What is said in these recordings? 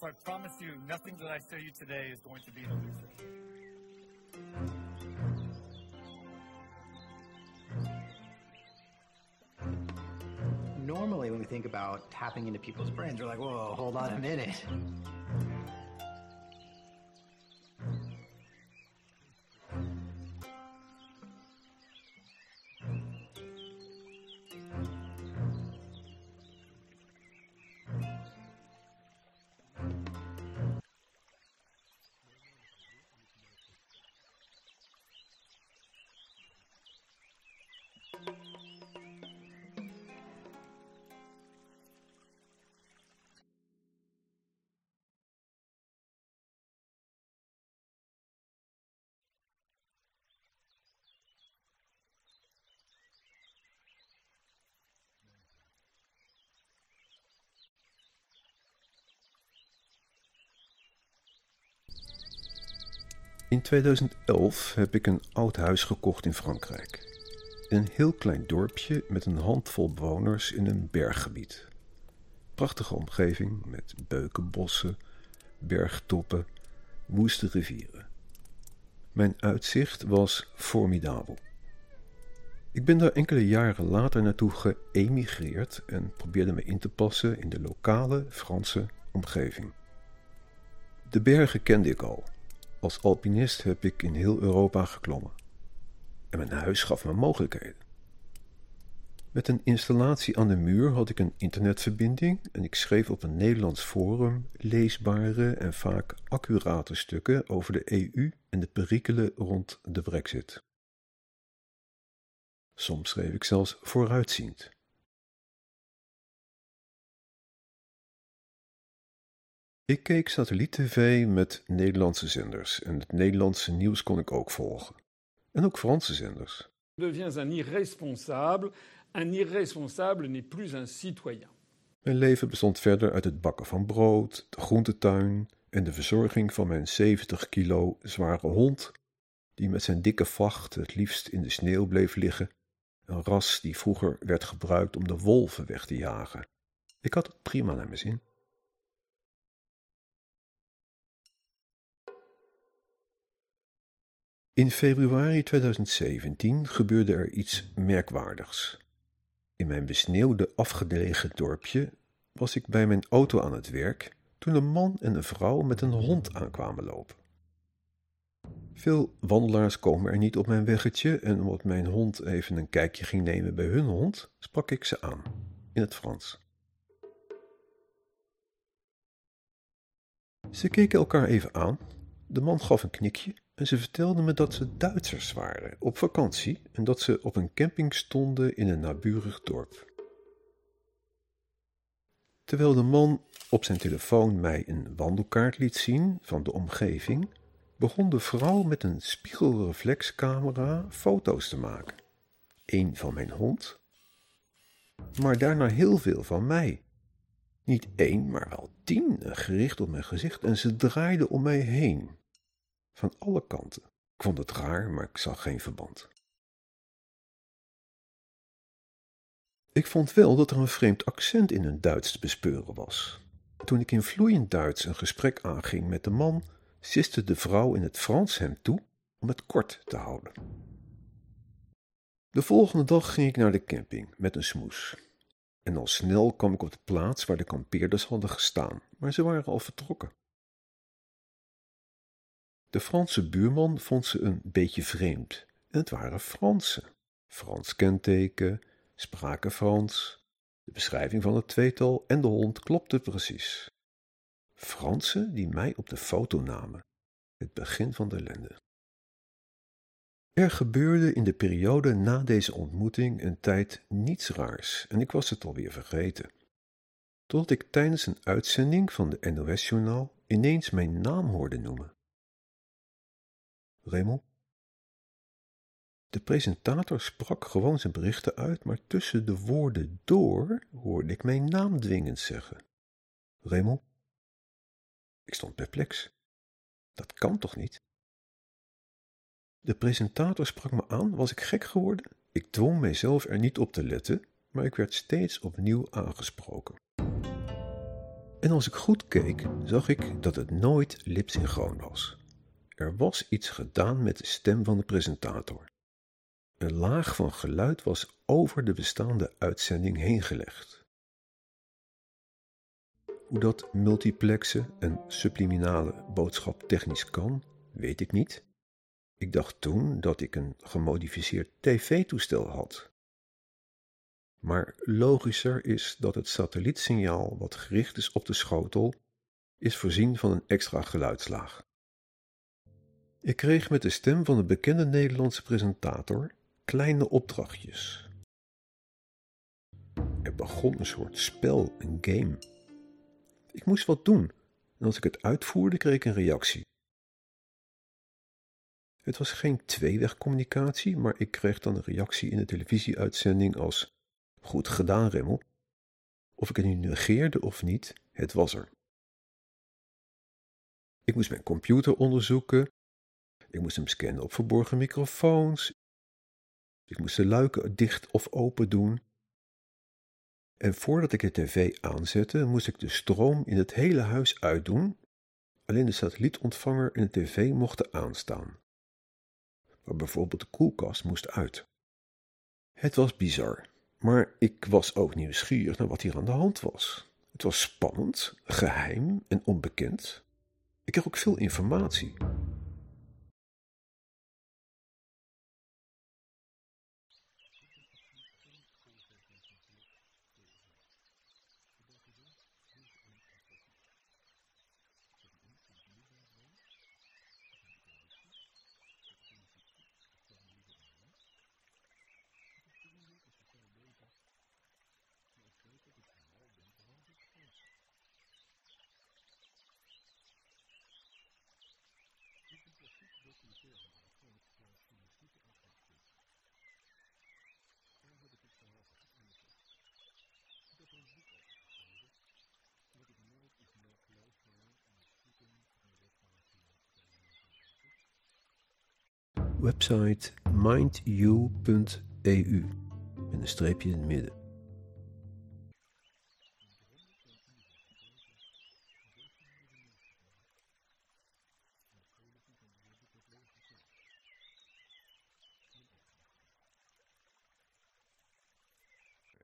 So I promise you, nothing that I say you today is going to be an illusion. Normally, when we think about tapping into people's brains, we're like, whoa, hold on a minute. In 2011 heb ik een oud huis gekocht in Frankrijk. Een heel klein dorpje met een handvol bewoners in een berggebied. Prachtige omgeving met beukenbossen, bergtoppen, woeste rivieren. Mijn uitzicht was formidabel. Ik ben daar enkele jaren later naartoe geëmigreerd en probeerde me in te passen in de lokale Franse omgeving. De bergen kende ik al als alpinist heb ik in heel Europa geklommen. En mijn huis gaf me mogelijkheden. Met een installatie aan de muur had ik een internetverbinding en ik schreef op een Nederlands forum leesbare en vaak accurate stukken over de EU en de perikelen rond de Brexit. Soms schreef ik zelfs vooruitziend. Ik keek satelliet-tv met Nederlandse zenders en het Nederlandse nieuws kon ik ook volgen. En ook Franse zenders. deviens un irresponsable. Un irresponsable n'est plus un citoyen. Mijn leven bestond verder uit het bakken van brood, de groentetuin en de verzorging van mijn 70 kilo zware hond, die met zijn dikke vacht het liefst in de sneeuw bleef liggen, een ras die vroeger werd gebruikt om de wolven weg te jagen. Ik had het prima naar mijn zin. In februari 2017 gebeurde er iets merkwaardigs. In mijn besneeuwde afgelegen dorpje was ik bij mijn auto aan het werk toen een man en een vrouw met een hond aankwamen lopen. Veel wandelaars komen er niet op mijn weggetje en omdat mijn hond even een kijkje ging nemen bij hun hond, sprak ik ze aan in het Frans. Ze keken elkaar even aan. De man gaf een knikje en ze vertelde me dat ze Duitsers waren op vakantie en dat ze op een camping stonden in een naburig dorp. Terwijl de man op zijn telefoon mij een wandelkaart liet zien van de omgeving, begon de vrouw met een spiegelreflexcamera foto's te maken. Eén van mijn hond, maar daarna heel veel van mij. Niet één, maar wel tien, gericht op mijn gezicht en ze draaiden om mij heen van alle kanten. Ik vond het raar, maar ik zag geen verband. Ik vond wel dat er een vreemd accent in hun Duits te bespeuren was. Toen ik in vloeiend Duits een gesprek aanging met de man, siste de vrouw in het Frans hem toe om het kort te houden. De volgende dag ging ik naar de camping met een smoes. En al snel kwam ik op de plaats waar de kampeerders hadden gestaan, maar ze waren al vertrokken. De Franse buurman vond ze een beetje vreemd. En het waren Fransen. Frans kenteken, spraken Frans. De beschrijving van het tweetal en de hond klopte precies. Fransen die mij op de foto namen. Het begin van de ellende. Er gebeurde in de periode na deze ontmoeting een tijd niets raars en ik was het alweer vergeten. Totdat ik tijdens een uitzending van de NOS-journaal ineens mijn naam hoorde noemen. Raymond? De presentator sprak gewoon zijn berichten uit, maar tussen de woorden door hoorde ik mijn naam dwingend zeggen. Raymond? Ik stond perplex. Dat kan toch niet? De presentator sprak me aan, was ik gek geworden? Ik dwong mijzelf er niet op te letten, maar ik werd steeds opnieuw aangesproken. En als ik goed keek, zag ik dat het nooit lipsynchroon was. Er was iets gedaan met de stem van de presentator. Een laag van geluid was over de bestaande uitzending heen gelegd. Hoe dat multiplexen en subliminale boodschap technisch kan, weet ik niet. Ik dacht toen dat ik een gemodificeerd tv-toestel had. Maar logischer is dat het satellietsignaal wat gericht is op de schotel, is voorzien van een extra geluidslaag. Ik kreeg met de stem van een bekende Nederlandse presentator kleine opdrachtjes. Er begon een soort spel, een game. Ik moest wat doen en als ik het uitvoerde kreeg ik een reactie. Het was geen tweewegcommunicatie, maar ik kreeg dan een reactie in de televisieuitzending als goed gedaan, Remmel. Of ik het nu negeerde of niet, het was er. Ik moest mijn computer onderzoeken. Ik moest hem scannen op verborgen microfoons. Ik moest de luiken dicht of open doen. En voordat ik de tv aanzette, moest ik de stroom in het hele huis uitdoen. Alleen de satellietontvanger en de tv mochten aanstaan. Maar bijvoorbeeld de koelkast moest uit. Het was bizar, maar ik was ook nieuwsgierig naar wat hier aan de hand was. Het was spannend, geheim en onbekend. Ik kreeg ook veel informatie. Website mindyou.eu met een streepje in het midden.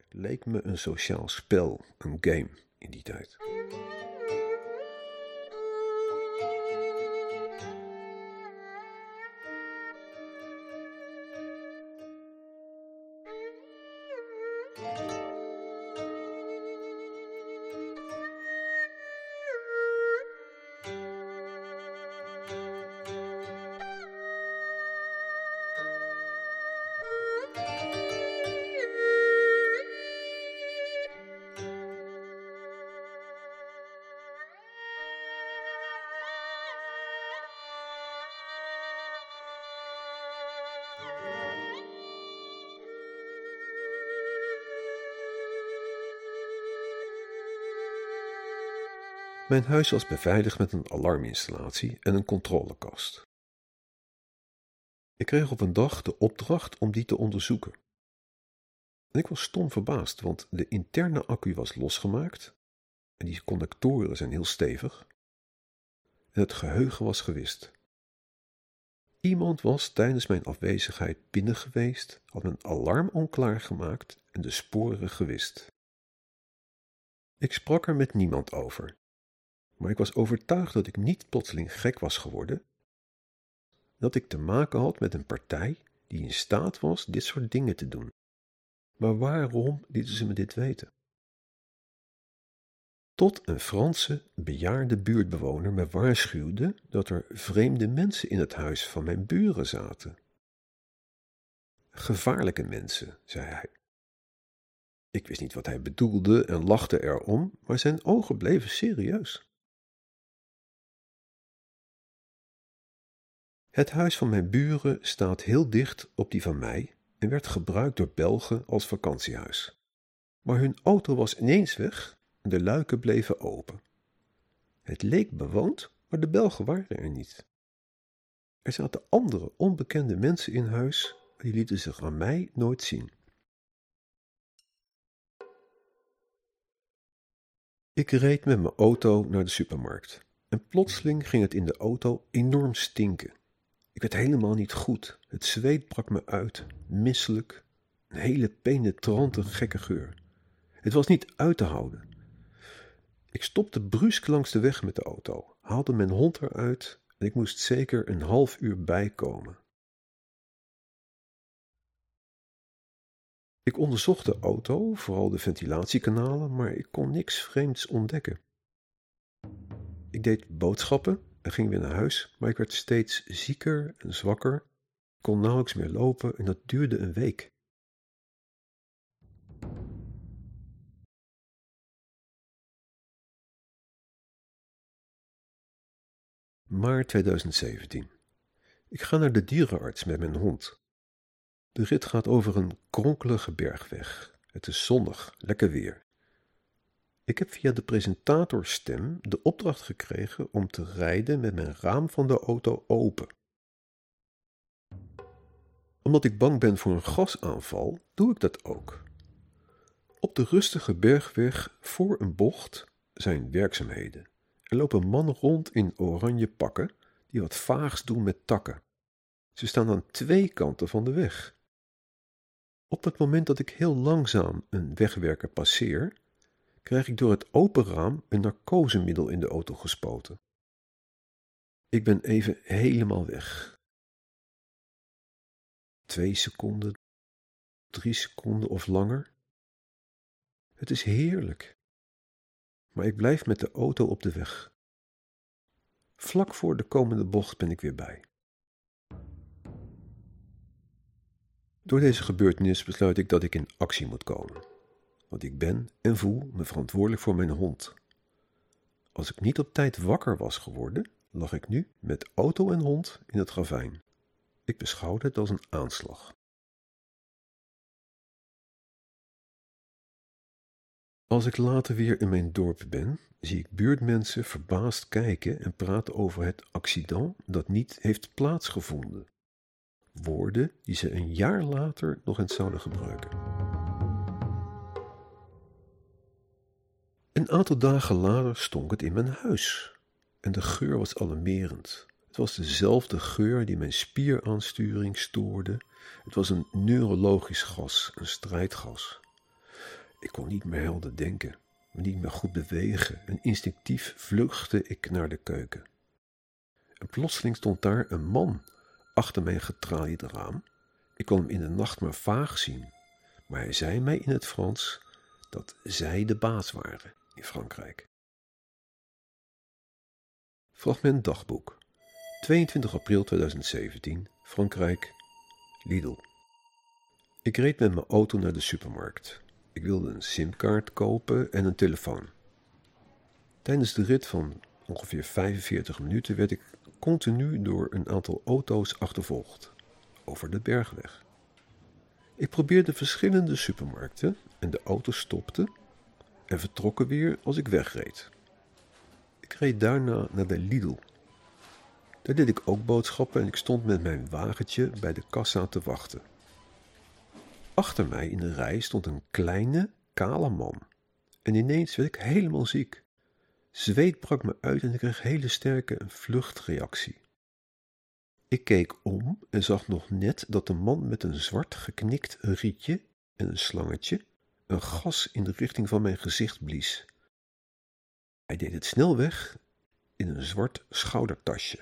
Leek me een sociaal spel, een game in die tijd. Mijn huis was beveiligd met een alarminstallatie en een controlekast. Ik kreeg op een dag de opdracht om die te onderzoeken. En ik was stom verbaasd, want de interne accu was losgemaakt en die connectoren zijn heel stevig en het geheugen was gewist. Iemand was tijdens mijn afwezigheid binnen geweest, had mijn alarm onklaargemaakt en de sporen gewist. Ik sprak er met niemand over, maar ik was overtuigd dat ik niet plotseling gek was geworden, dat ik te maken had met een partij die in staat was dit soort dingen te doen. Maar waarom lieten ze me dit weten? Tot een Franse bejaarde buurtbewoner me waarschuwde dat er vreemde mensen in het huis van mijn buren zaten. Gevaarlijke mensen, zei hij. Ik wist niet wat hij bedoelde en lachte erom, maar zijn ogen bleven serieus. Het huis van mijn buren staat heel dicht op die van mij en werd gebruikt door Belgen als vakantiehuis. Maar hun auto was ineens weg en de luiken bleven open. Het leek bewoond, maar de Belgen waren er niet. Er zaten andere onbekende mensen in huis, maar die lieten zich aan mij nooit zien. Ik reed met mijn auto naar de supermarkt en plotseling ging het in de auto enorm stinken. Ik werd helemaal niet goed. Het zweet brak me uit, misselijk, een hele penetrante gekke geur. Het was niet uit te houden. Ik stopte brusk langs de weg met de auto, haalde mijn hond eruit en ik moest zeker een half uur bijkomen. Ik onderzocht de auto, vooral de ventilatiekanalen, maar ik kon niks vreemds ontdekken. Ik deed boodschappen en ging weer naar huis, maar ik werd steeds zieker en zwakker, kon nauwelijks meer lopen en dat duurde een week. Maart 2017. Ik ga naar de dierenarts met mijn hond. De rit gaat over een kronkelige bergweg. Het is zonnig, lekker weer. Ik heb via de presentatorstem de opdracht gekregen om te rijden met mijn raam van de auto open. Omdat ik bang ben voor een gasaanval, doe ik dat ook. Op de rustige bergweg voor een bocht zijn werkzaamheden. Er lopen mannen rond in oranje pakken die wat vaags doen met takken. Ze staan aan twee kanten van de weg. Op het moment dat ik heel langzaam een wegwerker passeer, krijg ik door het open raam een narcosemiddel in de auto gespoten. Ik ben even helemaal weg. Twee seconden, drie seconden of langer. Het is heerlijk. Maar ik blijf met de auto op de weg. Vlak voor de komende bocht ben ik weer bij. Door deze gebeurtenis besluit ik dat ik in actie moet komen. Want ik ben en voel me verantwoordelijk voor mijn hond. Als ik niet op tijd wakker was geworden, lag ik nu met auto en hond in het ravijn. Ik beschouwde het als een aanslag. Als ik later weer in mijn dorp ben, zie ik buurtmensen verbaasd kijken en praten over het accident dat niet heeft plaatsgevonden. Woorden die ze een jaar later nog eens zouden gebruiken. Een aantal dagen later stonk het in mijn huis. En de geur was alarmerend. Het was dezelfde geur die mijn spieraansturing stoorde. Het was een neurologisch gas, een strijdgas. Ik kon niet meer helder denken, niet meer goed bewegen en instinctief vluchtte ik naar de keuken. En plotseling stond daar een man achter mijn getralied raam. Ik kon hem in de nacht maar vaag zien, maar hij zei mij in het Frans dat zij de baas waren in Frankrijk. Fragment dagboek 22 april 2017 Frankrijk Lidl Ik reed met mijn auto naar de supermarkt. Ik wilde een simkaart kopen en een telefoon. Tijdens de rit van ongeveer 45 minuten werd ik continu door een aantal auto's achtervolgd over de bergweg. Ik probeerde verschillende supermarkten en de auto's stopten en vertrokken weer als ik wegreed. Ik reed daarna naar de Lidl. Daar deed ik ook boodschappen en ik stond met mijn wagentje bij de kassa te wachten. Achter mij in de rij stond een kleine, kale man. En ineens werd ik helemaal ziek. Zweet brak me uit en ik kreeg hele sterke vluchtreactie. Ik keek om en zag nog net dat de man met een zwart geknikt rietje en een slangetje een gas in de richting van mijn gezicht blies. Hij deed het snel weg in een zwart schoudertasje.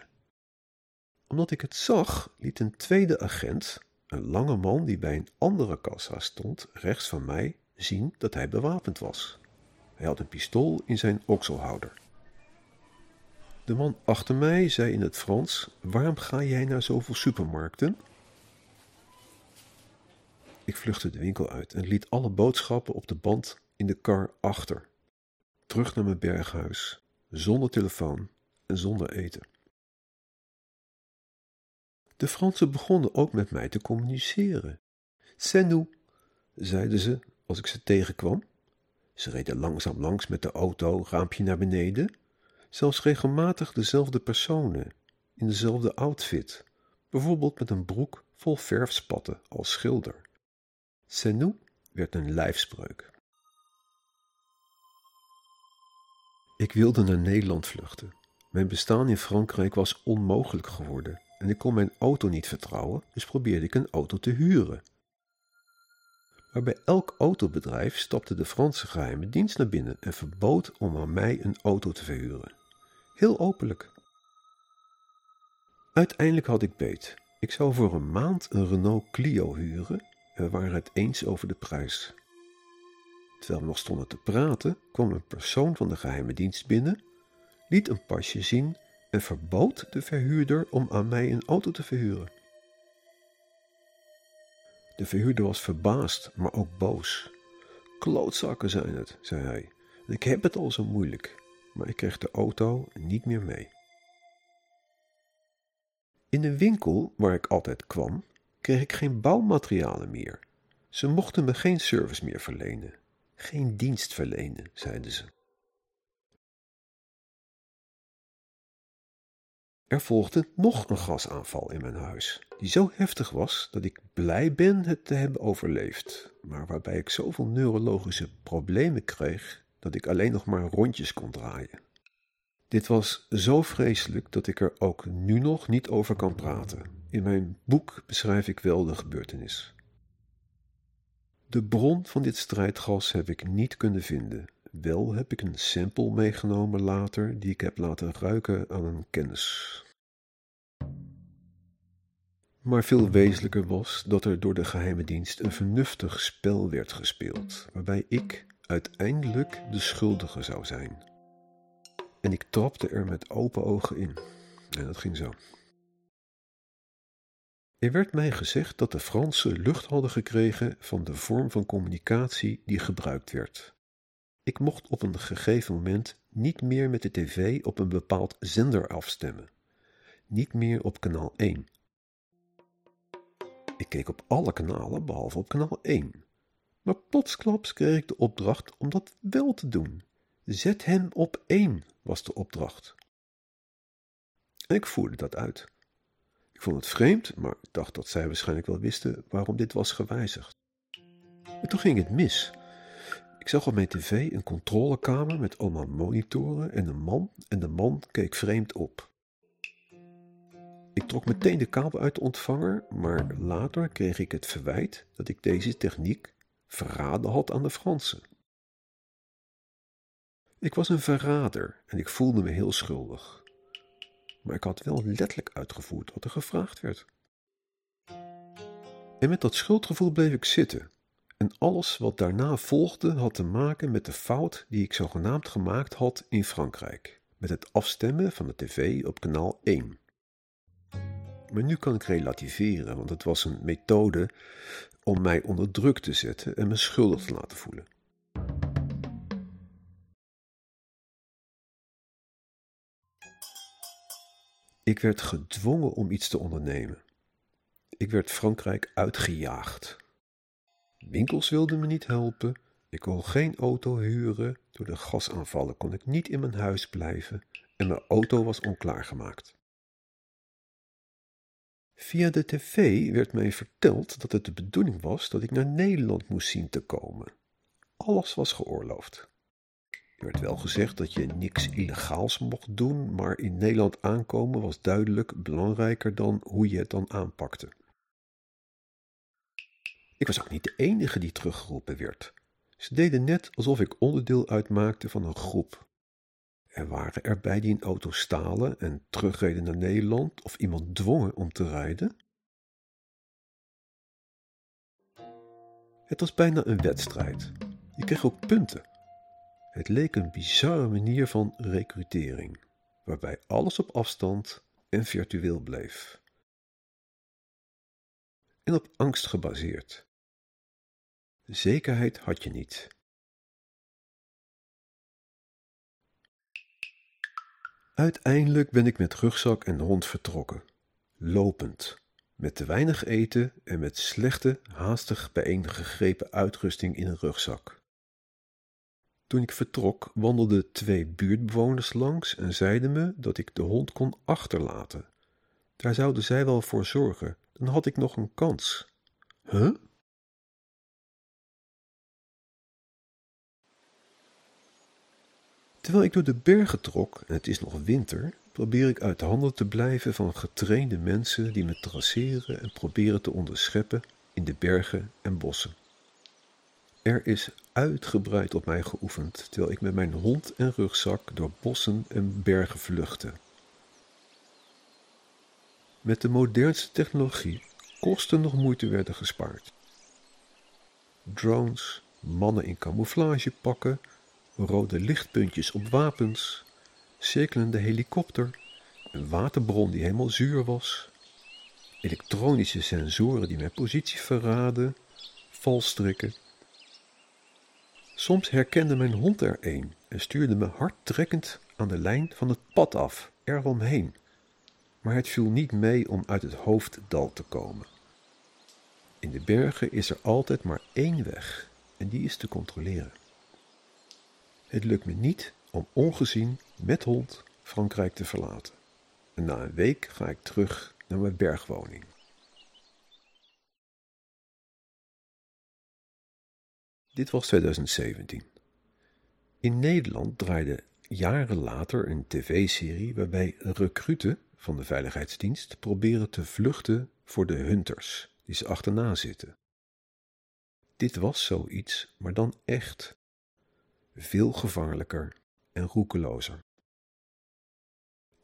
Omdat ik het zag, liet een tweede agent, een lange man die bij een andere kassa stond, rechts van mij, zien dat hij bewapend was. Hij had een pistool in zijn okselhouder. De man achter mij zei in het Frans: Waarom ga jij naar zoveel supermarkten? Ik vluchtte de winkel uit en liet alle boodschappen op de band in de kar achter. Terug naar mijn berghuis, zonder telefoon en zonder eten. De Fransen begonnen ook met mij te communiceren. C'est nous, zeiden ze als ik ze tegenkwam. Ze reden langzaam langs met de auto, raampje naar beneden. Zelfs regelmatig dezelfde personen, in dezelfde outfit, bijvoorbeeld met een broek vol verfspatten als schilder. Nous werd een lijfspreuk. Ik wilde naar Nederland vluchten. Mijn bestaan in Frankrijk was onmogelijk geworden en ik kon mijn auto niet vertrouwen, dus probeerde ik een auto te huren. Maar bij elk autobedrijf stapte de Franse geheime dienst naar binnen en verbood om aan mij een auto te verhuren. Heel openlijk. Uiteindelijk had ik beet. Ik zou voor een maand een Renault Clio huren en we waren het eens over de prijs. Terwijl we nog stonden te praten, kwam een persoon van de geheime dienst binnen, liet een pasje zien en verbood de verhuurder om aan mij een auto te verhuren. De verhuurder was verbaasd, maar ook boos. Klootzakken zijn het, zei hij. Ik heb het al zo moeilijk, maar ik kreeg de auto niet meer mee. In de winkel waar ik altijd kwam, kreeg ik geen bouwmaterialen meer. Ze mochten me geen service meer verlenen. Geen dienst verlenen, zeiden ze. Er volgde nog een gasaanval in mijn huis, die zo heftig was dat ik blij ben het te hebben overleefd, maar waarbij ik zoveel neurologische problemen kreeg dat ik alleen nog maar rondjes kon draaien. Dit was zo vreselijk dat ik er ook nu nog niet over kan praten. In mijn boek beschrijf ik wel de gebeurtenis. De bron van dit strijdgas heb ik niet kunnen vinden. Wel heb ik een sample meegenomen later die ik heb laten ruiken aan een kennis. Maar veel wezenlijker was dat er door de geheime dienst een vernuftig spel werd gespeeld, waarbij ik uiteindelijk de schuldige zou zijn. En ik trapte er met open ogen in. En dat ging zo. Er werd mij gezegd dat de Fransen lucht hadden gekregen van de vorm van communicatie die gebruikt werd. Ik mocht op een gegeven moment niet meer met de tv op een bepaald zender afstemmen. Niet meer op kanaal 1. Ik keek op alle kanalen behalve op kanaal 1. Maar plotsklaps kreeg ik de opdracht om dat wel te doen. Zet hem op 1 was de opdracht. Ik voerde dat uit. Ik vond het vreemd, maar ik dacht dat zij waarschijnlijk wel wisten waarom dit was gewijzigd. En toen ging het mis. Ik zag op mijn tv een controlekamer met allemaal monitoren en een man, en de man keek vreemd op. Ik trok meteen de kabel uit de ontvanger, maar later kreeg ik het verwijt dat ik deze techniek verraden had aan de Fransen. Ik was een verrader en ik voelde me heel schuldig. Maar ik had wel letterlijk uitgevoerd wat er gevraagd werd. En met dat schuldgevoel bleef ik zitten. En alles wat daarna volgde had te maken met de fout die ik zogenaamd gemaakt had in Frankrijk. Met het afstemmen van de tv op kanaal 1. Maar nu kan ik relativeren, want het was een methode om mij onder druk te zetten en me schuldig te laten voelen. Ik werd gedwongen om iets te ondernemen. Ik werd Frankrijk uitgejaagd. Winkels wilden me niet helpen. Ik kon geen auto huren. Door de gasaanvallen kon ik niet in mijn huis blijven en mijn auto was onklaargemaakt. Via de tv werd mij verteld dat het de bedoeling was dat ik naar Nederland moest zien te komen. Alles was geoorloofd. Er werd wel gezegd dat je niks illegaals mocht doen, maar in Nederland aankomen was duidelijk belangrijker dan hoe je het dan aanpakte. Ik was ook niet de enige die teruggeroepen werd. Ze deden net alsof ik onderdeel uitmaakte van een groep. Er waren erbij die een auto stalen en terugreden naar Nederland of iemand dwongen om te rijden. Het was bijna een wedstrijd. Je kreeg ook punten. Het leek een bizarre manier van recrutering, waarbij alles op afstand en virtueel bleef. En op angst gebaseerd. Zekerheid had je niet. Uiteindelijk ben ik met rugzak en hond vertrokken, lopend, met te weinig eten en met slechte, haastig bijeengegrepen uitrusting in een rugzak. Toen ik vertrok, wandelden twee buurtbewoners langs en zeiden me dat ik de hond kon achterlaten. Daar zouden zij wel voor zorgen, dan had ik nog een kans. Huh? Terwijl ik door de bergen trok, en het is nog winter, probeer ik uit handen te blijven van getrainde mensen die me traceren en proberen te onderscheppen in de bergen en bossen. Er is uitgebreid op mij geoefend, terwijl ik met mijn hond en rugzak door bossen en bergen vluchtte. Met de modernste technologie kosten nog moeite werden gespaard. Drones, mannen in camouflagepakken, rode lichtpuntjes op wapens, cirkelende helikopter, een waterbron die helemaal zuur was, elektronische sensoren die mijn positie verraden, valstrikken. Soms herkende mijn hond er een en stuurde me hardtrekkend aan de lijn van het pad af, eromheen. Maar het viel niet mee om uit het hoofddal te komen. In de bergen is er altijd maar één weg en die is te controleren. Het lukt me niet om ongezien met hond Frankrijk te verlaten. En na een week ga ik terug naar mijn bergwoning. Dit was 2017. In Nederland draaide jaren later een tv-serie waarbij recruten van de Veiligheidsdienst proberen te vluchten voor de hunters die ze achterna zitten. Dit was zoiets, maar dan echt veel gevaarlijker en roekelozer.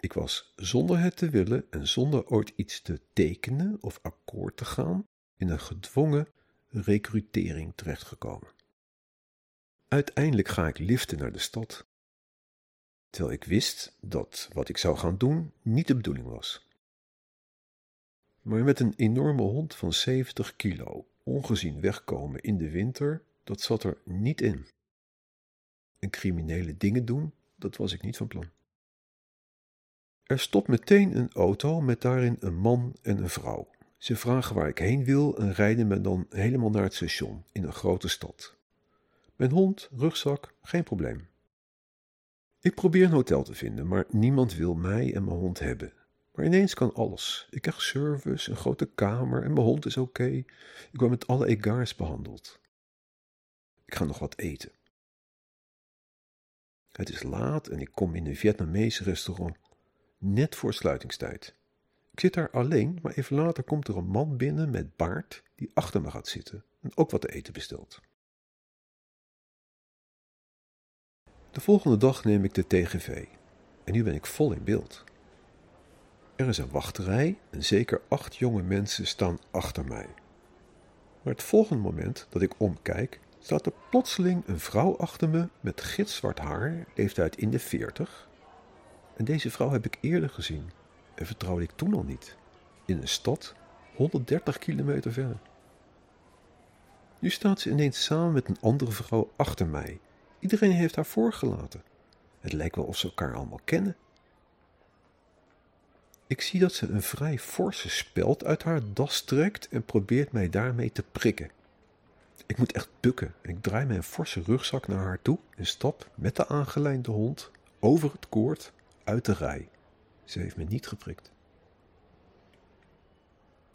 Ik was zonder het te willen en zonder ooit iets te tekenen of akkoord te gaan in een gedwongen recrutering terechtgekomen. Uiteindelijk ga ik liften naar de stad, terwijl ik wist dat wat ik zou gaan doen niet de bedoeling was. Maar met een enorme hond van 70 kilo ongezien wegkomen in de winter, dat zat er niet in. En criminele dingen doen, dat was ik niet van plan. Er stopt meteen een auto met daarin een man en een vrouw. Ze vragen waar ik heen wil en rijden me dan helemaal naar het station in een grote stad. Mijn hond, rugzak, geen probleem. Ik probeer een hotel te vinden, maar niemand wil mij en mijn hond hebben. Maar ineens kan alles. Ik krijg service, een grote kamer en mijn hond is oké. Ik word met alle egards behandeld. Ik ga nog wat eten. Het is laat en ik kom in een Vietnamese restaurant net voor sluitingstijd. Ik zit daar alleen, maar even later komt er een man binnen met baard die achter me gaat zitten en ook wat te eten bestelt. De volgende dag neem ik de TGV en nu ben ik vol in beeld. Er is een wachterij en zeker acht jonge mensen staan achter mij. Maar het volgende moment dat ik omkijk, staat er plotseling een vrouw achter me met gitzwart haar, leeftijd in de veertig. En deze vrouw heb ik eerder gezien en vertrouwde ik toen al niet. In een stad 130 kilometer verder. Nu staat ze ineens samen met een andere vrouw achter mij. Iedereen heeft haar voorgelaten. Het lijkt wel of ze elkaar allemaal kennen. Ik zie dat ze een vrij forse speld uit haar das trekt en probeert mij daarmee te prikken. Ik moet echt bukken. Ik draai mijn forse rugzak naar haar toe en stap met de aangelijnde hond over het koord uit de rij. Ze heeft me niet geprikt.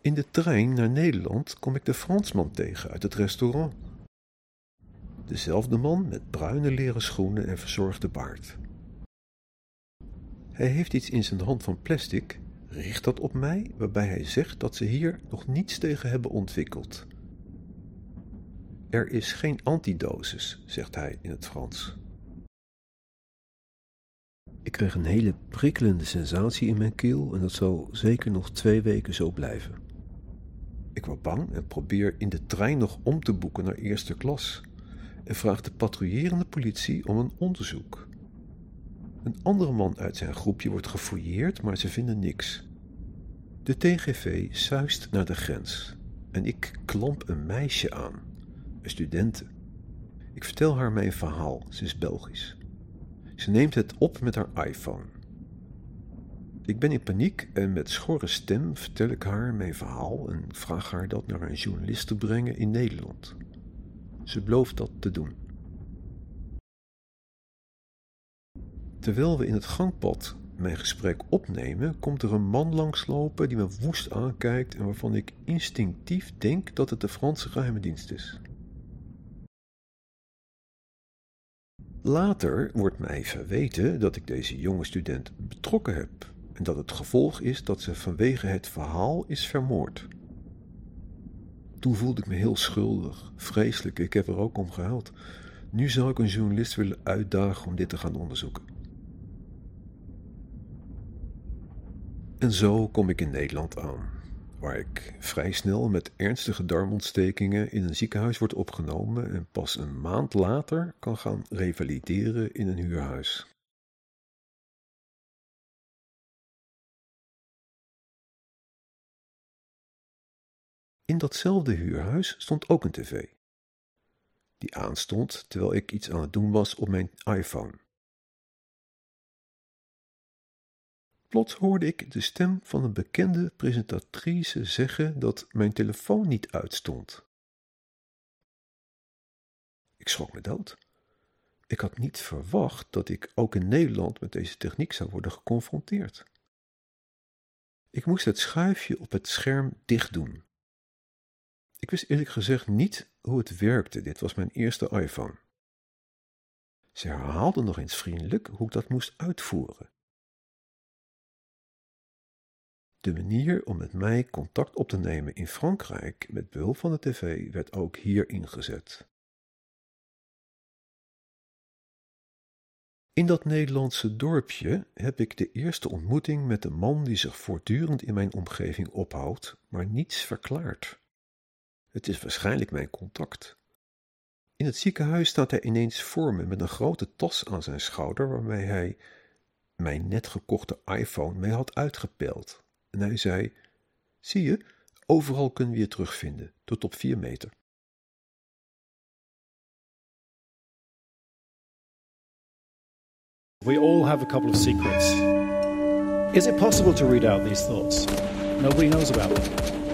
In de trein naar Nederland kom ik de Fransman tegen uit het restaurant. Dezelfde man met bruine leren schoenen en verzorgde baard. Hij heeft iets in zijn hand van plastic, richt dat op mij, waarbij hij zegt dat ze hier nog niets tegen hebben ontwikkeld. Er is geen antidosis, zegt hij in het Frans. Ik kreeg een hele prikkelende sensatie in mijn keel en dat zal zeker nog twee weken zo blijven. Ik word bang en probeer in de trein nog om te boeken naar eerste klas en vraag de patrouillerende politie om een onderzoek. Een andere man uit zijn groepje wordt gefouilleerd, maar ze vinden niks. De TGV suist naar de grens en ik klamp een meisje aan, een studente. Ik vertel haar mijn verhaal, ze is Belgisch. Ze neemt het op met haar iPhone. Ik ben in paniek en met schorre stem vertel ik haar mijn verhaal en vraag haar dat naar een journalist te brengen in Nederland. Ze belooft dat te doen. Terwijl we in het gangpad mijn gesprek opnemen, komt er een man langslopen die me woest aankijkt en waarvan ik instinctief denk dat het de Franse geheime dienst is. Later wordt mij verweten dat ik deze jonge student betrokken heb en dat het gevolg is dat ze vanwege het verhaal is vermoord. Toen voelde ik me heel schuldig, vreselijk, ik heb er ook om gehuild. Nu zou ik een journalist willen uitdagen om dit te gaan onderzoeken. En zo kom ik in Nederland aan, waar ik vrij snel met ernstige darmontstekingen in een ziekenhuis word opgenomen en pas een maand later kan gaan revalideren in een huurhuis. In datzelfde huurhuis stond ook een tv, die aanstond terwijl ik iets aan het doen was op mijn iPhone. Plots hoorde ik de stem van een bekende presentatrice zeggen dat mijn telefoon niet uitstond. Ik schrok me dood. Ik had niet verwacht dat ik ook in Nederland met deze techniek zou worden geconfronteerd. Ik moest het schuifje op het scherm dicht doen. Ik wist eerlijk gezegd niet hoe het werkte. Dit was mijn eerste iPhone. Ze herhaalde nog eens vriendelijk hoe ik dat moest uitvoeren. De manier om met mij contact op te nemen in Frankrijk met behulp van de tv werd ook hier ingezet. In dat Nederlandse dorpje heb ik de eerste ontmoeting met de man die zich voortdurend in mijn omgeving ophoudt, maar niets verklaart. Het is waarschijnlijk mijn contact. In het ziekenhuis staat hij ineens voor me met een grote tas aan zijn schouder waarmee hij mijn net gekochte iPhone mee had uitgepeld. En hij zei: Zie je, overal kunnen we je terugvinden, tot op vier meter. We all have a couple of secrets. Is it possible to read out these thoughts? Nobody knows about them.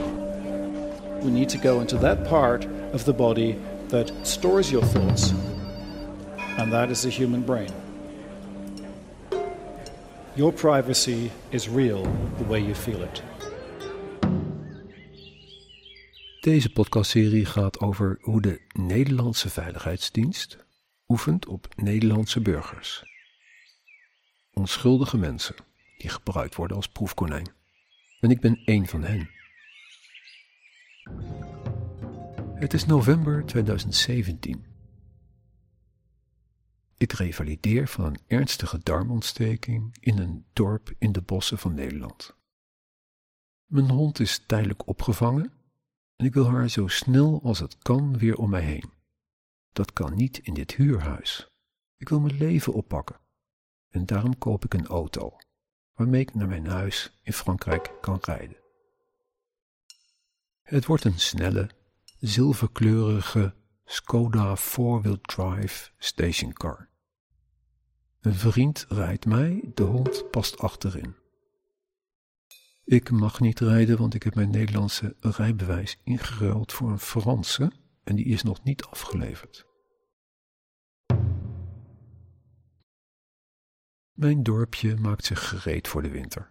We need to go into that part of the body that stores your thoughts, and that is the human brain. Your privacy is real the way you feel it. Deze podcastserie gaat over hoe de Nederlandse Veiligheidsdienst oefent op Nederlandse burgers. Onschuldige mensen die gebruikt worden als proefkonijn. En ik ben één van hen. Het is november 2017. Ik revalideer van een ernstige darmontsteking in een dorp in de bossen van Nederland. Mijn hond is tijdelijk opgevangen en ik wil haar zo snel als het kan weer om mij heen. Dat kan niet in dit huurhuis. Ik wil mijn leven oppakken en daarom koop ik een auto waarmee ik naar mijn huis in Frankrijk kan rijden. Het wordt een snelle, zilverkleurige Skoda four-wheel drive stationcar. Een vriend rijdt mij, de hond past achterin. Ik mag niet rijden, want ik heb mijn Nederlandse rijbewijs ingeruild voor een Franse en die is nog niet afgeleverd. Mijn dorpje maakt zich gereed voor de winter.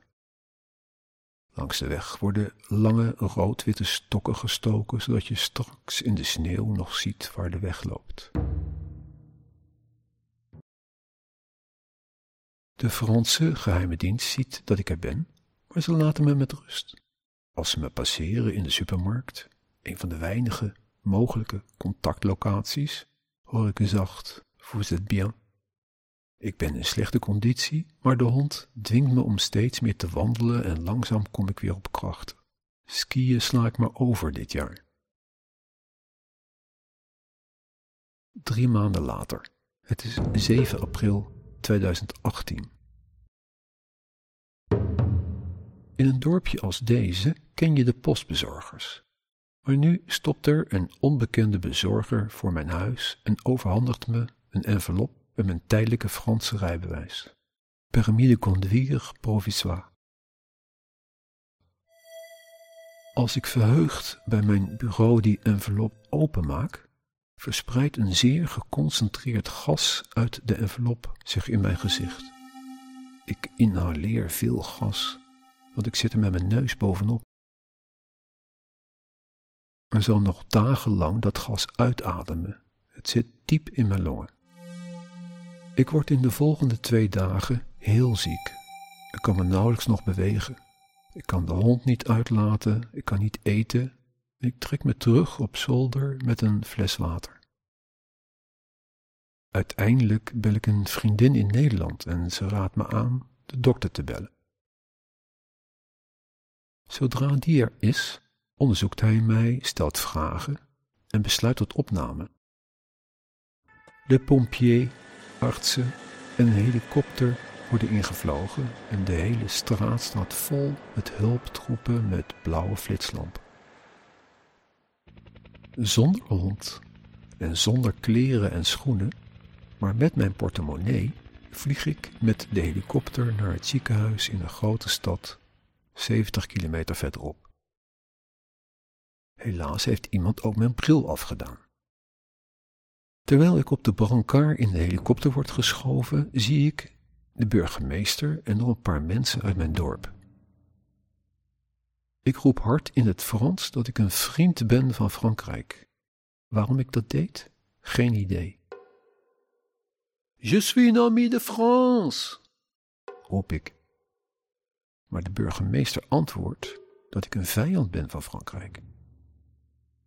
Langs de weg worden lange rood-witte stokken gestoken, zodat je straks in de sneeuw nog ziet waar de weg loopt. De Franse geheime dienst ziet dat ik er ben, maar ze laten me met rust. Als ze me passeren in de supermarkt, een van de weinige mogelijke contactlocaties, hoor ik zacht: Vous êtes bien? Ik ben in slechte conditie, maar de hond dwingt me om steeds meer te wandelen en langzaam kom ik weer op kracht. Skiën sla ik maar over dit jaar. Drie maanden later. Het is 7 april 2018. In een dorpje als deze ken je de postbezorgers. Maar nu stopt er een onbekende bezorger voor mijn huis en overhandigt me een envelop mijn tijdelijke Franse rijbewijs. Permis de conduire provisoire. Als ik verheugd bij mijn bureau die envelop openmaak, verspreidt een zeer geconcentreerd gas uit de envelop zich in mijn gezicht. Ik inhaleer veel gas, want ik zit er met mijn neus bovenop. Er zal nog dagenlang dat gas uitademen. Het zit diep in mijn longen. Ik word in de volgende twee dagen heel ziek. Ik kan me nauwelijks nog bewegen. Ik kan de hond niet uitlaten, ik kan niet eten. Ik trek me terug op zolder met een fles water. Uiteindelijk bel ik een vriendin in Nederland en ze raadt me aan de dokter te bellen. Zodra die er is, onderzoekt hij mij, stelt vragen en besluit tot opname. De pompier, artsen en een helikopter worden ingevlogen en de hele straat staat vol met hulptroepen met blauwe flitslampen. Zonder hond en zonder kleren en schoenen, maar met mijn portemonnee, vlieg ik met de helikopter naar het ziekenhuis in een grote stad, 70 kilometer verderop. Helaas heeft iemand ook mijn bril afgedaan. Terwijl ik op de brancard in de helikopter word geschoven, zie ik de burgemeester en nog een paar mensen uit mijn dorp. Ik roep hard in het Frans dat ik een vriend ben van Frankrijk. Waarom ik dat deed? Geen idee. Je suis un ami de France, roep ik. Maar de burgemeester antwoordt dat ik een vijand ben van Frankrijk.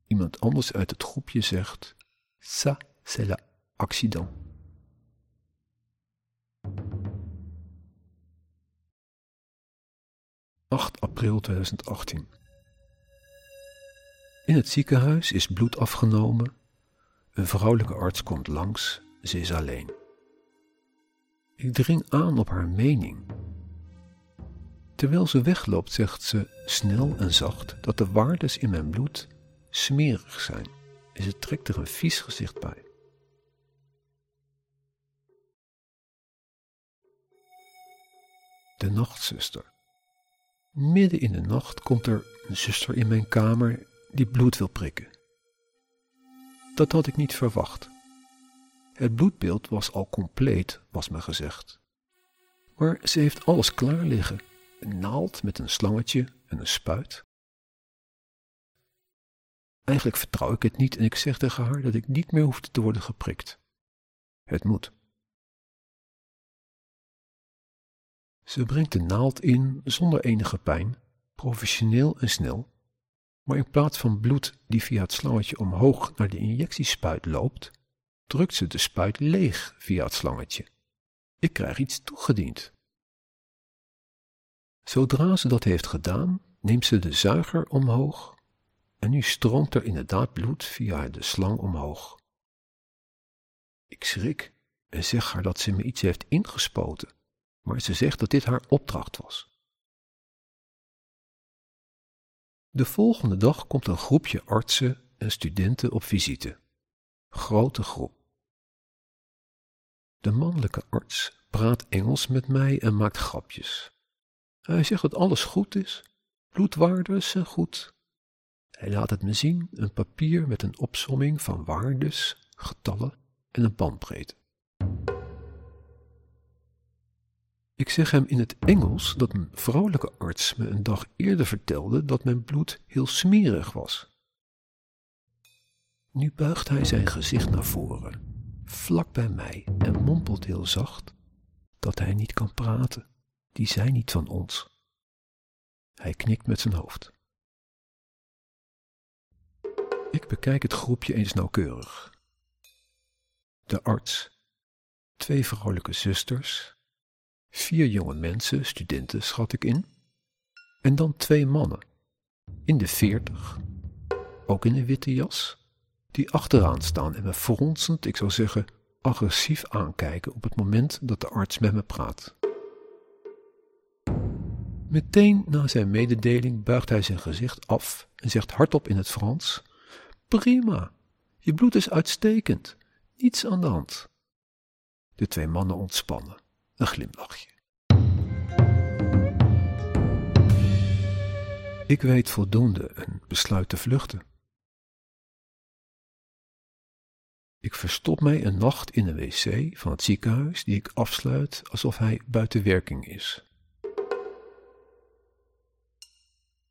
Iemand anders uit het groepje zegt: Ça, c'est l'accident. 8 april 2018. In het ziekenhuis is bloed afgenomen. Een vrouwelijke arts komt langs, ze is alleen. Ik dring aan op haar mening. Terwijl ze wegloopt, zegt ze snel en zacht dat de waardes in mijn bloed smerig zijn en ze trekt er een vies gezicht bij. De nachtzuster. Midden in de nacht komt er een zuster in mijn kamer die bloed wil prikken. Dat had ik niet verwacht. Het bloedbeeld was al compleet, was me gezegd. Maar ze heeft alles klaar liggen: een naald met een slangetje en een spuit. Eigenlijk vertrouw ik het niet en ik zeg tegen haar dat ik niet meer hoef te worden geprikt. Het moet. Ze brengt de naald in zonder enige pijn, professioneel en snel, maar in plaats van bloed die via het slangetje omhoog naar de injectiespuit loopt, drukt ze de spuit leeg via het slangetje. Ik krijg iets toegediend. Zodra ze dat heeft gedaan, neemt ze de zuiger omhoog en nu stroomt er inderdaad bloed via de slang omhoog. Ik schrik en zeg haar dat ze me iets heeft ingespoten maar ze zegt dat dit haar opdracht was. De volgende dag komt een groepje artsen en studenten op visite. Grote groep. De mannelijke arts praat Engels met mij en maakt grapjes. Hij zegt dat alles goed is, bloedwaardes zijn goed. Hij laat het me zien, een papier met een opsomming van waardes, getallen en een bandbreedte. Ik zeg hem in het Engels dat een vrouwelijke arts me een dag eerder vertelde dat mijn bloed heel smerig was. Nu buigt hij zijn gezicht naar voren, vlak bij mij, en mompelt heel zacht dat hij niet kan praten. Die zijn niet van ons. Hij knikt met zijn hoofd. Ik bekijk het groepje eens nauwkeurig. De arts, twee vrouwelijke zusters Vier jonge mensen, studenten schat ik in. En dan twee mannen. In de veertig, ook in een witte jas, die achteraan staan en me fronsend, ik zou zeggen, agressief aankijken op het moment dat de arts met me praat. Meteen na zijn mededeling buigt hij zijn gezicht af en zegt hardop in het Frans: Prima, je bloed is uitstekend, niets aan de hand. De twee mannen ontspannen een glimlachje. Ik weet voldoende en besluit te vluchten. Ik verstop mij een nacht in een wc van het ziekenhuis die ik afsluit alsof hij buiten werking is.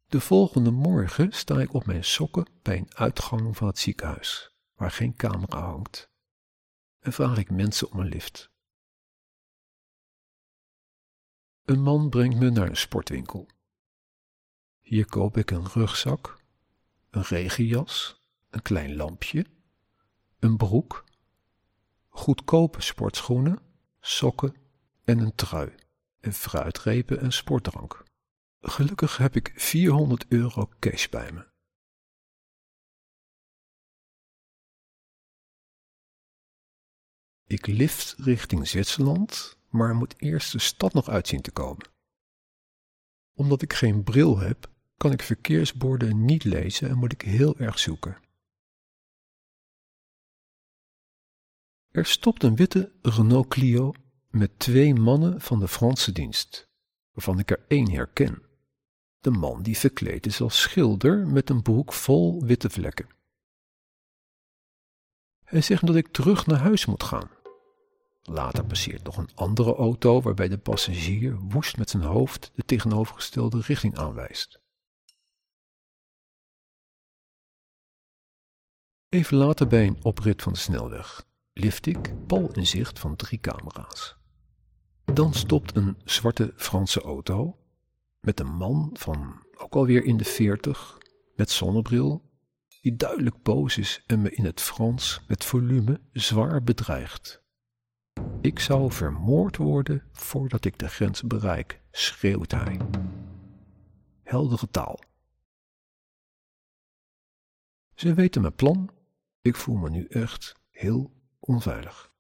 De volgende morgen sta ik op mijn sokken bij een uitgang van het ziekenhuis, waar geen camera hangt, en vraag ik mensen om een lift. Een man brengt me naar een sportwinkel. Hier koop ik een rugzak, een regenjas, een klein lampje, een broek, goedkope sportschoenen, sokken en een trui en fruitrepen en sportdrank. Gelukkig heb ik 400 euro cash bij me. Ik lift richting Zwitserland, maar moet eerst de stad nog uitzien te komen. Omdat ik geen bril heb, kan ik verkeersborden niet lezen en moet ik heel erg zoeken. Er stopt een witte Renault Clio met twee mannen van de Franse dienst, waarvan ik er één herken. De man die verkleed is als schilder met een broek vol witte vlekken. Hij zegt dat ik terug naar huis moet gaan. Later passeert nog een andere auto waarbij de passagier woest met zijn hoofd de tegenovergestelde richting aanwijst. Even later bij een oprit van de snelweg lift ik pal in zicht van drie camera's. Dan stopt een zwarte Franse auto met een man van ook alweer in de veertig met zonnebril die duidelijk boos is en me in het Frans met volume zwaar bedreigt. Ik zou vermoord worden voordat ik de grens bereik, schreeuwt hij. Heldere taal. Ze weten mijn plan. Ik voel me nu echt heel onveilig.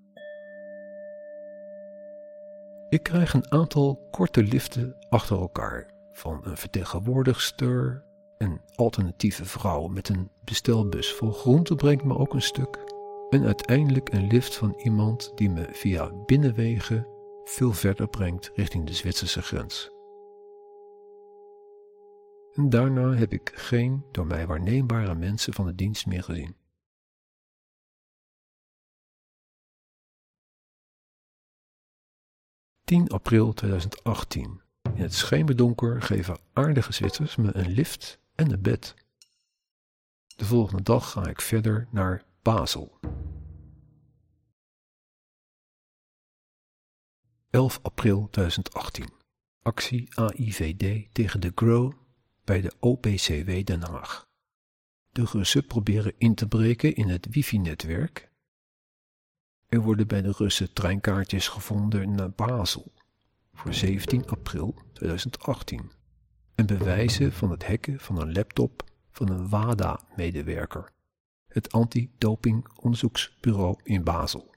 Ik krijg een aantal korte liften achter elkaar van een vertegenwoordigster, een alternatieve vrouw met een bestelbus vol groente brengt me ook een stuk en uiteindelijk een lift van iemand die me via binnenwegen veel verder brengt richting de Zwitserse grens. En daarna heb ik geen door mij waarneembare mensen van de dienst meer gezien. 10 april 2018. In het schemerdonker geven aardige Zwitsers me een lift en een bed. De volgende dag ga ik verder naar Basel. 11 april 2018. Actie AIVD tegen de GROW bij de OPCW Den Haag. De Russen proberen in te breken in het wifi-netwerk er worden bij de Russen treinkaartjes gevonden naar Basel voor 17 april 2018 en bewijzen van het hacken van een laptop van een WADA-medewerker, het anti-doping-onderzoeksbureau in Basel.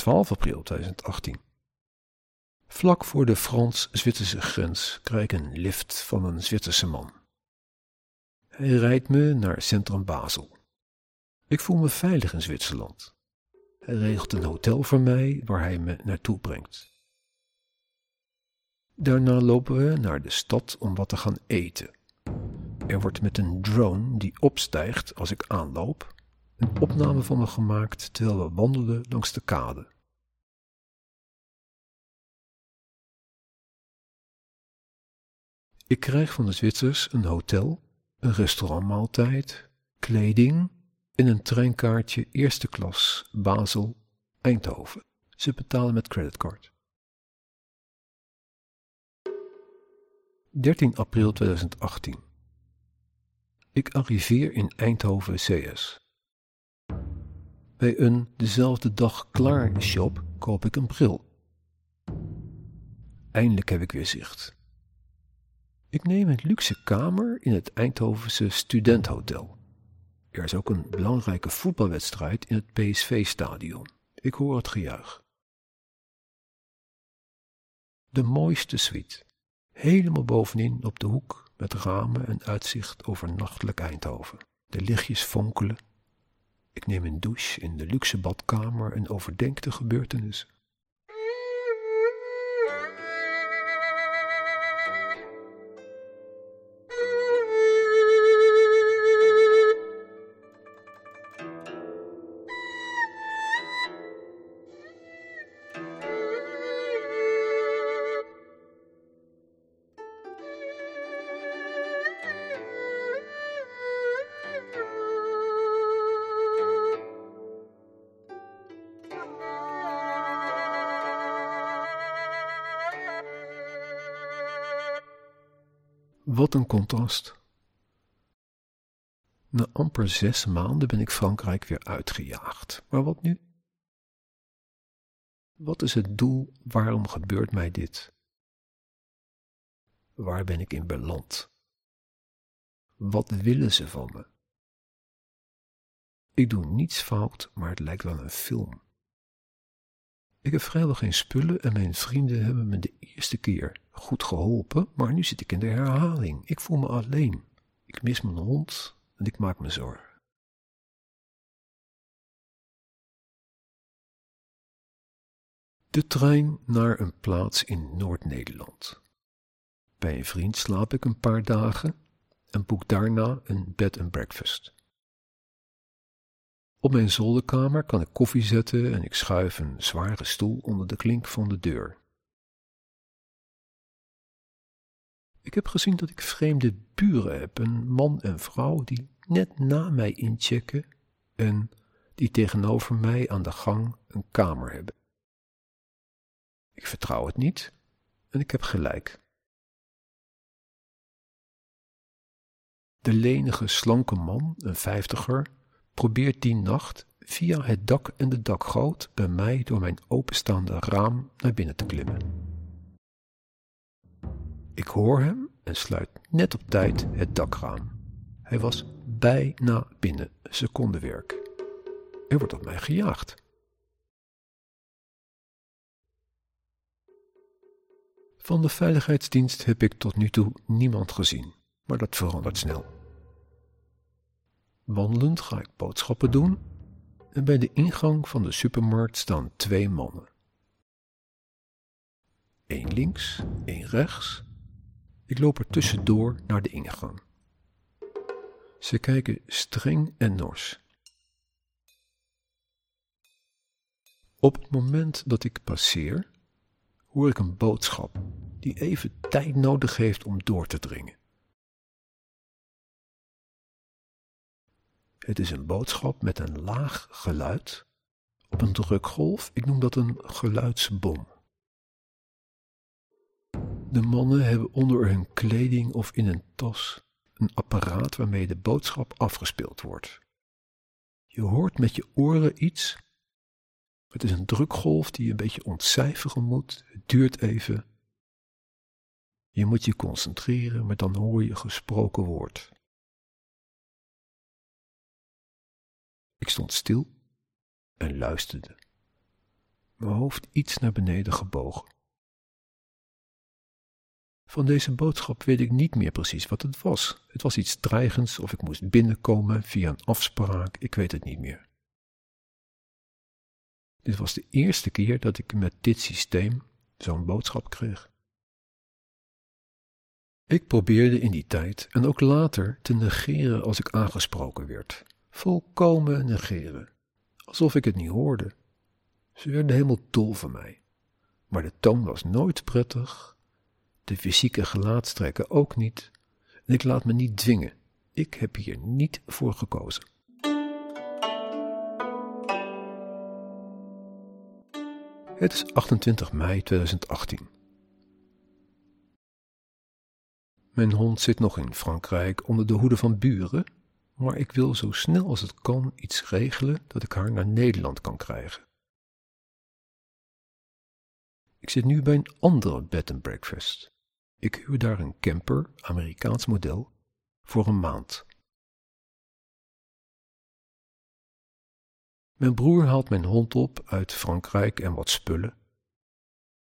...12 april 2018. Vlak voor de Frans-Zwitserse grens krijg ik een lift van een Zwitserse man. Hij rijdt me naar centrum Basel. Ik voel me veilig in Zwitserland. Hij regelt een hotel voor mij waar hij me naartoe brengt. Daarna lopen we naar de stad om wat te gaan eten. Er wordt met een drone die opstijgt als ik aanloop een opname van me gemaakt terwijl we wandelen langs de kade. Ik krijg van de Zwitsers een hotel een restaurantmaaltijd, kleding en een treinkaartje eerste klas Basel, Eindhoven. Ze betalen met creditcard. 13 april 2018. Ik arriveer in Eindhoven CS. Bij een dezelfde dag klaar shop koop ik een bril. Eindelijk heb ik weer zicht. Ik neem een luxe kamer in het Eindhovense studenthotel. Er is ook een belangrijke voetbalwedstrijd in het PSV-stadion. Ik hoor het gejuich. De mooiste suite. Helemaal bovenin op de hoek met ramen en uitzicht over nachtelijk Eindhoven. De lichtjes fonkelen. Ik neem een douche in de luxe badkamer en overdenk de gebeurtenissen. Wat een contrast. Na amper zes maanden ben ik Frankrijk weer uitgejaagd. Maar wat nu? Wat is het doel? Waarom gebeurt mij dit? Waar ben ik in beland? Wat willen ze van me? Ik doe niets fout, maar het lijkt wel een film. Ik heb vrijwel geen spullen en mijn vrienden hebben me de eerste keer goed geholpen, maar nu zit ik in de herhaling. Ik voel me alleen. Ik mis mijn hond en ik maak me zorgen. De trein naar een plaats in Noord-Nederland. Bij een vriend slaap ik een paar dagen en boek daarna een bed and breakfast. Op mijn zolderkamer kan ik koffie zetten en ik schuif een zware stoel onder de klink van de deur. Ik heb gezien dat ik vreemde buren heb, een man en vrouw die net na mij inchecken en die tegenover mij aan de gang een kamer hebben. Ik vertrouw het niet en ik heb gelijk. De lenige, slanke man, een vijftiger, probeert die nacht via het dak en de dakgoot bij mij door mijn openstaande raam naar binnen te klimmen. Ik hoor hem en sluit net op tijd het dakraam. Hij was bijna binnen, secondenwerk. Er wordt op mij gejaagd. Van de veiligheidsdienst heb ik tot nu toe niemand gezien, maar dat verandert snel. Wandelend ga ik boodschappen doen en bij de ingang van de supermarkt staan twee mannen. Eén links, één rechts. Ik loop er tussendoor naar de ingang. Ze kijken streng en nors. Op het moment dat ik passeer, hoor ik een boodschap die even tijd nodig heeft om door te dringen. Het is een boodschap met een laag geluid op een drukgolf. Ik noem dat een geluidsbom. De mannen hebben onder hun kleding of in een tas een apparaat waarmee de boodschap afgespeeld wordt. Je hoort met je oren iets. Het is een drukgolf die je een beetje ontcijferen moet. Het duurt even. Je moet je concentreren, maar dan hoor je gesproken woord. Ik stond stil en luisterde, mijn hoofd iets naar beneden gebogen. Van deze boodschap weet ik niet meer precies wat het was. Het was iets dreigends of ik moest binnenkomen via een afspraak, ik weet het niet meer. Dit was de eerste keer dat ik met dit systeem zo'n boodschap kreeg. Ik probeerde in die tijd en ook later te negeren als ik aangesproken werd volkomen negeren, alsof ik het niet hoorde. Ze werden helemaal dol van mij. Maar de toon was nooit prettig, de fysieke gelaatstrekken ook niet, ik laat me niet dwingen. Ik heb hier niet voor gekozen. Het is 28 mei 2018. Mijn hond zit nog in Frankrijk onder de hoede van buren maar ik wil zo snel als het kan iets regelen dat ik haar naar Nederland kan krijgen. Ik zit nu bij een andere bed and breakfast. Ik huur daar een camper, Amerikaans model, voor een maand. Mijn broer haalt mijn hond op uit Frankrijk en wat spullen.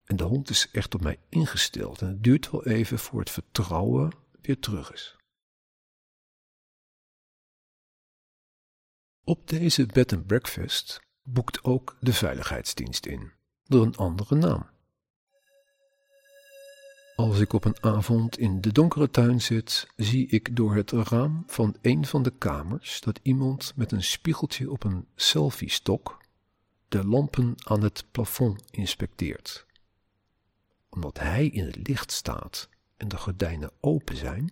En de hond is echt op mij ingesteld en het duurt wel even voor het vertrouwen weer terug is. Op deze bed and breakfast boekt ook de veiligheidsdienst in, door een andere naam. Als ik op een avond in de donkere tuin zit, zie ik door het raam van een van de kamers dat iemand met een spiegeltje op een selfie-stok de lampen aan het plafond inspecteert. Omdat hij in het licht staat en de gordijnen open zijn,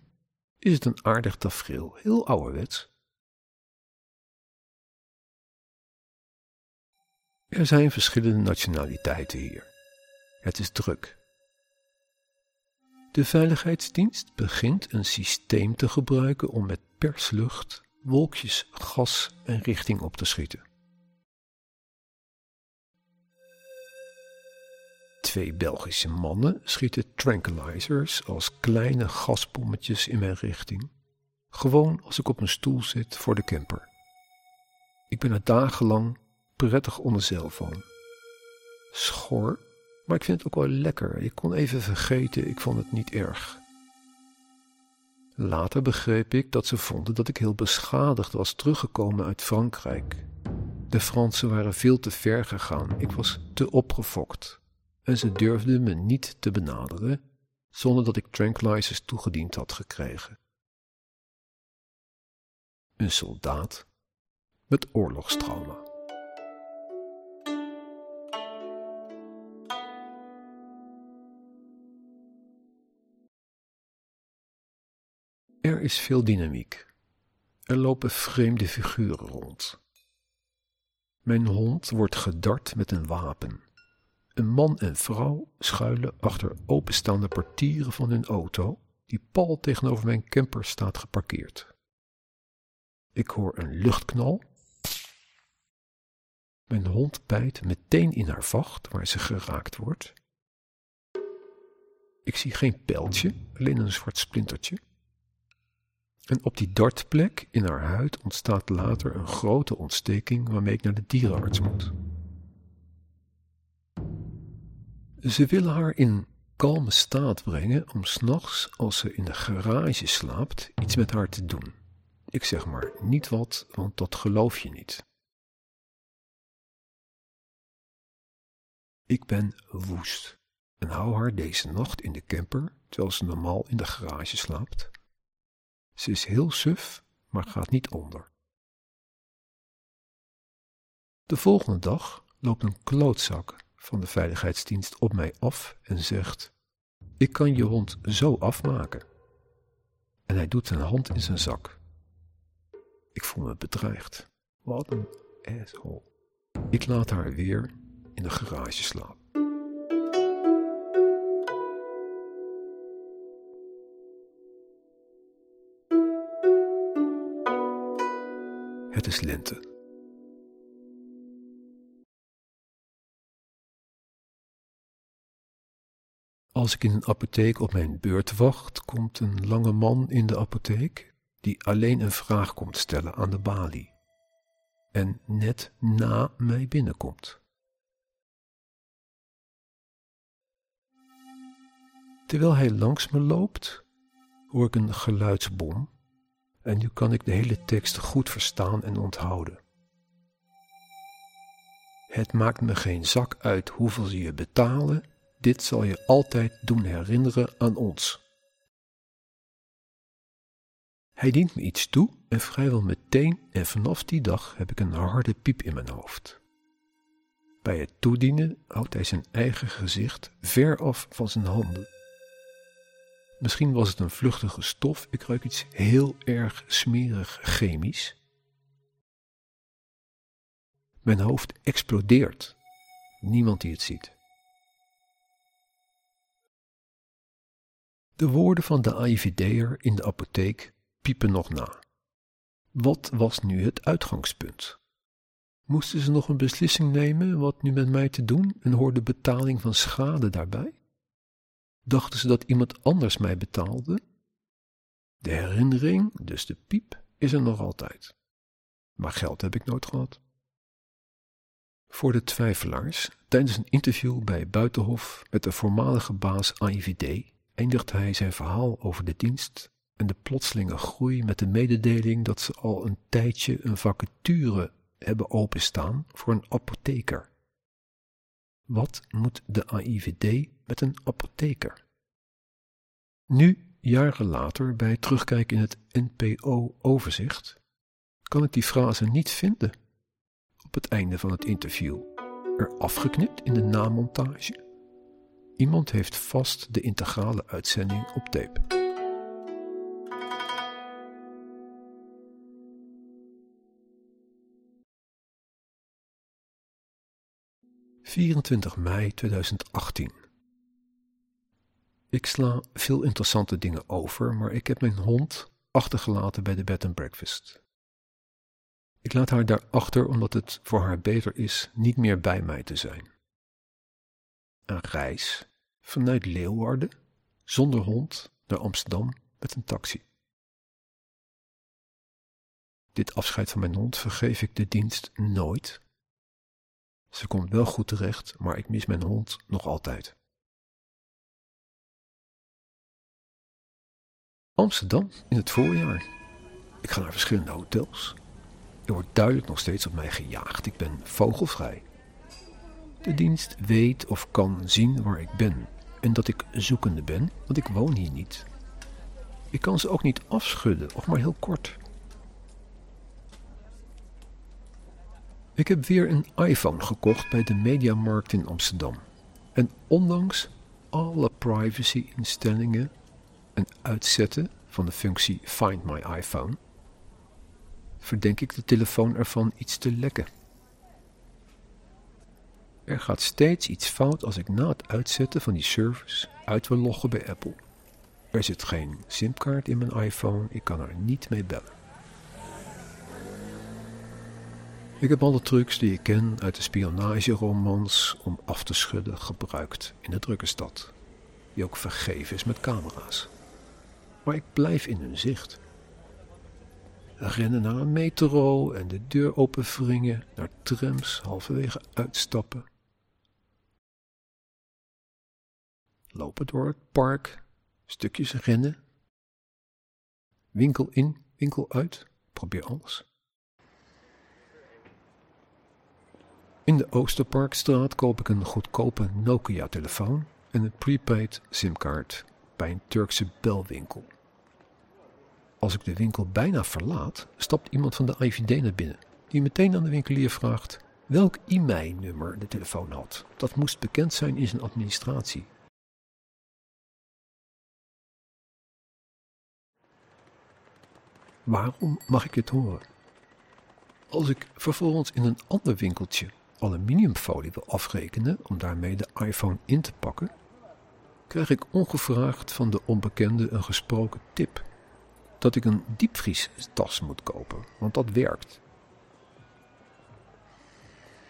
is het een aardig tafereel, heel ouderwets. Er zijn verschillende nationaliteiten hier. Het is druk. De veiligheidsdienst begint een systeem te gebruiken om met perslucht wolkjes gas en richting op te schieten. Twee Belgische mannen schieten tranquilizers als kleine gasbommetjes in mijn richting, gewoon als ik op een stoel zit voor de camper. Ik ben er dagenlang prettig onder van. Schor, maar ik vind het ook wel lekker. Ik kon even vergeten, ik vond het niet erg. Later begreep ik dat ze vonden dat ik heel beschadigd was teruggekomen uit Frankrijk. De Fransen waren veel te ver gegaan, ik was te opgefokt en ze durfden me niet te benaderen zonder dat ik tranquilizers toegediend had gekregen. Een soldaat met oorlogstrauma. Er is veel dynamiek. Er lopen vreemde figuren rond. Mijn hond wordt gedart met een wapen. Een man en vrouw schuilen achter openstaande portieren van hun auto, die pal tegenover mijn camper staat geparkeerd. Ik hoor een luchtknal. Mijn hond bijt meteen in haar vacht waar ze geraakt wordt. Ik zie geen pijltje, alleen een zwart splintertje. En op die dartplek in haar huid ontstaat later een grote ontsteking waarmee ik naar de dierenarts moet. Ze willen haar in kalme staat brengen om s'nachts, als ze in de garage slaapt, iets met haar te doen. Ik zeg maar niet wat, want dat geloof je niet. Ik ben woest en hou haar deze nacht in de camper, terwijl ze normaal in de garage slaapt. Ze is heel suf, maar gaat niet onder. De volgende dag loopt een klootzak van de veiligheidsdienst op mij af en zegt: Ik kan je hond zo afmaken. En hij doet zijn hand in zijn zak. Ik voel me bedreigd. Wat een asshole. Ik laat haar weer in de garage slapen. Is lente. Als ik in een apotheek op mijn beurt wacht, komt een lange man in de apotheek die alleen een vraag komt stellen aan de balie en net na mij binnenkomt. Terwijl hij langs me loopt, hoor ik een geluidsbom en nu kan ik de hele tekst goed verstaan en onthouden. Het maakt me geen zak uit hoeveel ze je betalen dit zal je altijd doen herinneren aan ons. Hij dient me iets toe en vrijwel meteen en vanaf die dag heb ik een harde piep in mijn hoofd. Bij het toedienen houdt hij zijn eigen gezicht ver af van zijn handen. Misschien was het een vluchtige stof, ik ruik iets heel erg smerig chemisch. Mijn hoofd explodeert. Niemand die het ziet. De woorden van de AIVD'er in de apotheek piepen nog na. Wat was nu het uitgangspunt? Moesten ze nog een beslissing nemen wat nu met mij te doen en hoorde betaling van schade daarbij? Dachten ze dat iemand anders mij betaalde? De herinnering, dus de piep, is er nog altijd. Maar geld heb ik nooit gehad. Voor de twijfelaars, tijdens een interview bij Buitenhof met de voormalige baas AIVD, eindigt hij zijn verhaal over de dienst en de plotselinge groei met de mededeling dat ze al een tijdje een vacature hebben openstaan voor een apotheker. Wat moet de AIVD met een apotheker? Nu, jaren later, bij terugkijken in het NPO-overzicht, kan ik die frase niet vinden. Op het einde van het interview, er afgeknipt in de namontage. Iemand heeft vast de integrale uitzending op tape. ...24 mei 2018. Ik sla veel interessante dingen over, maar ik heb mijn hond achtergelaten bij de bed and breakfast. Ik laat haar daar achter omdat het voor haar beter is niet meer bij mij te zijn. Een reis vanuit Leeuwarden, zonder hond, naar Amsterdam met een taxi. Dit afscheid van mijn hond vergeef ik de dienst nooit. Ze komt wel goed terecht, maar ik mis mijn hond nog altijd. Amsterdam in het voorjaar. Ik ga naar verschillende hotels. Er wordt duidelijk nog steeds op mij gejaagd. Ik ben vogelvrij. De dienst weet of kan zien waar ik ben en dat ik zoekende ben, want ik woon hier niet. Ik kan ze ook niet afschudden, of maar heel kort. Ik heb weer een iPhone gekocht bij de Mediamarkt in Amsterdam. En ondanks alle privacy-instellingen en uitzetten van de functie Find My iPhone, verdenk ik de telefoon ervan iets te lekken. Er gaat steeds iets fout als ik na het uitzetten van die service uit wil loggen bij Apple. Er zit geen simkaart in mijn iPhone, ik kan er niet mee bellen. Ik heb alle trucs die ik ken uit de spionageromans om af te schudden gebruikt in de drukke stad, die ook vergeven is met camera's. Maar ik blijf in hun zicht. Rennen naar een metro en de deur openwringen, naar trams halverwege uitstappen. Lopen door het park, stukjes rennen. Winkel in, winkel uit, probeer alles. In de Oosterparkstraat koop ik een goedkope Nokia-telefoon en een prepaid simkaart bij een Turkse belwinkel. Als ik de winkel bijna verlaat, stapt iemand van de IVD naar binnen, die meteen aan de winkelier vraagt welk e-mailnummer de telefoon had. Dat moest bekend zijn in zijn administratie. Waarom mag ik het horen? Als ik vervolgens in een ander winkeltje aluminiumfolie wil afrekenen om daarmee de iPhone in te pakken, krijg ik ongevraagd van de onbekende een gesproken tip dat ik een diepvriestas moet kopen, want dat werkt.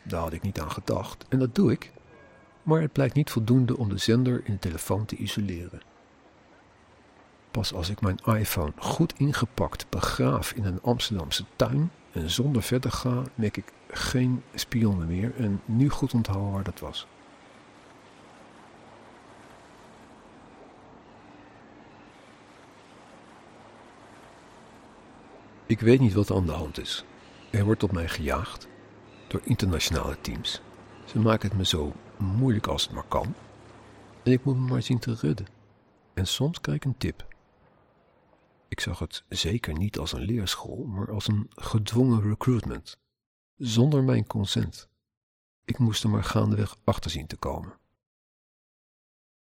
Daar had ik niet aan gedacht en dat doe ik, maar het blijkt niet voldoende om de zender in de telefoon te isoleren. Pas als ik mijn iPhone goed ingepakt begraaf in een Amsterdamse tuin en zonder verder ga, merk ik geen spionnen meer en nu goed onthouden waar dat was. Ik weet niet wat er aan de hand is. Er wordt op mij gejaagd door internationale teams. Ze maken het me zo moeilijk als het maar kan. En ik moet me maar zien te redden. En soms krijg ik een tip. Ik zag het zeker niet als een leerschool, maar als een gedwongen recruitment. Zonder mijn consent. Ik moest er maar gaandeweg achter zien te komen.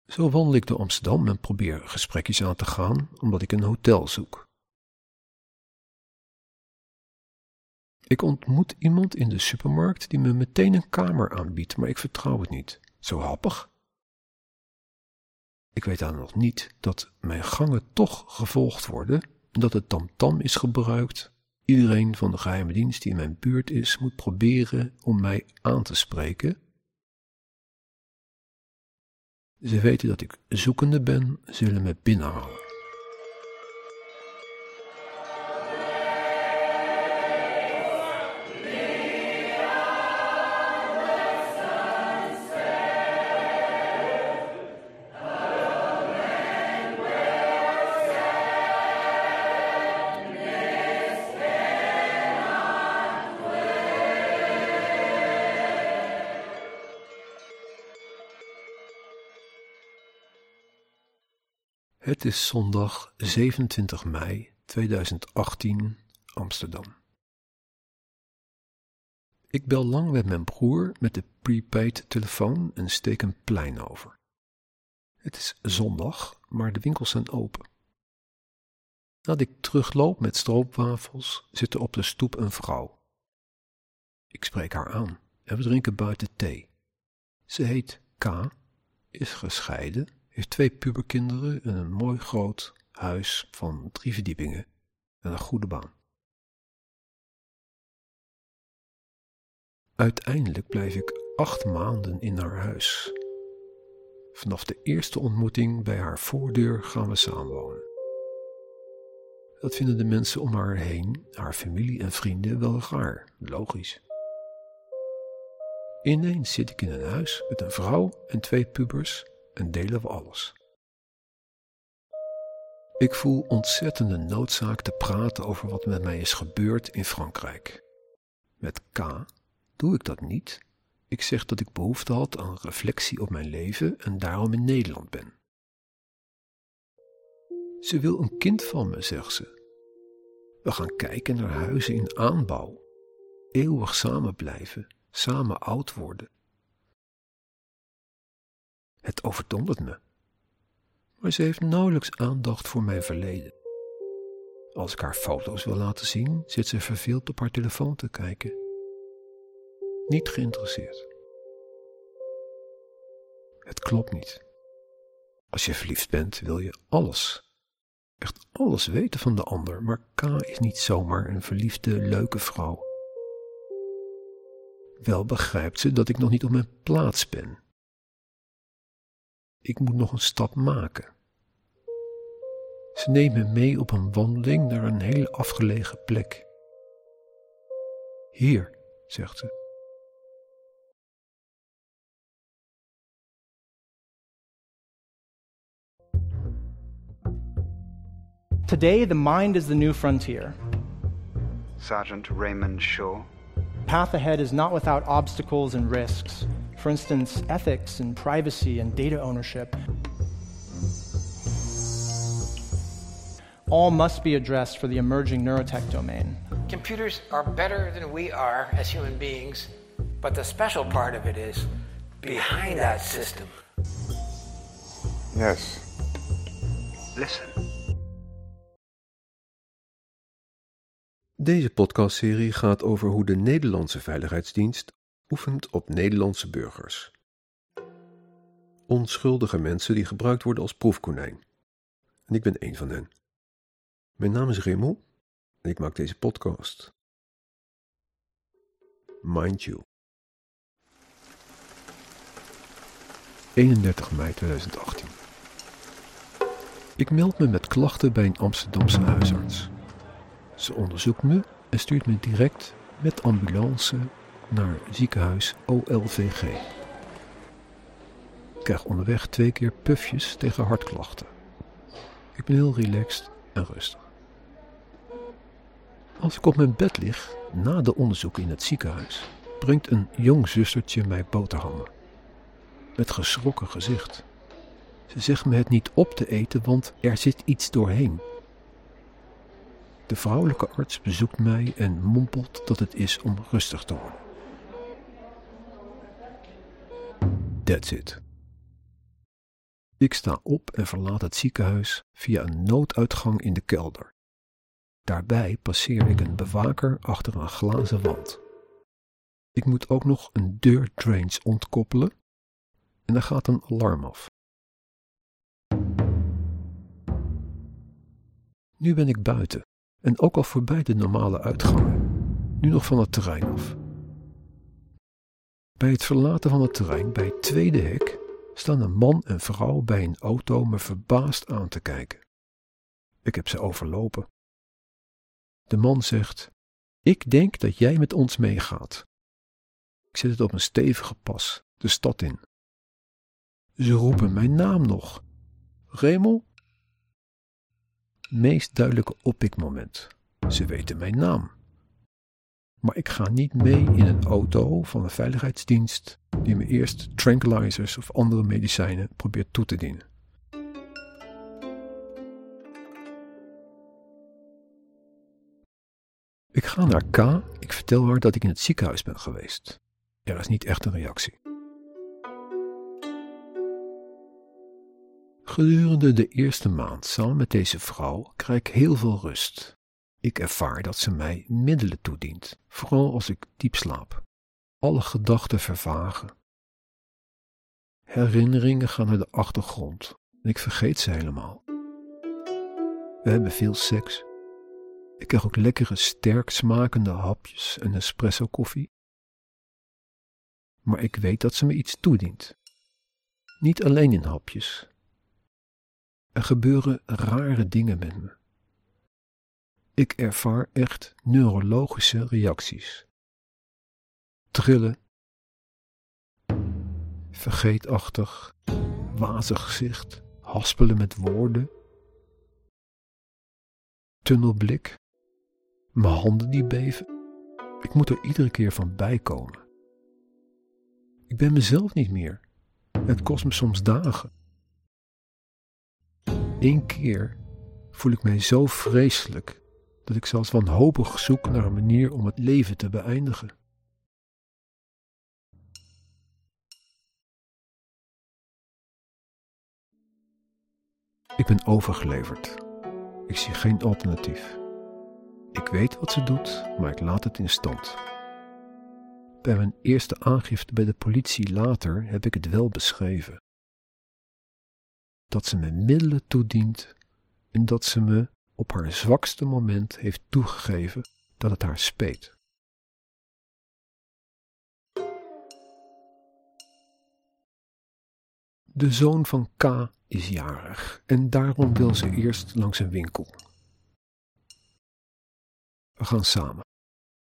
Zo wandel ik door Amsterdam en probeer gesprekjes aan te gaan, omdat ik een hotel zoek. Ik ontmoet iemand in de supermarkt die me meteen een kamer aanbiedt, maar ik vertrouw het niet. Zo happig. Ik weet dan nog niet dat mijn gangen toch gevolgd worden en dat het tamtam is gebruikt. Iedereen van de geheime dienst die in mijn buurt is, moet proberen om mij aan te spreken. Ze weten dat ik zoekende ben, zullen me binnenhalen. Het is zondag 27 mei 2018, Amsterdam. Ik bel lang met mijn broer met de prepaid telefoon en steek een plein over. Het is zondag, maar de winkels zijn open. Nadat ik terugloop met stroopwafels, zit er op de stoep een vrouw. Ik spreek haar aan en we drinken buiten thee. Ze heet K, is gescheiden heeft twee puberkinderen en een mooi groot huis van drie verdiepingen en een goede baan. Uiteindelijk blijf ik acht maanden in haar huis. Vanaf de eerste ontmoeting bij haar voordeur gaan we samenwonen. Dat vinden de mensen om haar heen, haar familie en vrienden, wel raar, logisch. Ineens zit ik in een huis met een vrouw en twee pubers en delen we alles. Ik voel ontzettende noodzaak te praten over wat met mij is gebeurd in Frankrijk. Met K doe ik dat niet. Ik zeg dat ik behoefte had aan reflectie op mijn leven en daarom in Nederland ben. Ze wil een kind van me, zegt ze. We gaan kijken naar huizen in aanbouw. Eeuwig samen blijven, samen oud worden. Het overdondert me. Maar ze heeft nauwelijks aandacht voor mijn verleden. Als ik haar foto's wil laten zien, zit ze verveeld op haar telefoon te kijken. Niet geïnteresseerd. Het klopt niet. Als je verliefd bent, wil je alles. Echt alles weten van de ander, maar K is niet zomaar een verliefde, leuke vrouw. Wel begrijpt ze dat ik nog niet op mijn plaats ben. Ik moet nog een stap maken. Ze neemt me mee op een wandeling naar een hele afgelegen plek. Hier, zegt ze. Today, the mind is the new frontier. Sergeant Raymond Shaw. Path ahead is not without obstacles and risks. For instance, ethics and privacy and data ownership. All must be addressed for the emerging neurotech domain. Computers are better than we are as human beings, but the special part of it is behind that system. Yes. Listen. Deze podcastserie gaat over hoe de Nederlandse Veiligheidsdienst oefent op Nederlandse burgers. Onschuldige mensen die gebruikt worden als proefkonijn. En ik ben één van hen. Mijn naam is Raymond en ik maak deze podcast. Mind you. 31 mei 2018. Ik meld me met klachten bij een Amsterdamse huisarts. Ze onderzoekt me en stuurt me direct met ambulance naar ziekenhuis OLVG. Ik krijg onderweg twee keer pufjes tegen hartklachten. Ik ben heel relaxed en rustig. Als ik op mijn bed lig, na de onderzoeken in het ziekenhuis, brengt een jong zustertje mij boterhammen. Met geschrokken gezicht. Ze zegt me het niet op te eten, want er zit iets doorheen. De vrouwelijke arts bezoekt mij en mompelt dat het is om rustig te worden. That's it. Ik sta op en verlaat het ziekenhuis via een nooduitgang in de kelder. Daarbij passeer ik een bewaker achter een glazen wand. Ik moet ook nog een deurdrains ontkoppelen en er gaat een alarm af. Nu ben ik buiten en ook al voorbij de normale uitgangen, nu nog van het terrein af. Bij het verlaten van het terrein, bij het tweede hek, staan een man en vrouw bij een auto me verbaasd aan te kijken. Ik heb ze overlopen. De man zegt: Ik denk dat jij met ons meegaat. Ik zet het op een stevige pas, de stad in. Ze roepen mijn naam nog. Remel? Meest duidelijke oppikmoment. Ze weten mijn naam. Maar ik ga niet mee in een auto van een veiligheidsdienst die me eerst tranquilizers of andere medicijnen probeert toe te dienen. Ik ga naar K. Ik vertel haar dat ik in het ziekenhuis ben geweest. Er is niet echt een reactie. Gedurende de eerste maand samen met deze vrouw krijg ik heel veel rust. Ik ervaar dat ze mij middelen toedient, vooral als ik diep slaap. Alle gedachten vervagen. Herinneringen gaan naar de achtergrond, En ik vergeet ze helemaal. We hebben veel seks. Ik krijg ook lekkere, sterk smakende hapjes en espresso koffie. Maar ik weet dat ze me iets toedient. Niet alleen in hapjes. Er gebeuren rare dingen met me. Ik ervaar echt neurologische reacties. Trillen, vergeetachtig, wazig gezicht, haspelen met woorden, tunnelblik, mijn handen die beven. Ik moet er iedere keer van bijkomen. Ik ben mezelf niet meer. Het kost me soms dagen. Eén keer voel ik mij zo vreselijk dat ik zelfs wanhopig zoek naar een manier om het leven te beëindigen. Ik ben overgeleverd. Ik zie geen alternatief. Ik weet wat ze doet, maar ik laat het in stand. Bij mijn eerste aangifte bij de politie later heb ik het wel beschreven. Dat ze me middelen toedient en dat ze me op haar zwakste moment heeft toegegeven dat het haar speet. De zoon van K is jarig en daarom wil ze eerst langs een winkel. We gaan samen.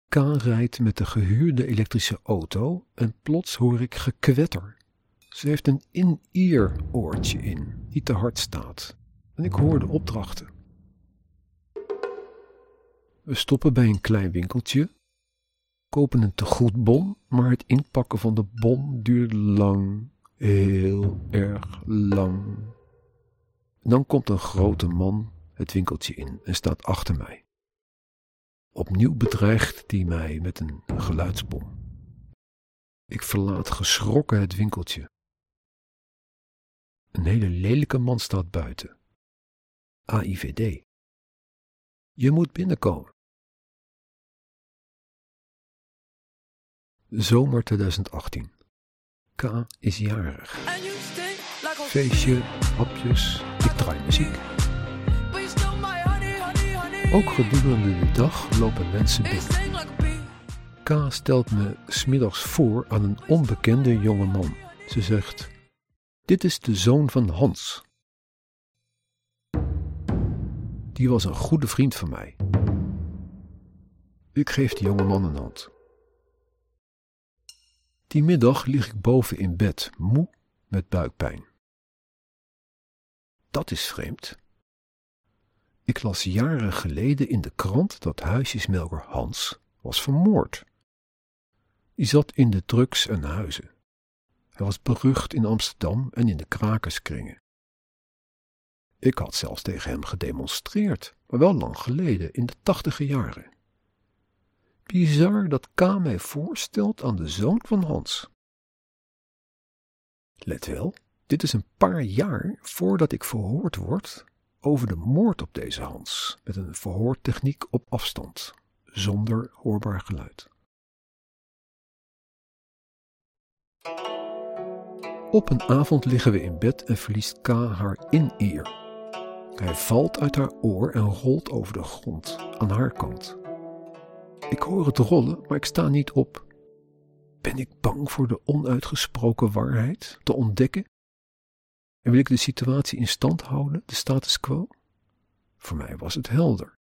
K rijdt met de gehuurde elektrische auto en plots hoor ik gekwetter. Ze heeft een in-ear oortje in, die te hard staat. En ik hoor de opdrachten. We stoppen bij een klein winkeltje, kopen een tegoedbon, maar het inpakken van de bon duurt lang, heel erg lang. dan komt een grote man het winkeltje in en staat achter mij. Opnieuw bedreigt hij mij met een geluidsbom. Ik verlaat geschrokken het winkeltje. Een hele lelijke man staat buiten. AIVD. Je moet binnenkomen. Zomer 2018. K is jarig. Feestje, hapjes, ik draai muziek. Ook gedurende de dag lopen mensen binnen. K stelt me smiddags voor aan een onbekende jonge man. Ze zegt: Dit is de zoon van Hans. Die was een goede vriend van mij. Ik geef de jonge man een hand. Die middag lig ik boven in bed, moe met buikpijn. Dat is vreemd. Ik las jaren geleden in de krant dat huisjesmelker Hans was vermoord. Die zat in de drugs en huizen. Hij was berucht in Amsterdam en in de krakerskringen. Ik had zelfs tegen hem gedemonstreerd, maar wel lang geleden, in de tachtige jaren. Bizar dat K mij voorstelt aan de zoon van Hans. Let wel, dit is een paar jaar voordat ik verhoord word over de moord op deze Hans, met een verhoortechniek op afstand, zonder hoorbaar geluid. Op een avond liggen we in bed en verliest K haar in-ear. Hij valt uit haar oor en rolt over de grond aan haar kant. Ik hoor het rollen, maar ik sta niet op. Ben ik bang voor de onuitgesproken waarheid te ontdekken? En wil ik de situatie in stand houden, de status quo? Voor mij was het helder.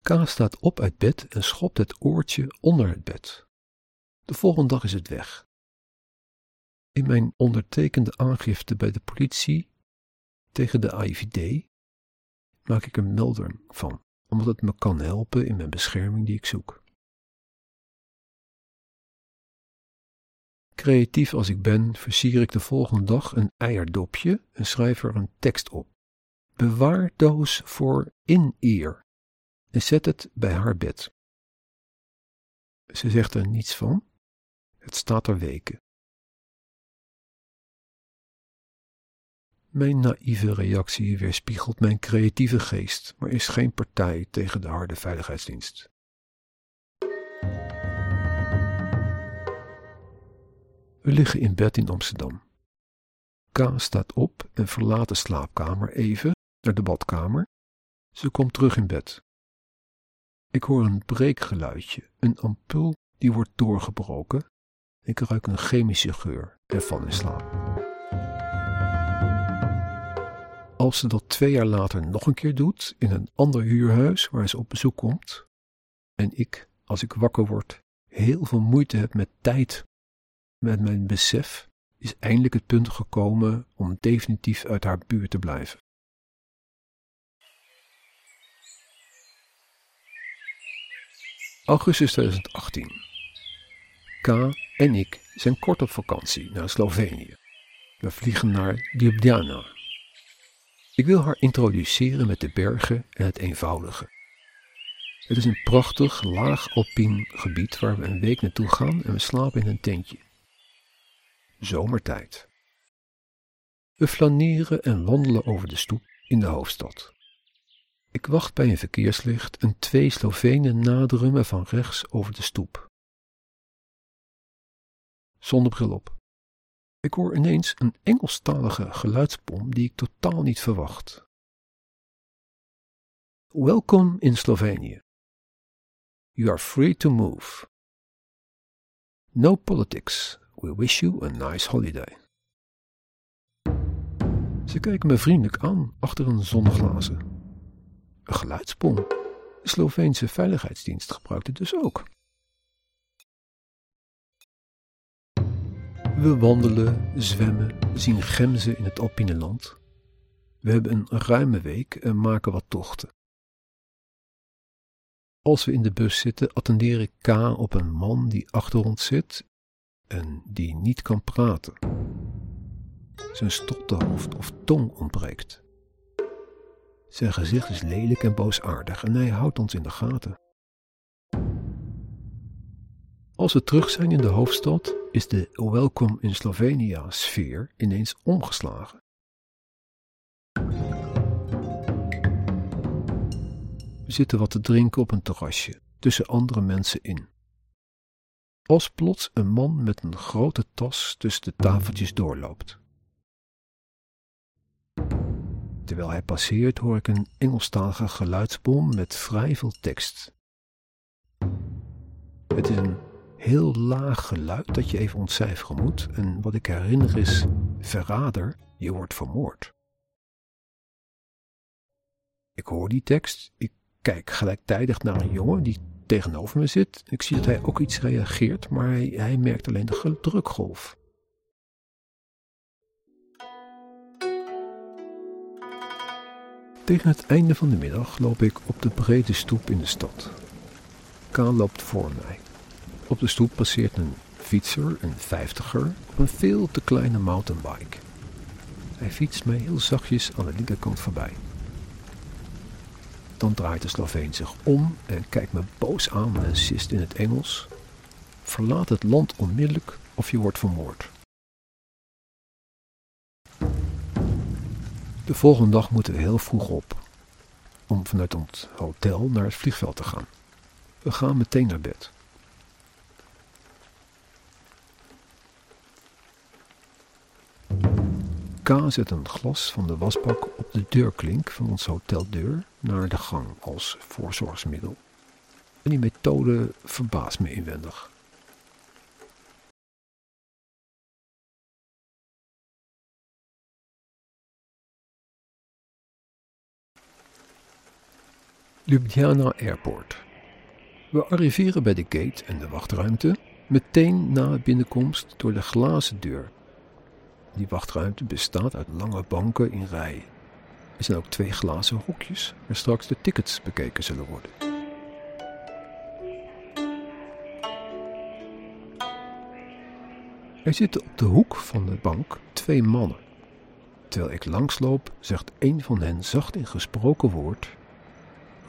K staat op uit bed en schopt het oortje onder het bed. De volgende dag is het weg. In mijn ondertekende aangifte bij de politie tegen de AIVD maak ik een melding van omdat het me kan helpen in mijn bescherming die ik zoek. Creatief als ik ben, versier ik de volgende dag een eierdopje en schrijf er een tekst op. Bewaardoos voor in-ear en zet het bij haar bed. Ze zegt er niets van. Het staat er weken. Mijn naïeve reactie weerspiegelt mijn creatieve geest, maar is geen partij tegen de harde veiligheidsdienst. We liggen in bed in Amsterdam. K staat op en verlaat de slaapkamer even naar de badkamer. Ze komt terug in bed. Ik hoor een breekgeluidje, een ampul die wordt doorgebroken. Ik ruik een chemische geur en val in slaap. Als ze dat twee jaar later nog een keer doet in een ander huurhuis waar ze op bezoek komt, en ik, als ik wakker word, heel veel moeite heb met tijd, met mijn besef, is eindelijk het punt gekomen om definitief uit haar buurt te blijven. Augustus 2018. K en ik zijn kort op vakantie naar Slovenië. We vliegen naar Ljubljana. Ik wil haar introduceren met de bergen en het eenvoudige. Het is een prachtig, laag alpien gebied waar we een week naartoe gaan en we slapen in een tentje. Zomertijd. We flaneren en wandelen over de stoep in de hoofdstad. Ik wacht bij een verkeerslicht en twee Slovenen naderen me van rechts over de stoep. Zonder bril op. Ik hoor ineens een Engelstalige geluidspom die ik totaal niet verwacht. Welkom in Slovenië. You are free to move. No politics. We wish you a nice holiday. Ze kijken me vriendelijk aan achter een zonneglazen. Een geluidspom. De Sloveense veiligheidsdienst gebruikt het dus ook. We wandelen, zwemmen, zien gemzen in het alpine land. We hebben een ruime week en maken wat tochten. Als we in de bus zitten, attendeer ik K op een man die achter ons zit en die niet kan praten. Zijn stotterhoofd of tong ontbreekt. Zijn gezicht is lelijk en boosaardig en hij houdt ons in de gaten. Als we terug zijn in de hoofdstad, is de Welcome in Slovenia sfeer ineens omgeslagen. We zitten wat te drinken op een terrasje, tussen andere mensen in. Als plots een man met een grote tas tussen de tafeltjes doorloopt. Terwijl hij passeert hoor ik een Engelstalige geluidsbom met vrij veel tekst. Het is een heel laag geluid dat je even ontcijferen moet. En wat ik herinner is: verrader, je wordt vermoord. Ik hoor die tekst. Ik kijk gelijktijdig naar een jongen die tegenover me zit. Ik zie dat hij ook iets reageert, maar hij, hij merkt alleen de drukgolf. Tegen het einde van de middag loop ik op de brede stoep in de stad. Kaan loopt voor mij. Op de stoep passeert een fietser, een vijftiger, op een veel te kleine mountainbike. Hij fietst mij heel zachtjes aan de linkerkant voorbij. Dan draait de Sloveen zich om en kijkt me boos aan en sist in het Engels. Verlaat het land onmiddellijk of je wordt vermoord. De volgende dag moeten we heel vroeg op, om vanuit ons hotel naar het vliegveld te gaan. We gaan meteen naar bed. K zet een glas van de wasbak op de deurklink van ons hoteldeur naar de gang als voorzorgsmiddel. En die methode verbaast me inwendig. Ljubljana Airport. We arriveren bij de gate en de wachtruimte meteen na binnenkomst door de glazen deur die wachtruimte bestaat uit lange banken in rijen. Er zijn ook twee glazen hokjes waar straks de tickets bekeken zullen worden. Er zitten op de hoek van de bank twee mannen. Terwijl ik langsloop, zegt een van hen zacht in gesproken woord: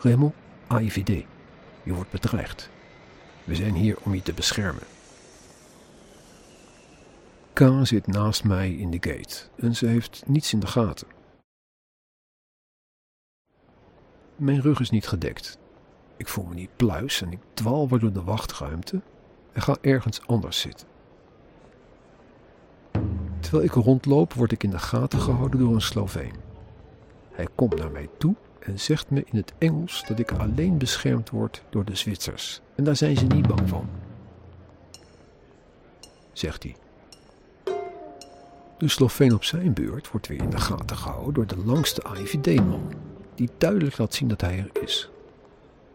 Raymond, AIVD, je wordt bedreigd. We zijn hier om je te beschermen. K zit naast mij in de gate en ze heeft niets in de gaten. Mijn rug is niet gedekt. Ik voel me niet pluis en ik dwal weer door de wachtruimte en ga ergens anders zitten. Terwijl ik rondloop, word ik in de gaten gehouden door een Sloveen. Hij komt naar mij toe en zegt me in het Engels dat ik alleen beschermd word door de Zwitsers. En daar zijn ze niet bang van. Zegt hij. De Sloveen op zijn beurt wordt weer in de gaten gehouden door de langste AIVD-man, die duidelijk laat zien dat hij er is.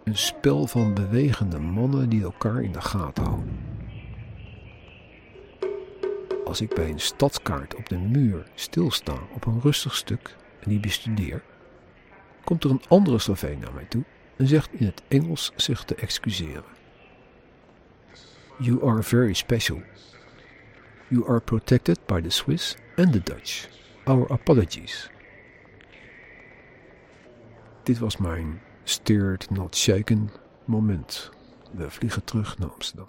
Een spel van bewegende mannen die elkaar in de gaten houden. Als ik bij een stadskaart op de muur stilsta op een rustig stuk en die bestudeer, komt er een andere Sloveen naar mij toe en zegt in het Engels zich te excuseren. You are very special. You are protected by the Swiss and the Dutch. Our apologies. Dit was mijn steered not shaken moment. We vliegen terug naar Amsterdam.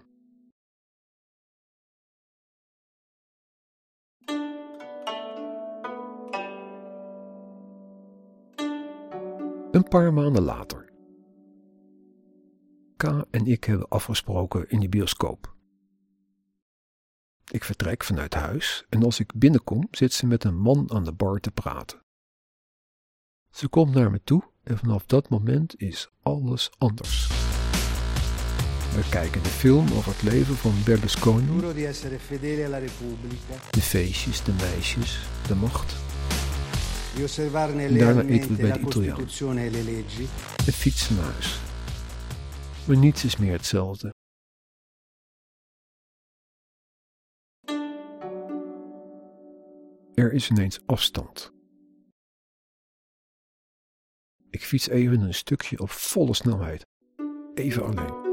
Een paar maanden later. K en ik hebben afgesproken in de bioscoop. Ik vertrek vanuit huis en als ik binnenkom zit ze met een man aan de bar te praten. Ze komt naar me toe en vanaf dat moment is alles anders. We kijken de film over het leven van Berlusconi. De feestjes, de meisjes, de macht. Daarna eten we bij de Italiaan. En fietsen naar huis. Maar niets is meer hetzelfde. Er is ineens afstand. Ik fiets even een stukje op volle snelheid. Even alleen.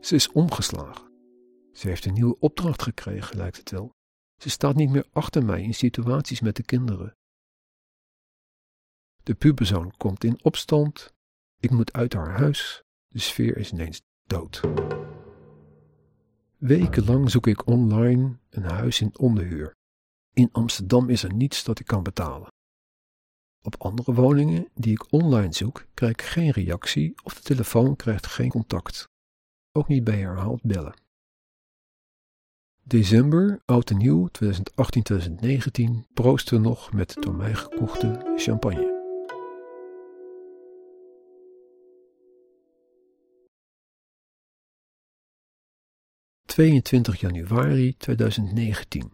Ze is omgeslagen. Ze heeft een nieuwe opdracht gekregen, lijkt het wel. Ze staat niet meer achter mij in situaties met de kinderen. De puberzoon komt in opstand. Ik moet uit haar huis. De sfeer is ineens dood. Wekenlang zoek ik online een huis in onderhuur. In Amsterdam is er niets dat ik kan betalen. Op andere woningen die ik online zoek, krijg ik geen reactie of de telefoon krijgt geen contact. Ook niet bij herhaald bellen. December, oud en nieuw, 2018-2019, proosten nog met door mij gekochte champagne. ...22 januari 2019.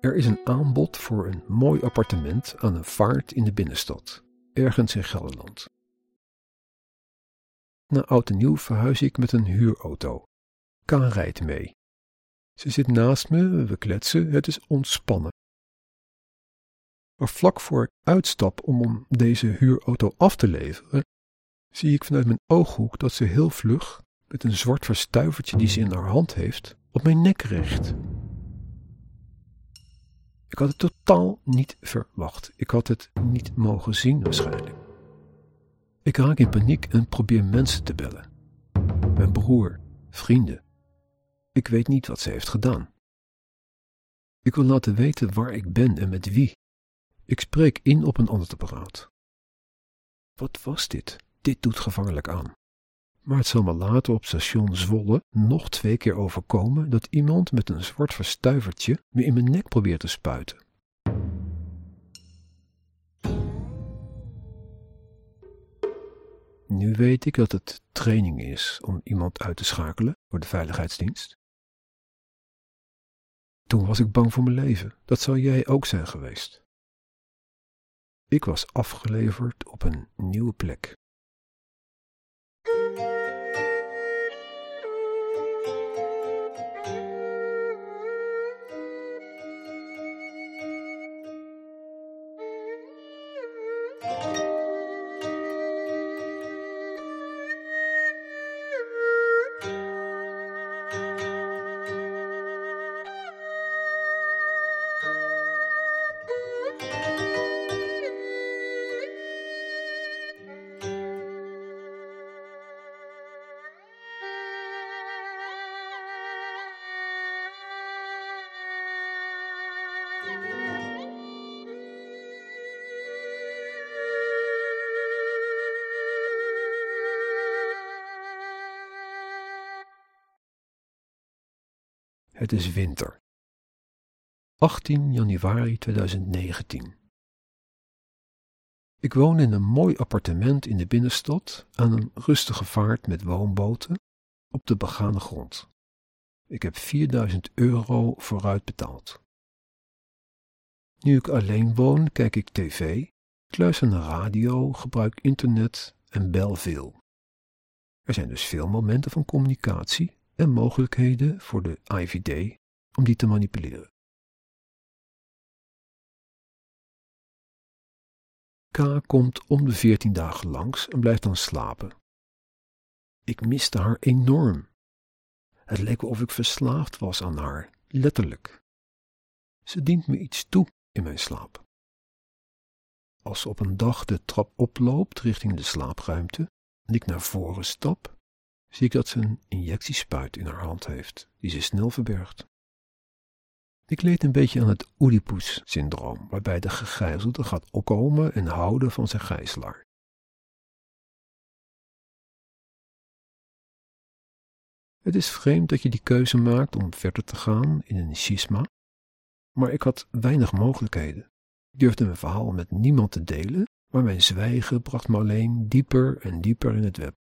Er is een aanbod voor een mooi appartement aan een vaart in de binnenstad, ergens in Gelderland. Na oud en nieuw verhuis ik met een huurauto. Kaan rijdt mee. Ze zit naast me, we kletsen, het is ontspannen. Maar vlak voor ik uitstap om deze huurauto af te leveren, zie ik vanuit mijn ooghoek dat ze heel vlug, met een zwart verstuivertje die ze in haar hand heeft, op mijn nek richt. Ik had het totaal niet verwacht. Ik had het niet mogen zien waarschijnlijk. Ik raak in paniek en probeer mensen te bellen. Mijn broer, vrienden. Ik weet niet wat ze heeft gedaan. Ik wil laten weten waar ik ben en met wie. Ik spreek in op een ander apparaat. Wat was dit? Dit doet gevaarlijk aan. Maar het zal me later op station Zwolle nog twee keer overkomen dat iemand met een zwart verstuivertje me in mijn nek probeert te spuiten. Nu weet ik dat het training is om iemand uit te schakelen voor de veiligheidsdienst. Toen was ik bang voor mijn leven. Dat zou jij ook zijn geweest. Ik was afgeleverd op een nieuwe plek. Het is winter. 18 januari 2019. Ik woon in een mooi appartement in de binnenstad aan een rustige vaart met woonboten op de begane grond. Ik heb 4000 euro vooruit betaald. Nu ik alleen woon, kijk ik tv, luister naar radio, gebruik internet en bel veel. Er zijn dus veel momenten van communicatie en mogelijkheden voor de IVD om die te manipuleren. K komt om de veertien dagen langs en blijft dan slapen. Ik miste haar enorm. Het leek of ik verslaafd was aan haar, letterlijk. Ze dient me iets toe in mijn slaap. Als op een dag de trap oploopt richting de slaapruimte en ik naar voren stap, zie ik dat ze een injectiespuit in haar hand heeft, die ze snel verbergt. Ik leed een beetje aan het Oedipus-syndroom, waarbij de gegijzelde gaat opkomen en houden van zijn gijzelaar. Het is vreemd dat je die keuze maakt om verder te gaan in een schisma, maar ik had weinig mogelijkheden. Ik durfde mijn verhaal met niemand te delen, maar mijn zwijgen bracht me alleen dieper en dieper in het web.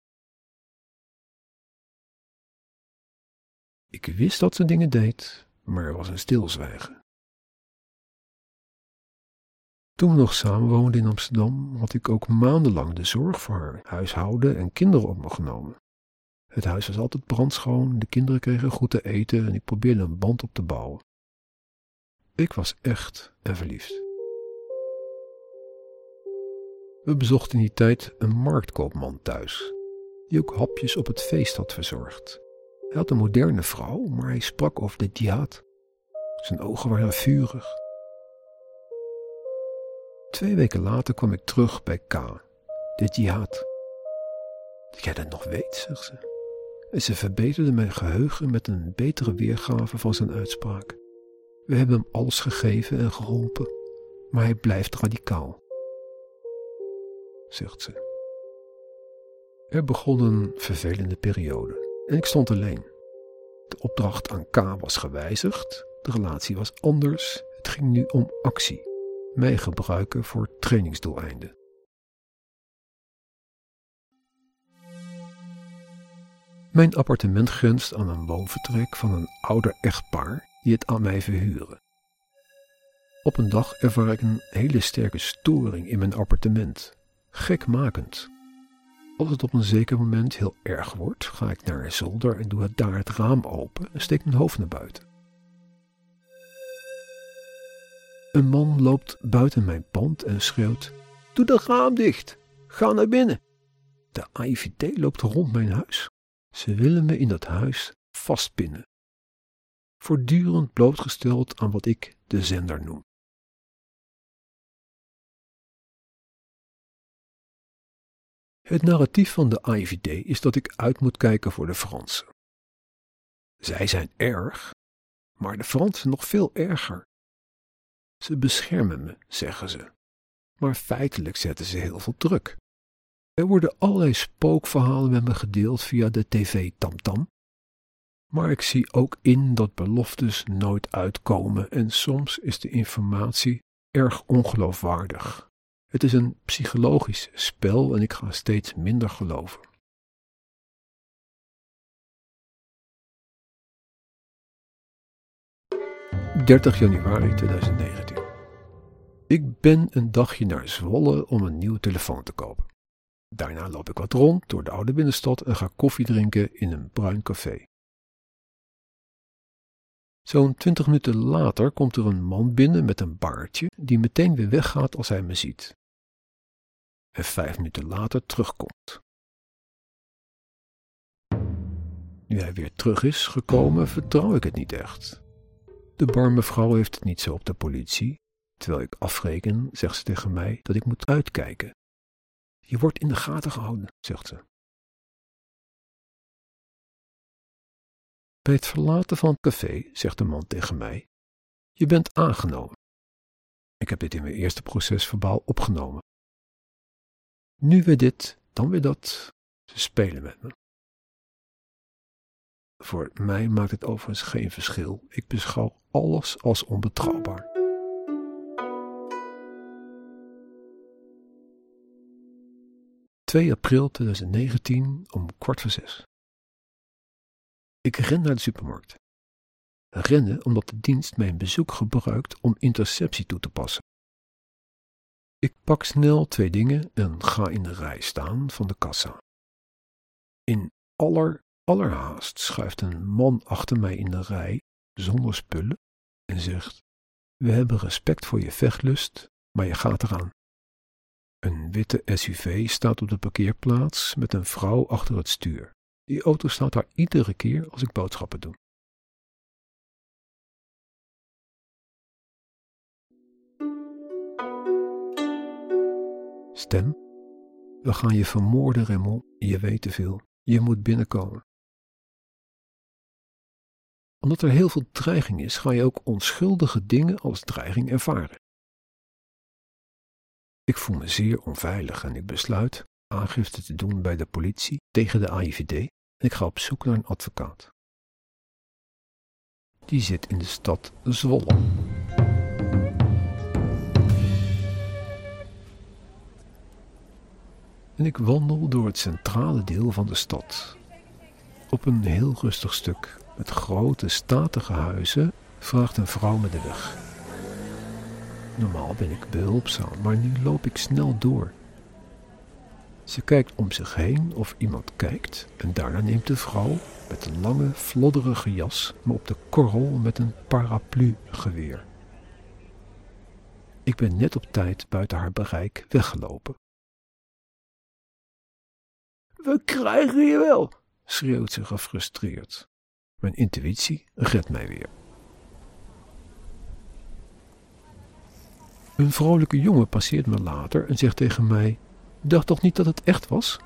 Ik wist dat ze dingen deed, maar er was een stilzwijgen. Toen we nog samenwoonden in Amsterdam, had ik ook maandenlang de zorg voor haar huishouden en kinderen op me genomen. Het huis was altijd brandschoon, de kinderen kregen goed te eten en ik probeerde een band op te bouwen. Ik was echt en verliefd. We bezochten in die tijd een marktkoopman thuis, die ook hapjes op het feest had verzorgd. Hij had een moderne vrouw, maar hij sprak over de jihad. Zijn ogen waren vurig. Twee weken later kwam ik terug bij K, de jihad. Dat jij dat nog weet, zegt ze. En ze verbeterde mijn geheugen met een betere weergave van zijn uitspraak. We hebben hem alles gegeven en geholpen, maar hij blijft radicaal, zegt ze. Er begon een vervelende periode. En ik stond alleen. De opdracht aan K was gewijzigd, de relatie was anders, het ging nu om actie, mij gebruiken voor trainingsdoeleinden. Mijn appartement grenst aan een woonvertrek van een ouder echtpaar die het aan mij verhuren. Op een dag ervaar ik een hele sterke storing in mijn appartement, gekmakend. Als het op een zeker moment heel erg wordt, ga ik naar een zolder en doe het daar het raam open en steek mijn hoofd naar buiten. Een man loopt buiten mijn pand en schreeuwt: Doe dat raam dicht! Ga naar binnen! De AIVD loopt rond mijn huis. Ze willen me in dat huis vastpinnen. Voortdurend blootgesteld aan wat ik de zender noem. Het narratief van de IVD is dat ik uit moet kijken voor de Fransen. Zij zijn erg, maar de Fransen nog veel erger. Ze beschermen me, zeggen ze, maar feitelijk zetten ze heel veel druk. Er worden allerlei spookverhalen met me gedeeld via de tv Tamtam, maar ik zie ook in dat beloftes nooit uitkomen en soms is de informatie erg ongeloofwaardig. Het is een psychologisch spel en ik ga steeds minder geloven. ...30 januari 2019. Ik ben een dagje naar Zwolle om een nieuwe telefoon te kopen. Daarna loop ik wat rond door de oude binnenstad en ga koffie drinken in een bruin café. Zo'n twintig minuten later komt er een man binnen met een baardje die meteen weer weggaat als hij me ziet en vijf minuten later terugkomt. Nu hij weer terug is gekomen, vertrouw ik het niet echt. De barmevrouw heeft het niet zo op de politie. Terwijl ik afreken, zegt ze tegen mij dat ik moet uitkijken. Je wordt in de gaten gehouden, zegt ze. Bij het verlaten van het café zegt de man tegen mij: Je bent aangenomen. Ik heb dit in mijn eerste proces verbaal opgenomen. Nu weer dit, dan weer dat. Ze spelen met me. Voor mij maakt het overigens geen verschil. Ik beschouw alles als onbetrouwbaar. ...2 april 2019 om kwart voor zes. Ik ren naar de supermarkt. Rennen omdat de dienst mijn bezoek gebruikt om interceptie toe te passen. Ik pak snel twee dingen en ga in de rij staan van de kassa. In aller, allerhaast schuift een man achter mij in de rij zonder spullen en zegt: We hebben respect voor je vechtlust, maar je gaat eraan. Een witte SUV staat op de parkeerplaats met een vrouw achter het stuur. Die auto staat daar iedere keer als ik boodschappen doe. Stem, we gaan je vermoorden, Raymond. Je weet te veel. Je moet binnenkomen. Omdat er heel veel dreiging is, ga je ook onschuldige dingen als dreiging ervaren. Ik voel me zeer onveilig en ik besluit aangifte te doen bij de politie tegen de AIVD en ik ga op zoek naar een advocaat. Die zit in de stad Zwolle. En ik wandel door het centrale deel van de stad. Op een heel rustig stuk met grote statige huizen vraagt een vrouw me de weg. Normaal ben ik behulpzaam, maar nu loop ik snel door. Ze kijkt om zich heen of iemand kijkt en daarna neemt de vrouw met een lange, flodderige jas me op de korrel met een paraplu-geweer. Ik ben net op tijd buiten haar bereik weggelopen. We krijgen je wel, schreeuwt ze gefrustreerd. Mijn intuïtie redt mij weer. Een vrolijke jongen passeert me later en zegt tegen mij: Dacht toch niet dat het echt was?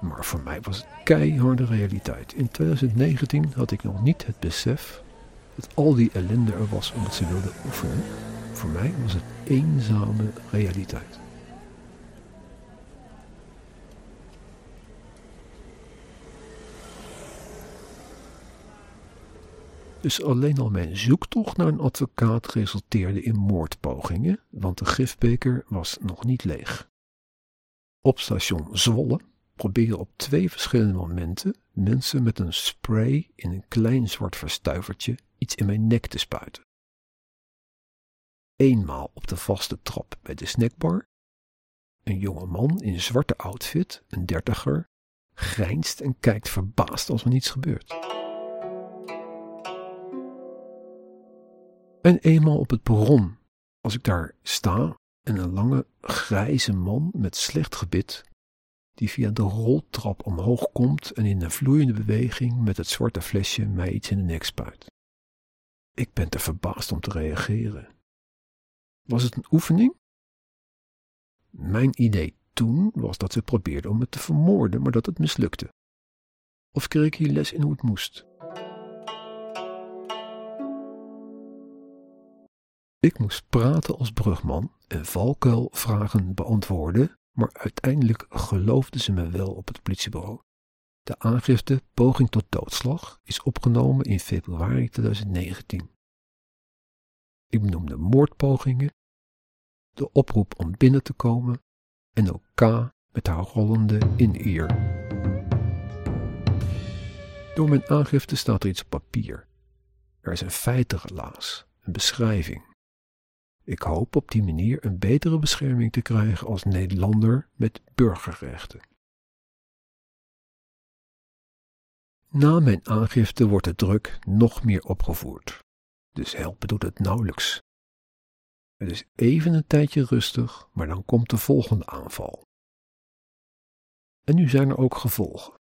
Maar voor mij was het keiharde realiteit. In 2019 had ik nog niet het besef dat al die ellende er was omdat ze wilden oefenen. Voor mij was het eenzame realiteit. Dus alleen al mijn zoektocht naar een advocaat resulteerde in moordpogingen, want de gifbeker was nog niet leeg. Op station Zwolle probeerde op twee verschillende momenten mensen met een spray in een klein zwart verstuivertje iets in mijn nek te spuiten. Eenmaal op de vaste trap bij de snackbar. Een jonge man in zwarte outfit, een dertiger, grijnst en kijkt verbaasd als er niets gebeurt. En eenmaal op het perron, als ik daar sta en een lange grijze man met slecht gebit, die via de roltrap omhoog komt en in een vloeiende beweging met het zwarte flesje mij iets in de nek spuit. Ik ben te verbaasd om te reageren. Was het een oefening? Mijn idee toen was dat ze probeerden om me te vermoorden, maar dat het mislukte. Of kreeg ik hier les in hoe het moest? Ik moest praten als brugman en valkuilvragen beantwoorden, maar uiteindelijk geloofden ze me wel op het politiebureau. De aangifte poging tot doodslag is opgenomen in februari 2019. Ik benoemde moordpogingen, de oproep om binnen te komen en ook K met haar rollende in-ear. Door mijn aangifte staat er iets op papier. Er is een feitenrelaas, een beschrijving. Ik hoop op die manier een betere bescherming te krijgen als Nederlander met burgerrechten. Na mijn aangifte wordt de druk nog meer opgevoerd, dus helpen doet het nauwelijks. Het is even een tijdje rustig, maar dan komt de volgende aanval. En nu zijn er ook gevolgen.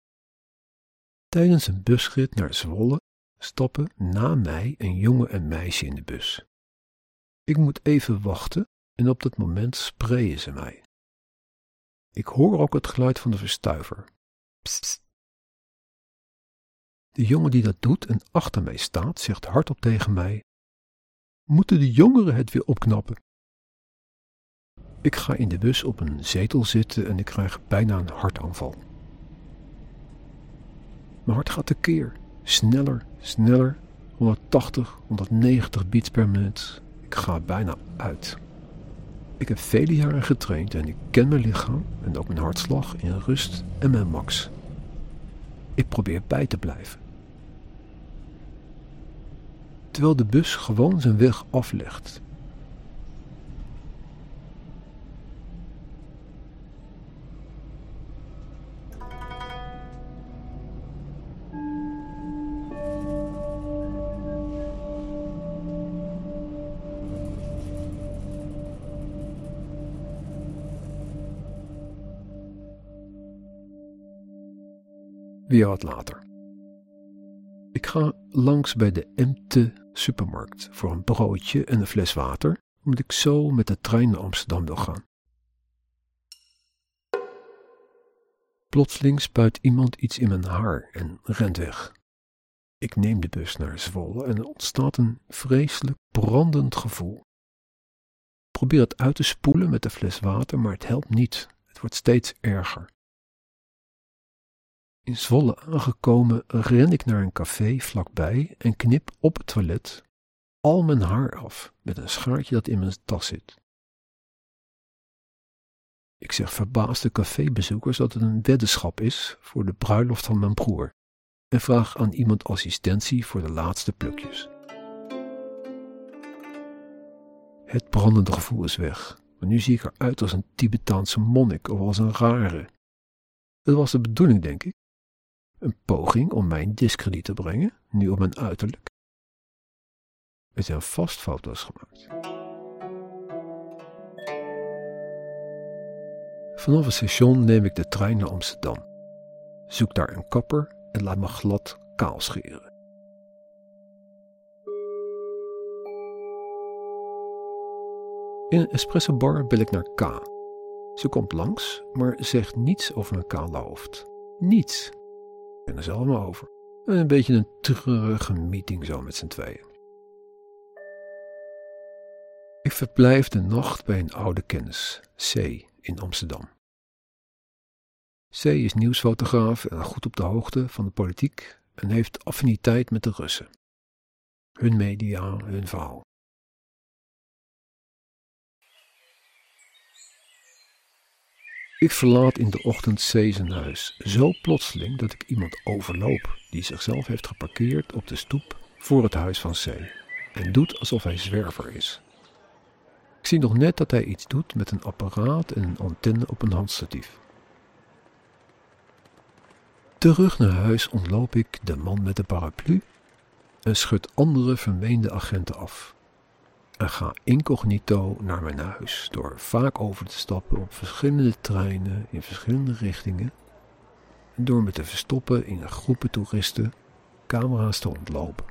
Tijdens een busrit naar Zwolle stappen na mij een jongen en meisje in de bus. Ik moet even wachten en op dat moment sprayen ze mij. Ik hoor ook het geluid van de verstuiver. De jongen die dat doet en achter mij staat, zegt hardop tegen mij: Moeten de jongeren het weer opknappen? Ik ga in de bus op een zetel zitten en ik krijg bijna een hartaanval. Mijn hart gaat tekeer. Sneller, sneller. 180, 190 beats per minuut. Ik ga bijna uit. Ik heb vele jaren getraind en ik ken mijn lichaam en ook mijn hartslag in rust en mijn max. Ik probeer bij te blijven. Terwijl de bus gewoon zijn weg aflegt. Weer wat later. Ik ga langs bij de Emte supermarkt voor een broodje en een fles water, omdat ik zo met de trein naar Amsterdam wil gaan. Plotseling spuit iemand iets in mijn haar en rent weg. Ik neem de bus naar Zwolle en er ontstaat een vreselijk brandend gevoel. probeer het uit te spoelen met de fles water, maar het helpt niet. Het wordt steeds erger. In Zwolle aangekomen ren ik naar een café vlakbij en knip op het toilet al mijn haar af met een schaartje dat in mijn tas zit. Ik zeg verbaasde cafébezoekers dat het een weddenschap is voor de bruiloft van mijn broer en vraag aan iemand assistentie voor de laatste plukjes. Het brandende gevoel is weg, maar nu zie ik eruit als een Tibetaanse monnik of als een rare. Het was de bedoeling, denk ik, een poging om mij in discrediet te brengen, nu op mijn uiterlijk. Er zijn vast foto's gemaakt. Vanaf het station neem ik de trein naar Amsterdam. Zoek daar een kapper en laat me glad kaal scheren. In een espresso bar bel ik naar K. Ze komt langs, maar zegt niets over mijn kale hoofd. Niets en er zelf maar over. Een beetje een treurige meeting zo met z'n tweeën. Ik verblijf de nacht bij een oude kennis, C, in Amsterdam. C is nieuwsfotograaf en goed op de hoogte van de politiek en heeft affiniteit met de Russen. Hun media, hun verhaal. Ik verlaat in de ochtend C zijn huis, zo plotseling dat ik iemand overloop die zichzelf heeft geparkeerd op de stoep voor het huis van C en doet alsof hij zwerver is. Ik zie nog net dat hij iets doet met een apparaat en een antenne op een handstatief. Terug naar huis ontloop ik de man met de paraplu en schud andere vermeende agenten af en ga incognito naar mijn huis door vaak over te stappen op verschillende treinen in verschillende richtingen en door me te verstoppen in groepen toeristen camera's te ontlopen.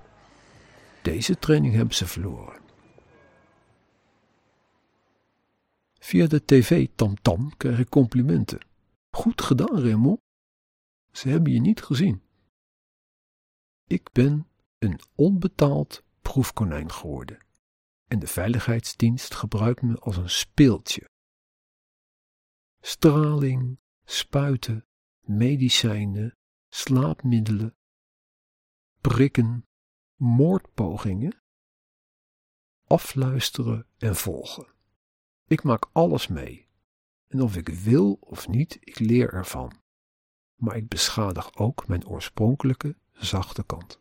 Deze training hebben ze verloren. Via de tv Tamtam krijg ik complimenten. Goed gedaan, Raymond. Ze hebben je niet gezien. Ik ben een onbetaald proefkonijn geworden en de veiligheidsdienst gebruikt me als een speeltje. Straling, spuiten, medicijnen, slaapmiddelen, prikken, moordpogingen, afluisteren en volgen. Ik maak alles mee. En of ik wil of niet, ik leer ervan. Maar ik beschadig ook mijn oorspronkelijke zachte kant.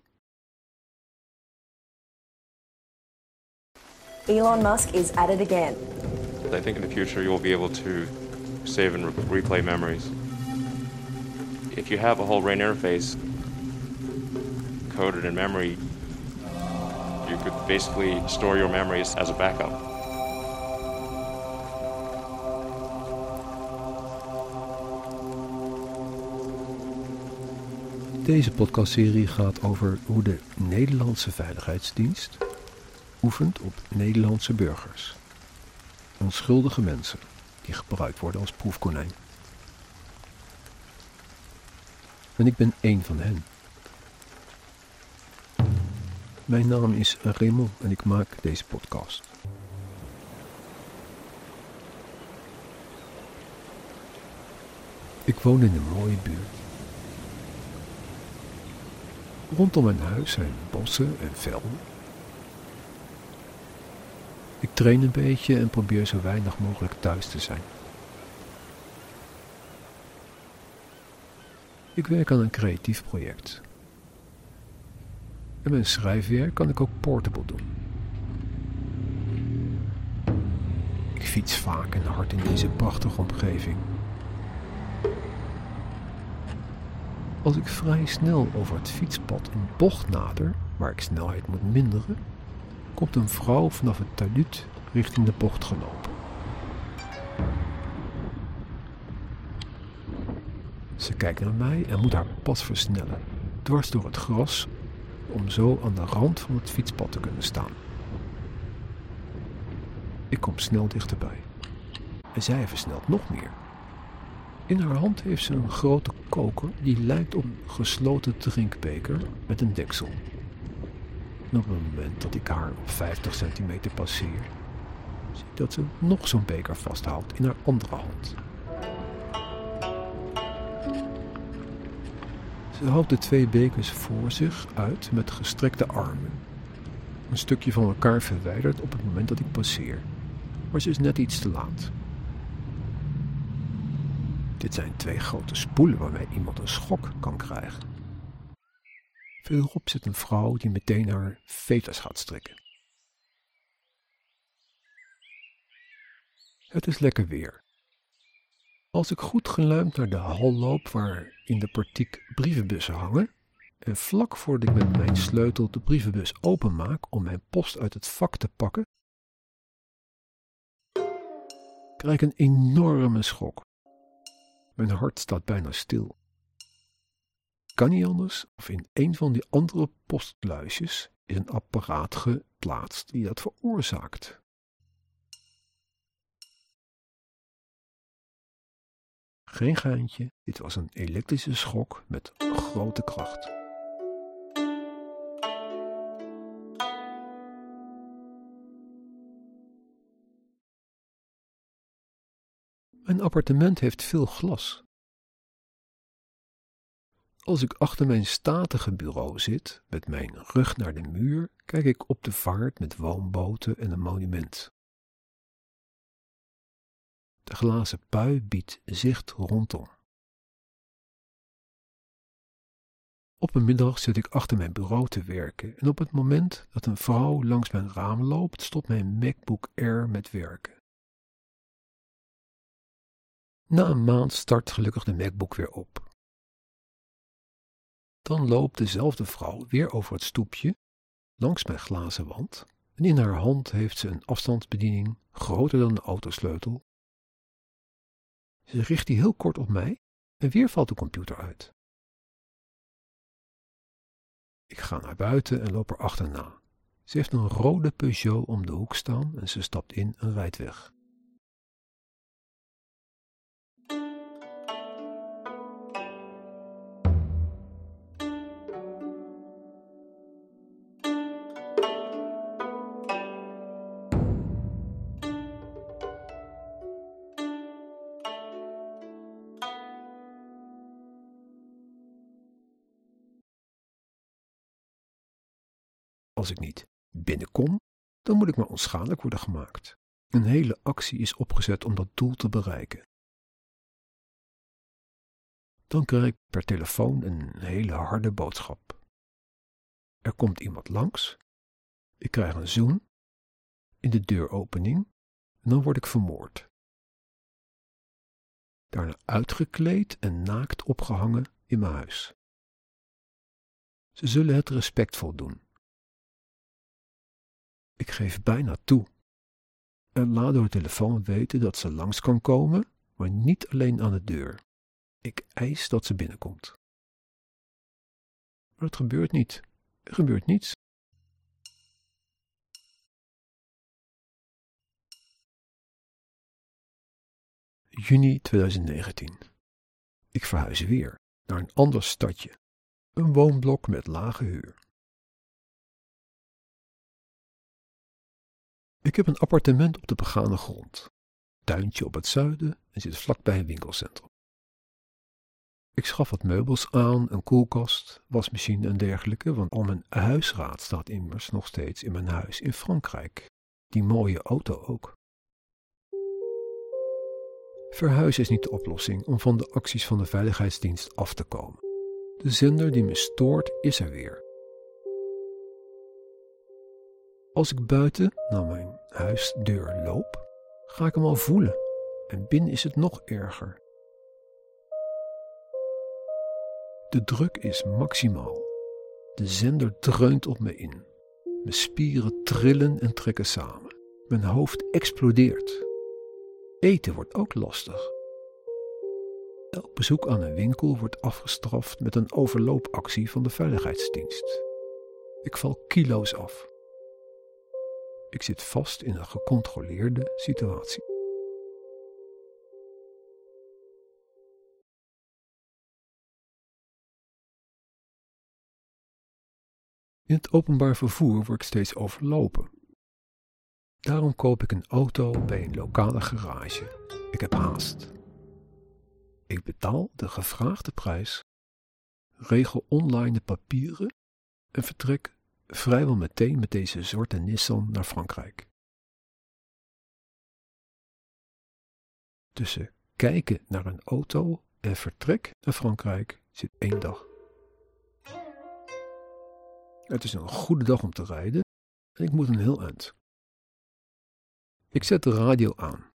Elon Musk is at it again. I think in the future you'll be able to save and re- replay memories. If you have a whole brain interface coded in memory, you could basically store your memories as a backup. Deze podcastserie gaat over hoe de Nederlandse Veiligheidsdienst oefent op Nederlandse burgers. Onschuldige mensen die gebruikt worden als proefkonijn. En ik ben één van hen. Mijn naam is Raymond en ik maak deze podcast. Ik woon in een mooie buurt. Rondom mijn huis zijn bossen en velden. Ik train een beetje en probeer zo weinig mogelijk thuis te zijn. Ik werk aan een creatief project. En mijn schrijfwerk kan ik ook portable doen. Ik fiets vaak en hard in deze prachtige omgeving. Als ik vrij snel over het fietspad een bocht nader, waar ik snelheid moet minderen, komt een vrouw vanaf het talud richting de bocht gelopen. Ze kijkt naar mij en moet haar pas versnellen, dwars door het gras, om zo aan de rand van het fietspad te kunnen staan. Ik kom snel dichterbij. En zij versnelt nog meer. In haar hand heeft ze een grote koker die lijkt op een gesloten drinkbeker met een deksel. En op het moment dat ik haar op 50 centimeter passeer, zie ik dat ze nog zo'n beker vasthoudt in haar andere hand. Ze houdt de twee bekers voor zich uit met gestrekte armen. Een stukje van elkaar verwijderd op het moment dat ik passeer. Maar ze is net iets te laat. Dit zijn twee grote spoelen waarmee iemand een schok kan krijgen. Verderop zit een vrouw die meteen haar veters gaat strikken. Het is lekker weer. Als ik goed geluimd naar de hal loop waar in de partiek brievenbussen hangen, en vlak voordat ik met mijn sleutel de brievenbus openmaak om mijn post uit het vak te pakken, krijg ik een enorme schok. Mijn hart staat bijna stil. Kan niet anders of in een van die andere postluisjes is een apparaat geplaatst die dat veroorzaakt. Geen geintje, dit was een elektrische schok met grote kracht. Mijn appartement heeft veel glas. Als ik achter mijn statige bureau zit, met mijn rug naar de muur, kijk ik op de vaart met woonboten en een monument. De glazen pui biedt zicht rondom. Op een middag zit ik achter mijn bureau te werken en op het moment dat een vrouw langs mijn raam loopt, stopt mijn MacBook Air met werken. Na een maand start gelukkig de MacBook weer op. Dan loopt dezelfde vrouw weer over het stoepje, langs mijn glazen wand, en in haar hand heeft ze een afstandsbediening groter dan de autosleutel. Ze richt die heel kort op mij en weer valt de computer uit. Ik ga naar buiten en loop er achterna. Ze heeft een rode Peugeot om de hoek staan en ze stapt in en rijdt weg. Als ik niet binnenkom, dan moet ik maar onschadelijk worden gemaakt. Een hele actie is opgezet om dat doel te bereiken. Dan krijg ik per telefoon een hele harde boodschap. Er komt iemand langs, ik krijg een zoen in de deuropening en dan word ik vermoord. Daarna uitgekleed en naakt opgehangen in mijn huis. Ze zullen het respectvol doen. Ik geef bijna toe. En laat door telefoon weten dat ze langs kan komen, maar niet alleen aan de deur. Ik eis dat ze binnenkomt. Maar het gebeurt niet. Er gebeurt niets. Juni 2019. Ik verhuis weer naar een ander stadje. Een woonblok met lage huur. Ik heb een appartement op de begane grond, tuintje op het zuiden en zit vlakbij een winkelcentrum. Ik schaf wat meubels aan, een koelkast, wasmachine en dergelijke, want al mijn huisraad staat immers nog steeds in mijn huis in Frankrijk. Die mooie auto ook. Verhuizen is niet de oplossing om van de acties van de veiligheidsdienst af te komen. De zender die me stoort is er weer. Als ik buiten naar mijn huisdeur loop, ga ik hem al voelen en binnen is het nog erger. De druk is maximaal. De zender dreunt op me in. Mijn spieren trillen en trekken samen. Mijn hoofd explodeert. Eten wordt ook lastig. Elk bezoek aan een winkel wordt afgestraft met een overloopactie van de veiligheidsdienst. Ik val kilo's af. Ik zit vast in een gecontroleerde situatie. In het openbaar vervoer word ik steeds overlopen. Daarom koop ik een auto bij een lokale garage. Ik heb haast. Ik betaal de gevraagde prijs, regel online de papieren en vertrek vrijwel meteen met deze zwarte Nissan naar Frankrijk. Tussen kijken naar een auto en vertrek naar Frankrijk zit één dag. Het is een goede dag om te rijden en ik moet een heel eind. Ik zet de radio aan.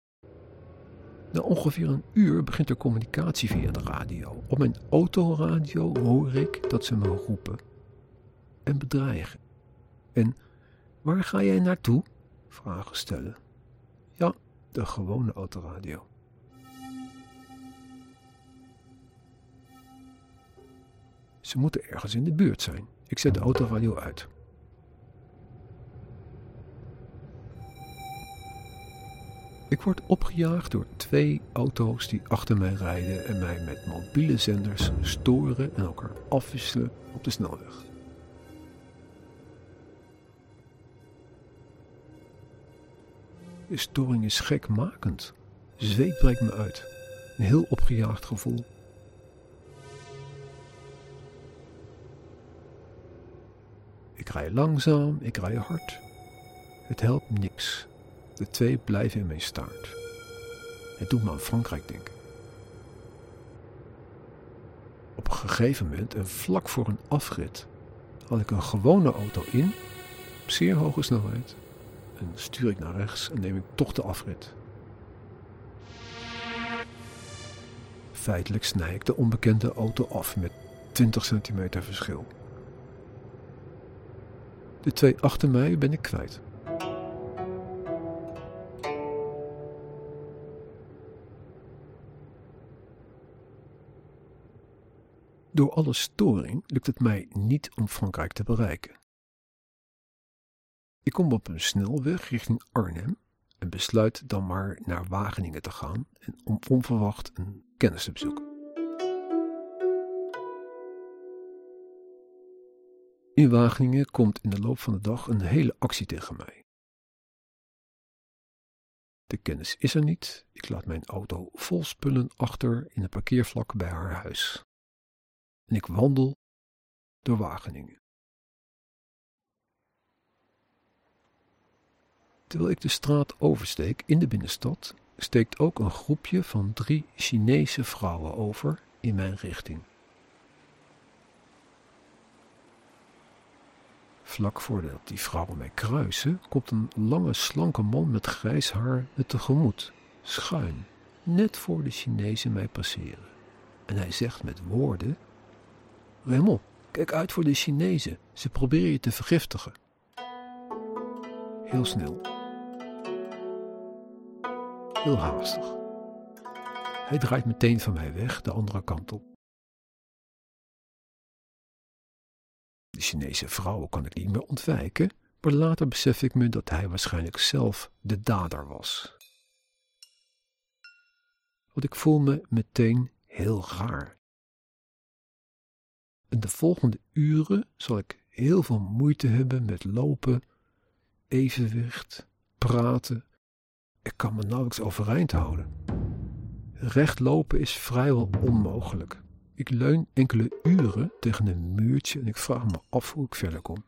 Na ongeveer een uur begint er communicatie via de radio. Op mijn autoradio hoor ik dat ze me roepen en bedreigen. En waar ga jij naartoe? Vragen stellen. Ja, de gewone autoradio. Ze moeten ergens in de buurt zijn. Ik zet de autoradio uit. Ik word opgejaagd door twee auto's die achter mij rijden en mij met mobiele zenders storen en elkaar afwisselen op de snelweg. De storing is gekmakend. Zweet breekt me uit. Een heel opgejaagd gevoel. Ik rij langzaam, ik rij hard. Het helpt niks. De twee blijven in mijn staart. Het doet me aan Frankrijk denken. Op een gegeven moment, en vlak voor een afrit, had ik een gewone auto in, op zeer hoge snelheid. En stuur ik naar rechts en neem ik toch de afrit. Feitelijk snij ik de onbekende auto af met 20 centimeter verschil. De twee achter mij ben ik kwijt. Door alle storing lukt het mij niet om Frankrijk te bereiken. Ik kom op een snelweg richting Arnhem en besluit dan maar naar Wageningen te gaan en om onverwacht een kennis te bezoeken. In Wageningen komt in de loop van de dag een hele actie tegen mij. De kennis is er niet. Ik laat mijn auto vol spullen achter in een parkeervlak bij haar huis. En ik wandel door Wageningen. Terwijl ik de straat oversteek in de binnenstad, steekt ook een groepje van drie Chinese vrouwen over in mijn richting. Vlak voordat die vrouwen mij kruisen, komt een lange, slanke man met grijs haar me tegemoet, schuin, net voor de Chinezen mij passeren. En hij zegt met woorden: Raymond, kijk uit voor de Chinezen, ze proberen je te vergiftigen. Heel snel. Heel haastig. Hij draait meteen van mij weg, de andere kant op. De Chinese vrouwen kan ik niet meer ontwijken, maar later besef ik me dat hij waarschijnlijk zelf de dader was. Want ik voel me meteen heel raar. En de volgende uren zal ik heel veel moeite hebben met lopen, evenwicht, praten. Ik kan me nauwelijks overeind houden. Recht lopen is vrijwel onmogelijk. Ik leun enkele uren tegen een muurtje en ik vraag me af hoe ik verder kom.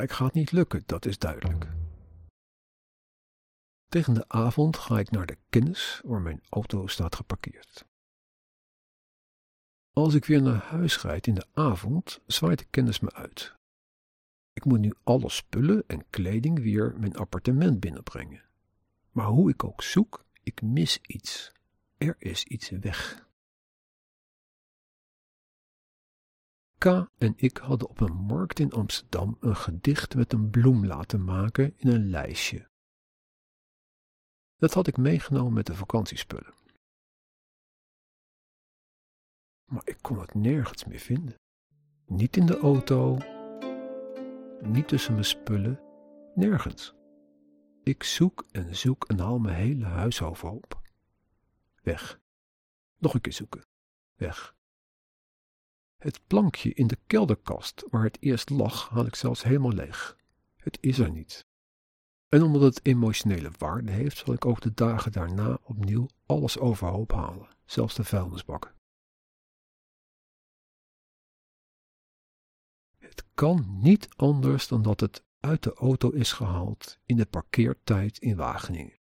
Frankrijk gaat niet lukken, dat is duidelijk. Tegen de avond ga ik naar de kennis waar mijn auto staat geparkeerd. Als ik weer naar huis rijd in de avond, zwaait de kennis me uit. Ik moet nu alle spullen en kleding weer mijn appartement binnenbrengen. Maar hoe ik ook zoek, ik mis iets. Er is iets weg. K en ik hadden op een markt in Amsterdam een gedicht met een bloem laten maken in een lijstje. Dat had ik meegenomen met de vakantiespullen. Maar ik kon het nergens meer vinden. Niet in de auto, niet tussen mijn spullen, nergens. Ik zoek en zoek en haal mijn hele huis op. Weg. Nog een keer zoeken. Weg. Het plankje in de kelderkast waar het eerst lag, haal ik zelfs helemaal leeg. Het is er niet. En omdat het emotionele waarde heeft, zal ik ook de dagen daarna opnieuw alles overhoop halen, zelfs de vuilnisbak. Het kan niet anders dan dat het uit de auto is gehaald in de parkeertijd in Wageningen.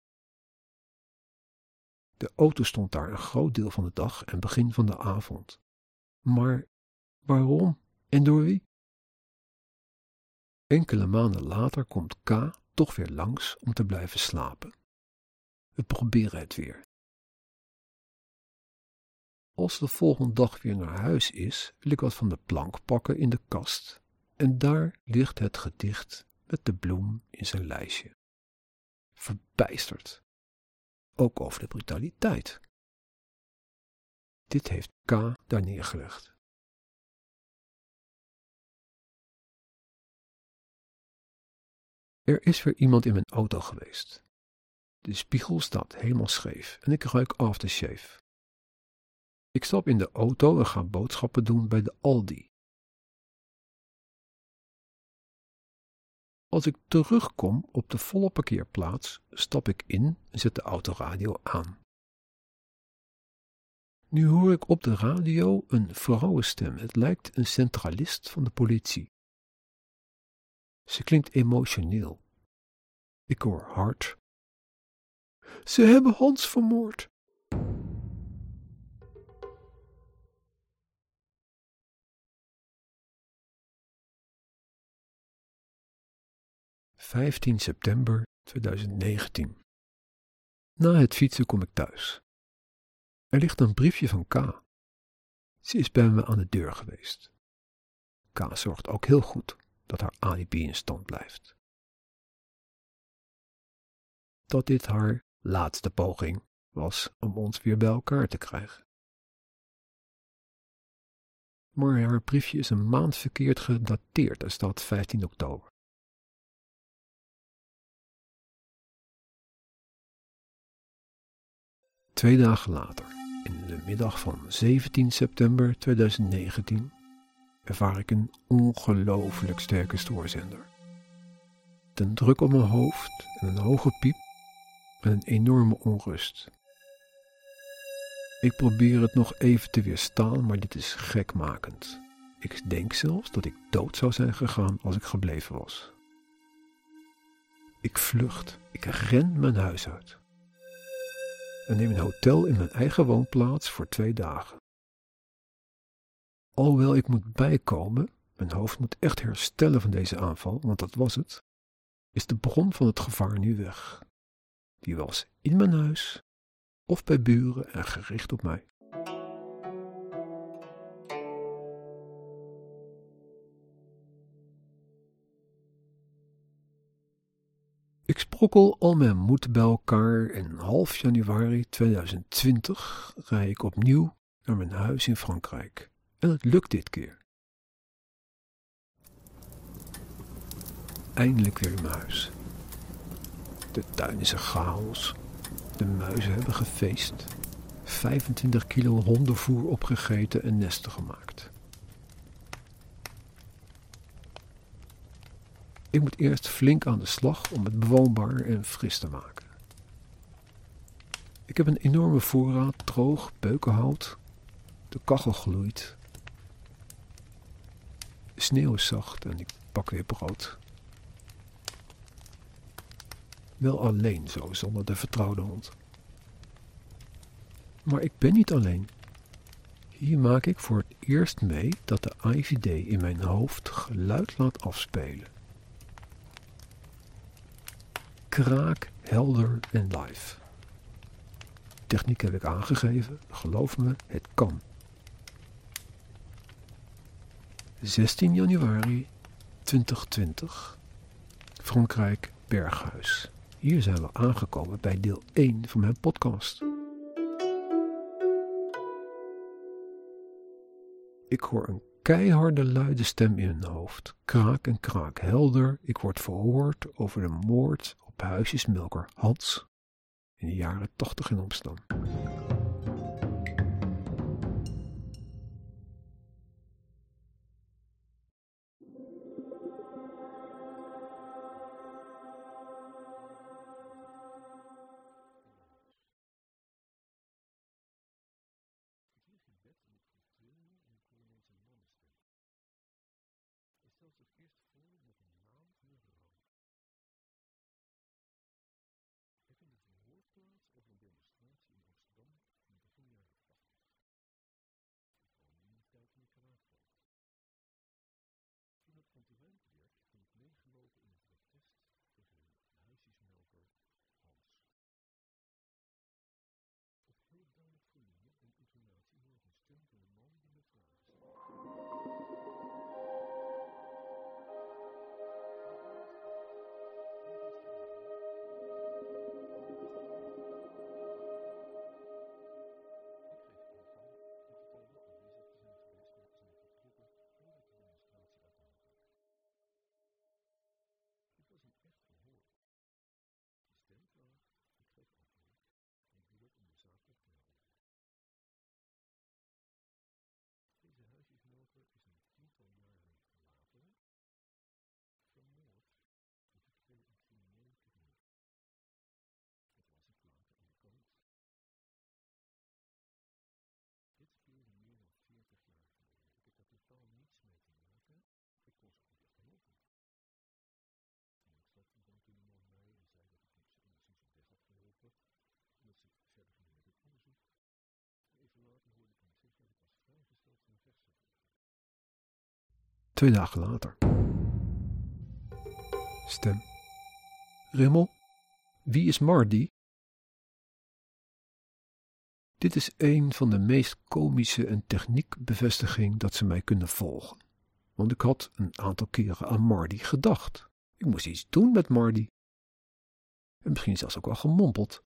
De auto stond daar een groot deel van de dag en begin van de avond. Maar waarom en door wie? Enkele maanden later komt K toch weer langs om te blijven slapen. We proberen het weer. Als de volgende dag weer naar huis is, wil ik wat van de plank pakken in de kast en daar ligt het gedicht met de bloem in zijn lijstje. Verbijsterd. Ook over de brutaliteit. Dit heeft K daar neergelegd. Er is weer iemand in mijn auto geweest. De spiegel staat helemaal scheef en ik ruik aftershave. Ik stap in de auto en ga boodschappen doen bij de Aldi. Als ik terugkom op de volle parkeerplaats, stap ik in en zet de autoradio aan. Nu hoor ik op de radio een vrouwenstem. Het lijkt een centralist van de politie. Ze klinkt emotioneel. Ik hoor hard. Ze hebben Hans vermoord. Vijftien september 2019. Na het fietsen kom ik thuis. Er ligt een briefje van K. Ze is bij me aan de deur geweest. K zorgt ook heel goed dat haar alibi in stand blijft. Dat dit haar laatste poging was om ons weer bij elkaar te krijgen. Maar haar briefje is een maand verkeerd gedateerd. Er staat 15 oktober. Twee dagen later, in de middag van 17 september 2019, ervaar ik een ongelooflijk sterke stoorzender. Een druk op mijn hoofd en een hoge piep en een enorme onrust. Ik probeer het nog even te weerstaan, maar dit is gekmakend. Ik denk zelfs dat ik dood zou zijn gegaan als ik gebleven was. Ik vlucht, ik ren mijn huis uit. En neem een hotel in mijn eigen woonplaats voor twee dagen. Alhoewel ik moet bijkomen, mijn hoofd moet echt herstellen van deze aanval, want dat was het, is de bron van het gevaar nu weg. Die was in mijn huis of bij buren en gericht op mij. sprokkel al mijn moed bij elkaar en half januari 2020 rij ik opnieuw naar mijn huis in Frankrijk. En het lukt dit keer. Eindelijk weer huis. De tuin is een chaos. De muizen hebben gefeest. 25 kilo hondenvoer opgegeten en nesten gemaakt. Ik moet eerst flink aan de slag om het bewoonbaar en fris te maken. Ik heb een enorme voorraad droog beukenhout. De kachel gloeit. Sneeuw is zacht en ik bak weer brood. Wel alleen zo, zonder de vertrouwde hond. Maar ik ben niet alleen. Hier maak ik voor het eerst mee dat de IVD in mijn hoofd geluid laat afspelen. Kraak, helder en live. Techniek heb ik aangegeven, geloof me, het kan. 16 januari 2020, Frankrijk, Berghuis. Hier zijn we aangekomen bij deel 1 van mijn podcast. Ik hoor een keiharde luide stem in mijn hoofd. Kraak en kraak helder. Ik word verhoord over de moord op huisjesmelker Hans in de jaren 80 in Amsterdam. Twee dagen later. Stem. Rimmel, wie is Mardi? Dit is een van de meest komische en techniekbevestiging dat ze mij kunnen volgen. Want ik had een aantal keren aan Mardi gedacht. Ik moest iets doen met Mardi. En misschien zelfs ook wel gemompeld.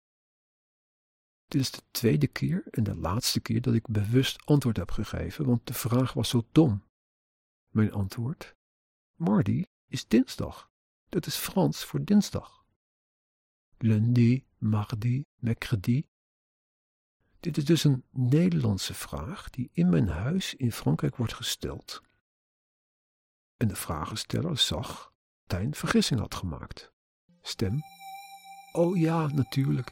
Dit is de tweede keer en de laatste keer dat ik bewust antwoord heb gegeven, want de vraag was zo dom. Mijn antwoord: Mardi is dinsdag. Dat is Frans voor dinsdag. Lundi, mardi, mercredi. Dit is dus een Nederlandse vraag die in mijn huis in Frankrijk wordt gesteld. En de vragensteller zag dat hij een vergissing had gemaakt. Stem. Oh ja, natuurlijk.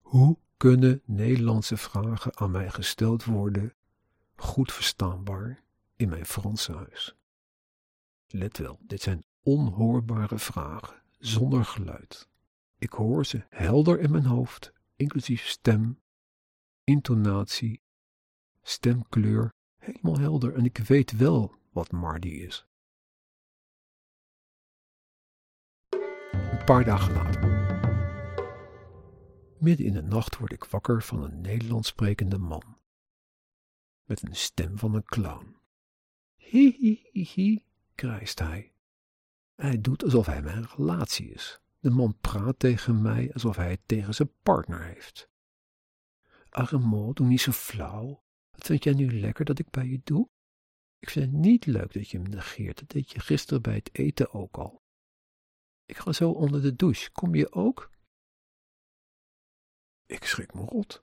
Hoe kunnen Nederlandse vragen aan mij gesteld worden, goed verstaanbaar, in mijn Franse huis? Let wel, dit zijn onhoorbare vragen, zonder geluid. Ik hoor ze helder in mijn hoofd, inclusief stem, intonatie, stemkleur, helemaal helder en ik weet wel wat Mardi is. Een paar dagen later. Midden in de nacht word ik wakker van een Nederlands sprekende man. Met een stem van een clown. Hi hi hi hi, krijst hij. Hij doet alsof hij mijn relatie is. De man praat tegen mij alsof hij het tegen zijn partner heeft. Armand, doe niet zo flauw. Wat vind jij nu lekker dat ik bij je doe? Ik vind het niet leuk dat je me negeert. Dat deed je gisteren bij het eten ook al. Ik ga zo onder de douche. Kom je ook? Ik schrik me rot.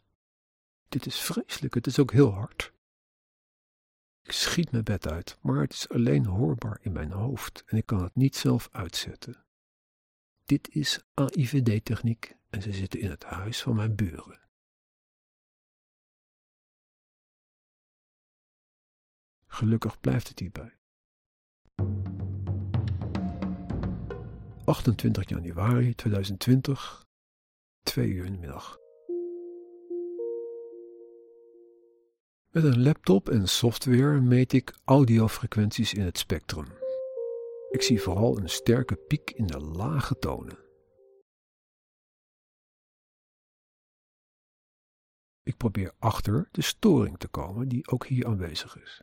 Dit is vreselijk. Het is ook heel hard. Ik schiet mijn bed uit, maar het is alleen hoorbaar in mijn hoofd en ik kan het niet zelf uitzetten. Dit is AIVD-techniek en ze zitten in het huis van mijn buren. Gelukkig blijft het hierbij. 28 januari 2020, 2 uur in de middag. Met een laptop en software meet ik audiofrequenties in het spectrum. Ik zie vooral een sterke piek in de lage tonen. Ik probeer achter de storing te komen die ook hier aanwezig is.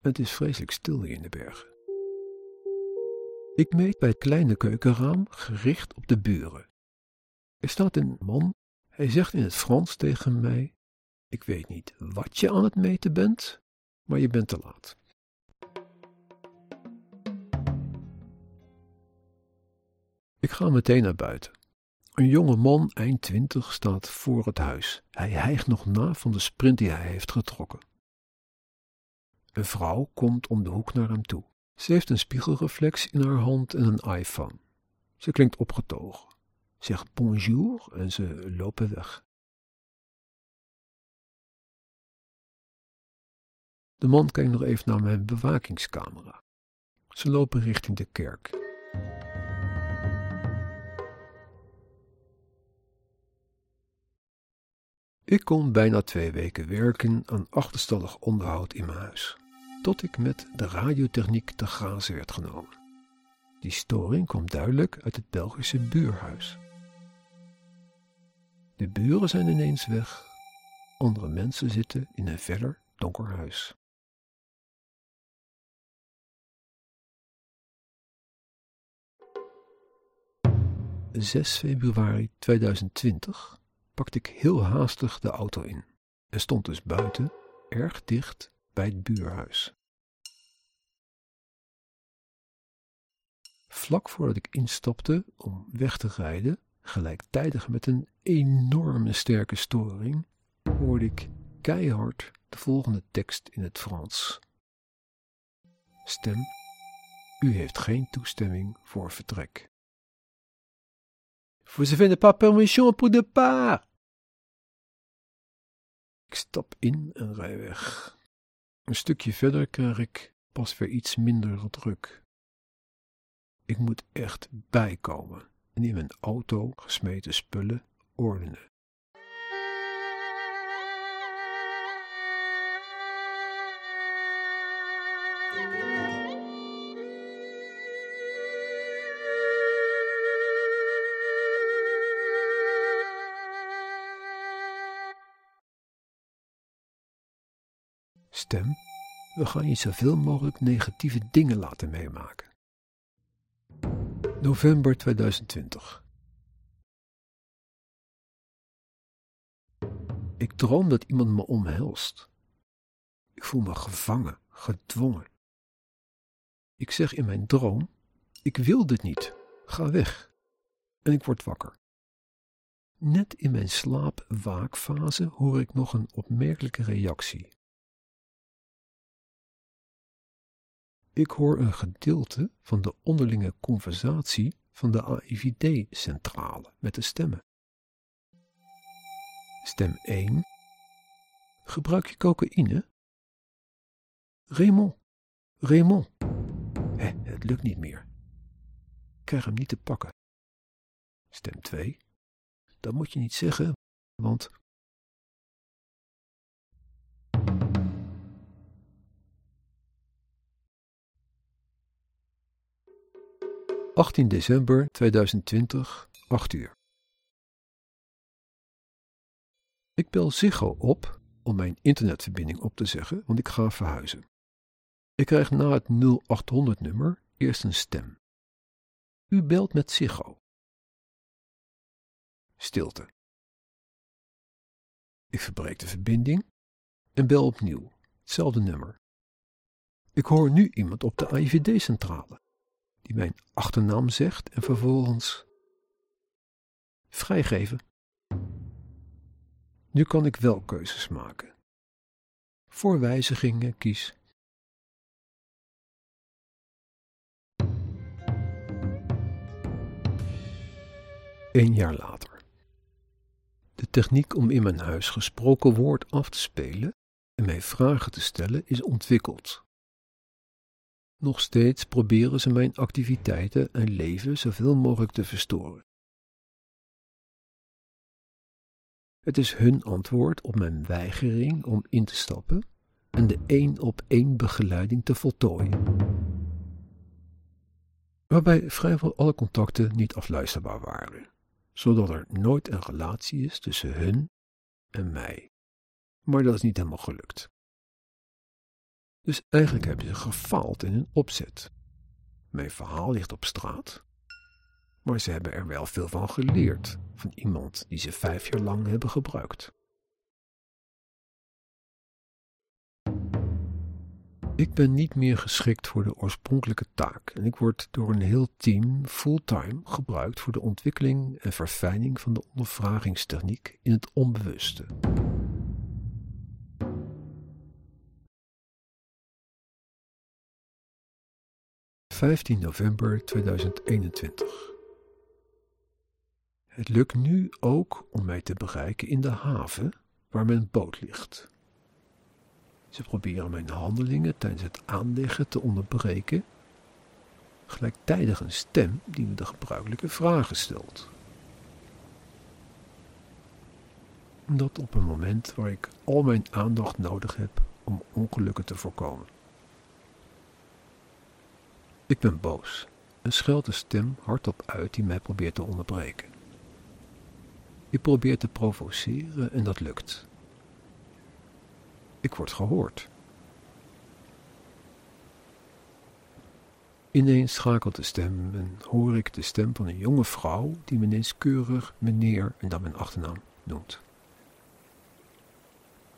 Het is vreselijk stil hier in de bergen. Ik meet bij het kleine keukenraam gericht op de buren. Er staat een man, hij zegt in het Frans tegen mij ik weet niet wat je aan het meten bent, maar je bent te laat. Ik ga meteen naar buiten. Een jonge man, eind twintig, staat voor het huis. Hij hijgt nog na van de sprint die hij heeft getrokken. Een vrouw komt om de hoek naar hem toe. Ze heeft een spiegelreflex in haar hand en een iPhone. Ze klinkt opgetogen, zegt bonjour en ze lopen weg. De man kijkt nog even naar mijn bewakingscamera. Ze lopen richting de kerk. Ik kon bijna twee weken werken aan achterstallig onderhoud in mijn huis, tot ik met de radiotechniek te grazen werd genomen. Die storing kwam duidelijk uit het Belgische buurhuis. De buren zijn ineens weg, andere mensen zitten in een verder donker huis. 6 februari 2020 pakte ik heel haastig de auto in en stond dus buiten, erg dicht bij het buurhuis. Vlak voordat ik instapte om weg te rijden, gelijktijdig met een enorme sterke storing, hoorde ik keihard de volgende tekst in het Frans. Stem, u heeft geen toestemming voor vertrek. Vous avez pas permission pour départ. Ik stap in en rij weg. Een stukje verder krijg ik pas weer iets minder druk. Ik moet echt bijkomen en in mijn auto gesmeten spullen ordenen. We gaan je zoveel mogelijk negatieve dingen laten meemaken. November 2020. Ik droom dat iemand me omhelst. Ik voel me gevangen, gedwongen. Ik zeg in mijn droom: Ik wil dit niet, ga weg. En ik word wakker. Net in mijn slaap-waakfase hoor ik nog een opmerkelijke reactie. Ik hoor een gedeelte van de onderlinge conversatie van de AIVD-centrale met de stemmen. Stem 1. Gebruik je cocaïne? Raymond, Raymond. Hé, het lukt niet meer. Ik krijg hem niet te pakken. Stem 2. Dat moet je niet zeggen, want 18 december 2020, 8 uur. Ik bel Ziggo op om mijn internetverbinding op te zeggen, want ik ga verhuizen. Ik krijg na het 0800-nummer eerst een stem. U belt met Ziggo. Stilte. Ik verbreek de verbinding en bel opnieuw. Hetzelfde nummer. Ik hoor nu iemand op de AIVD-centrale die mijn achternaam zegt en vervolgens vrijgeven. Nu kan ik wel keuzes maken. Voor wijzigingen kies Een jaar later. De techniek om in mijn huis gesproken woord af te spelen en mij vragen te stellen is ontwikkeld. Nog steeds proberen ze mijn activiteiten en leven zoveel mogelijk te verstoren. Het is hun antwoord op mijn weigering om in te stappen en de één op één begeleiding te voltooien. Waarbij vrijwel alle contacten niet afluisterbaar waren, zodat er nooit een relatie is tussen hun en mij. Maar dat is niet helemaal gelukt. Dus eigenlijk hebben ze gefaald in hun opzet. Mijn verhaal ligt op straat, maar ze hebben er wel veel van geleerd van iemand die ze vijf jaar lang hebben gebruikt. Ik ben niet meer geschikt voor de oorspronkelijke taak en ik word door een heel team fulltime gebruikt voor de ontwikkeling en verfijning van de ondervragingstechniek in het onbewuste. 15 november 2021. Het lukt nu ook om mij te bereiken in de haven waar mijn boot ligt. Ze proberen mijn handelingen tijdens het aanleggen te onderbreken, gelijktijdig een stem die me de gebruikelijke vragen stelt. Dat op een moment waar ik al mijn aandacht nodig heb om ongelukken te voorkomen. Ik ben boos en scheld de stem hardop uit die mij probeert te onderbreken. Ik probeer te provoceren en dat lukt. Ik word gehoord. Ineens schakelt de stem en hoor ik de stem van een jonge vrouw die me ineens keurig meneer en dan mijn achternaam noemt.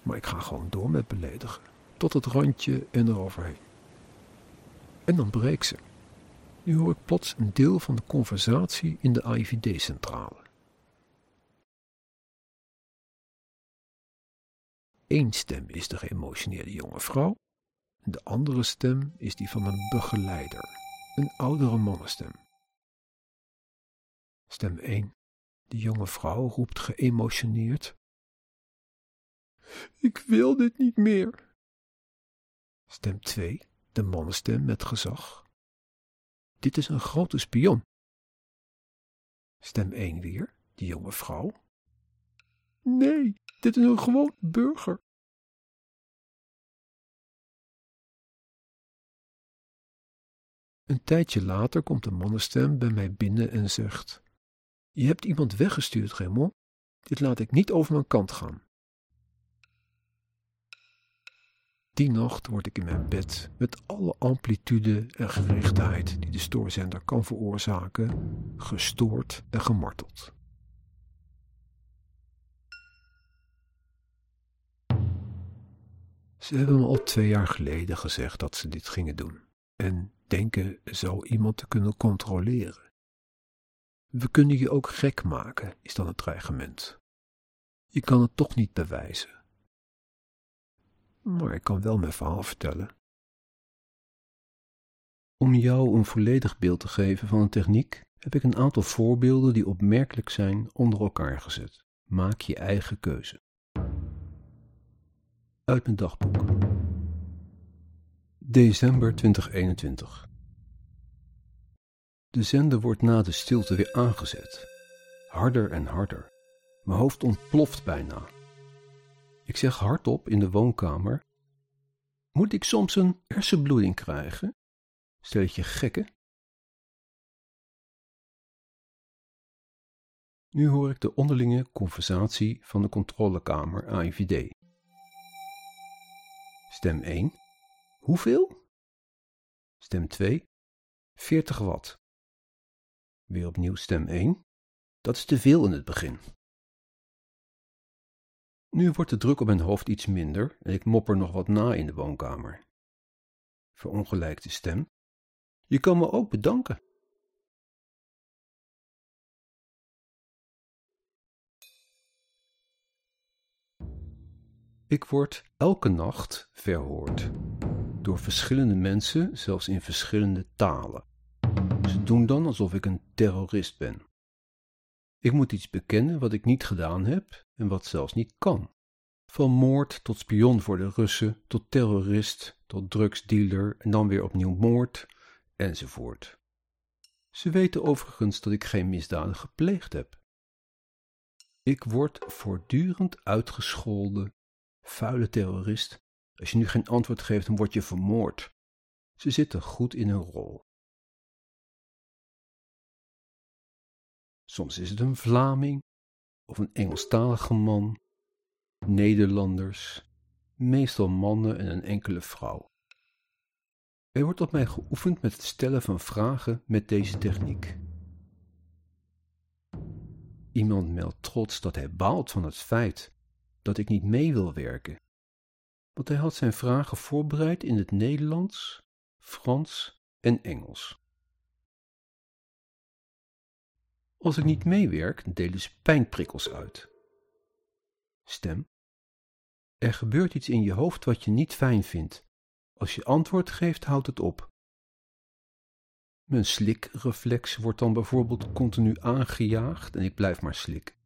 Maar ik ga gewoon door met beledigen, tot het randje en eroverheen. En dan breekt ze. Nu hoor ik plots een deel van de conversatie in de AIVD-centrale. Eén stem is de geëmotioneerde jonge vrouw, de andere stem is die van een begeleider, een oudere mannenstem. Stem 1. De jonge vrouw roept geëmotioneerd: Ik wil dit niet meer. Stem 2 de mannenstem met gezag. Dit is een grote spion. Stem 1 weer, die jonge vrouw. Nee, dit is een gewoon burger. Een tijdje later komt de mannenstem bij mij binnen en zegt: Je hebt iemand weggestuurd, Raymond. Dit laat ik niet over mijn kant gaan. Die nacht word ik in mijn bed met alle amplitude en gerichtheid die de stoorzender kan veroorzaken, gestoord en gemarteld. Ze hebben me al twee jaar geleden gezegd dat ze dit gingen doen en denken zo iemand te kunnen controleren. We kunnen je ook gek maken, is dan het dreigement. Je kan het toch niet bewijzen maar ik kan wel mijn verhaal vertellen. Om jou een volledig beeld te geven van een techniek, heb ik een aantal voorbeelden die opmerkelijk zijn onder elkaar gezet. Maak je eigen keuze. Uit mijn dagboek. December 2021. De zender wordt na de stilte weer aangezet. Harder en harder. Mijn hoofd ontploft bijna. Ik zeg hardop in de woonkamer: Moet ik soms een hersenbloeding krijgen? Stel je gekke. Nu hoor ik de onderlinge conversatie van de controlekamer AIVD. Stem 1. Hoeveel? Stem 2. 40 watt. Weer opnieuw stem 1. Dat is te veel in het begin. Nu wordt de druk op mijn hoofd iets minder en ik mopper nog wat na in de woonkamer. Verongelijkte stem. Je kan me ook bedanken. Ik word elke nacht verhoord. Door verschillende mensen, zelfs in verschillende talen. Ze doen dan alsof ik een terrorist ben. Ik moet iets bekennen wat ik niet gedaan heb en wat zelfs niet kan. Van moord tot spion voor de Russen, tot terrorist, tot drugsdealer en dan weer opnieuw moord, enzovoort. Ze weten overigens dat ik geen misdaden gepleegd heb. Ik word voortdurend uitgescholden. Vuile terrorist, als je nu geen antwoord geeft, dan word je vermoord. Ze zitten goed in hun rol. Soms is het een Vlaming of een Engelstalige man, Nederlanders, meestal mannen en een enkele vrouw. Er wordt op mij geoefend met het stellen van vragen met deze techniek. Iemand meldt trots dat hij baalt van het feit dat ik niet mee wil werken, want hij had zijn vragen voorbereid in het Nederlands, Frans en Engels. Als ik niet meewerk, delen ze pijnprikkels uit. Stem. Er gebeurt iets in je hoofd wat je niet fijn vindt. Als je antwoord geeft, houdt het op. Mijn slikreflex wordt dan bijvoorbeeld continu aangejaagd en ik blijf maar slikken.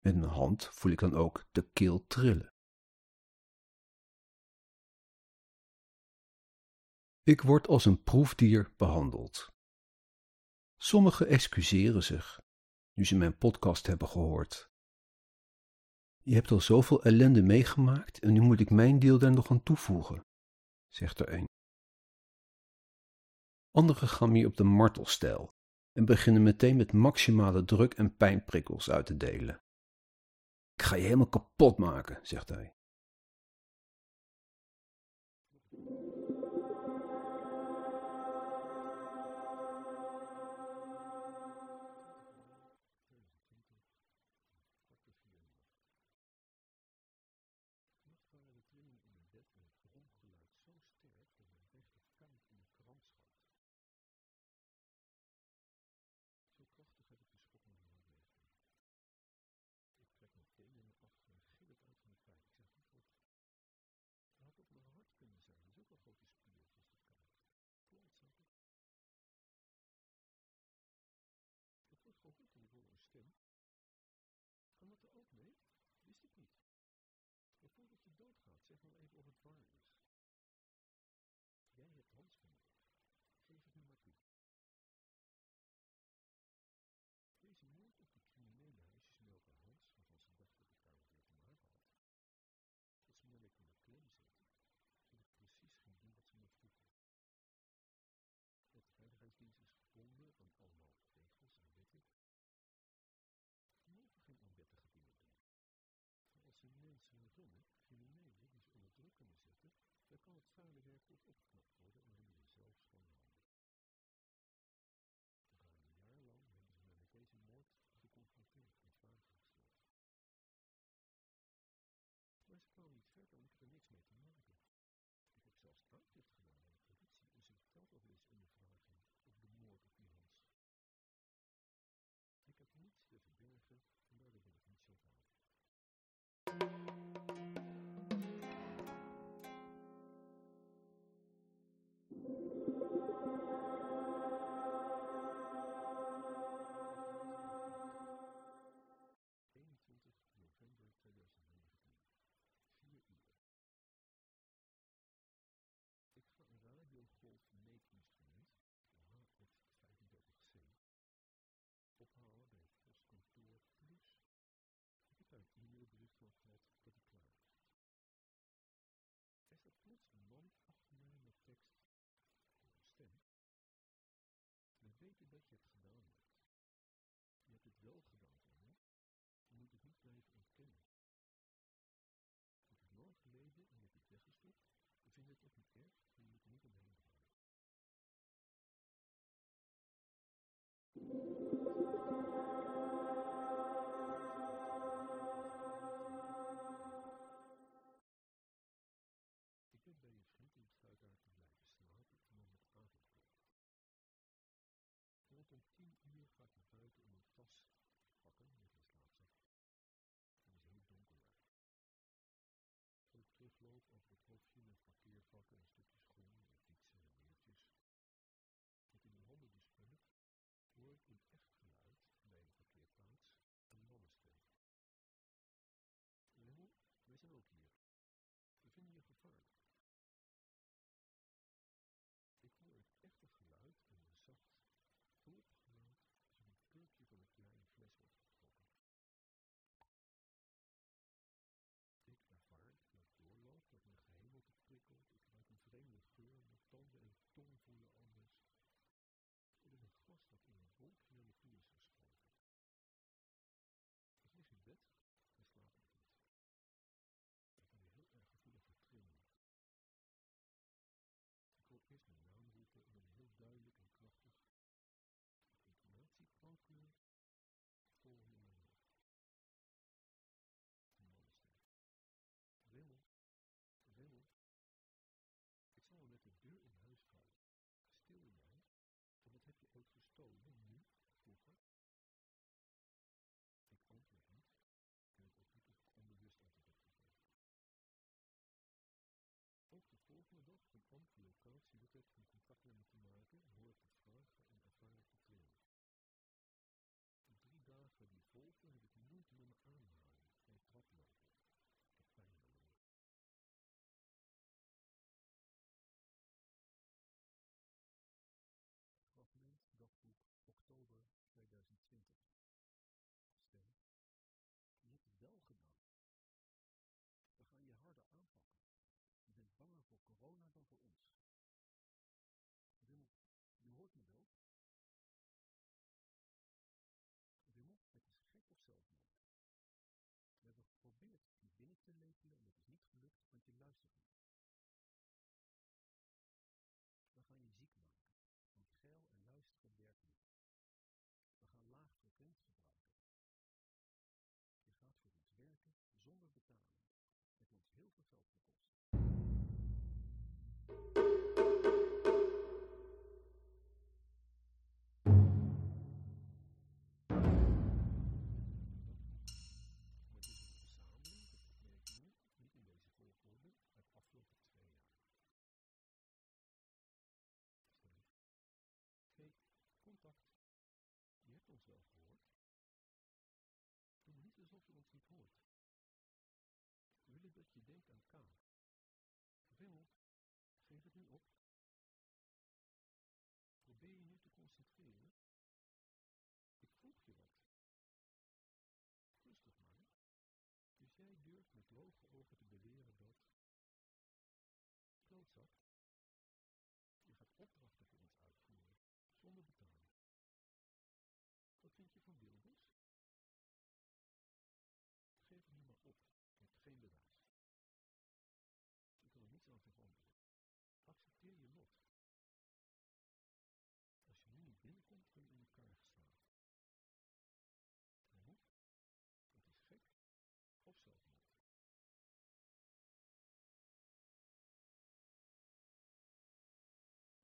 Met mijn hand voel ik dan ook de keel trillen. Ik word als een proefdier behandeld. Sommigen excuseren zich, nu ze mijn podcast hebben gehoord. Je hebt al zoveel ellende meegemaakt en nu moet ik mijn deel daar nog aan toevoegen, zegt er een. Anderen gaan meer op de martelstijl en beginnen meteen met maximale druk en pijnprikkels uit te delen. Ik ga je helemaal kapot maken, zegt hij. Verder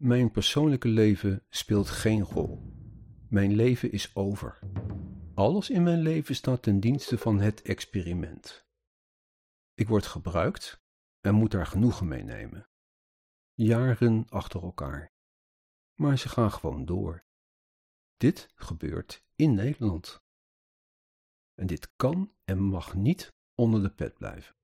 Mijn persoonlijke leven speelt geen rol. Mijn leven is over. Alles in mijn leven staat ten dienste van het experiment. Ik word gebruikt en moet daar genoegen mee nemen. Jaren achter elkaar. Maar ze gaan gewoon door. Dit gebeurt in Nederland. En dit kan en mag niet onder de pet blijven.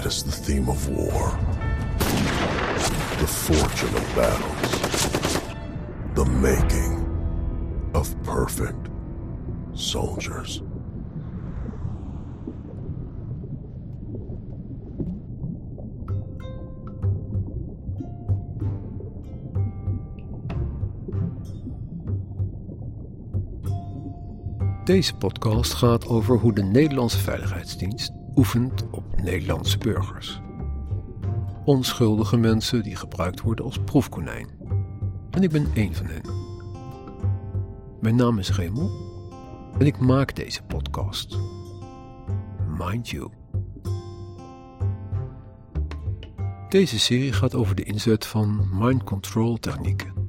That is the theme of war. The fortune of battles, the making of perfect soldiers. Deze podcast gaat over hoe de Nederlandse Veiligheidsdienst oefent op Nederlandse burgers. Onschuldige mensen die gebruikt worden als proefkonijn. En ik ben één van hen. Mijn naam is Remel en ik maak deze podcast. Mind you. Deze serie gaat over de inzet van mind control technieken.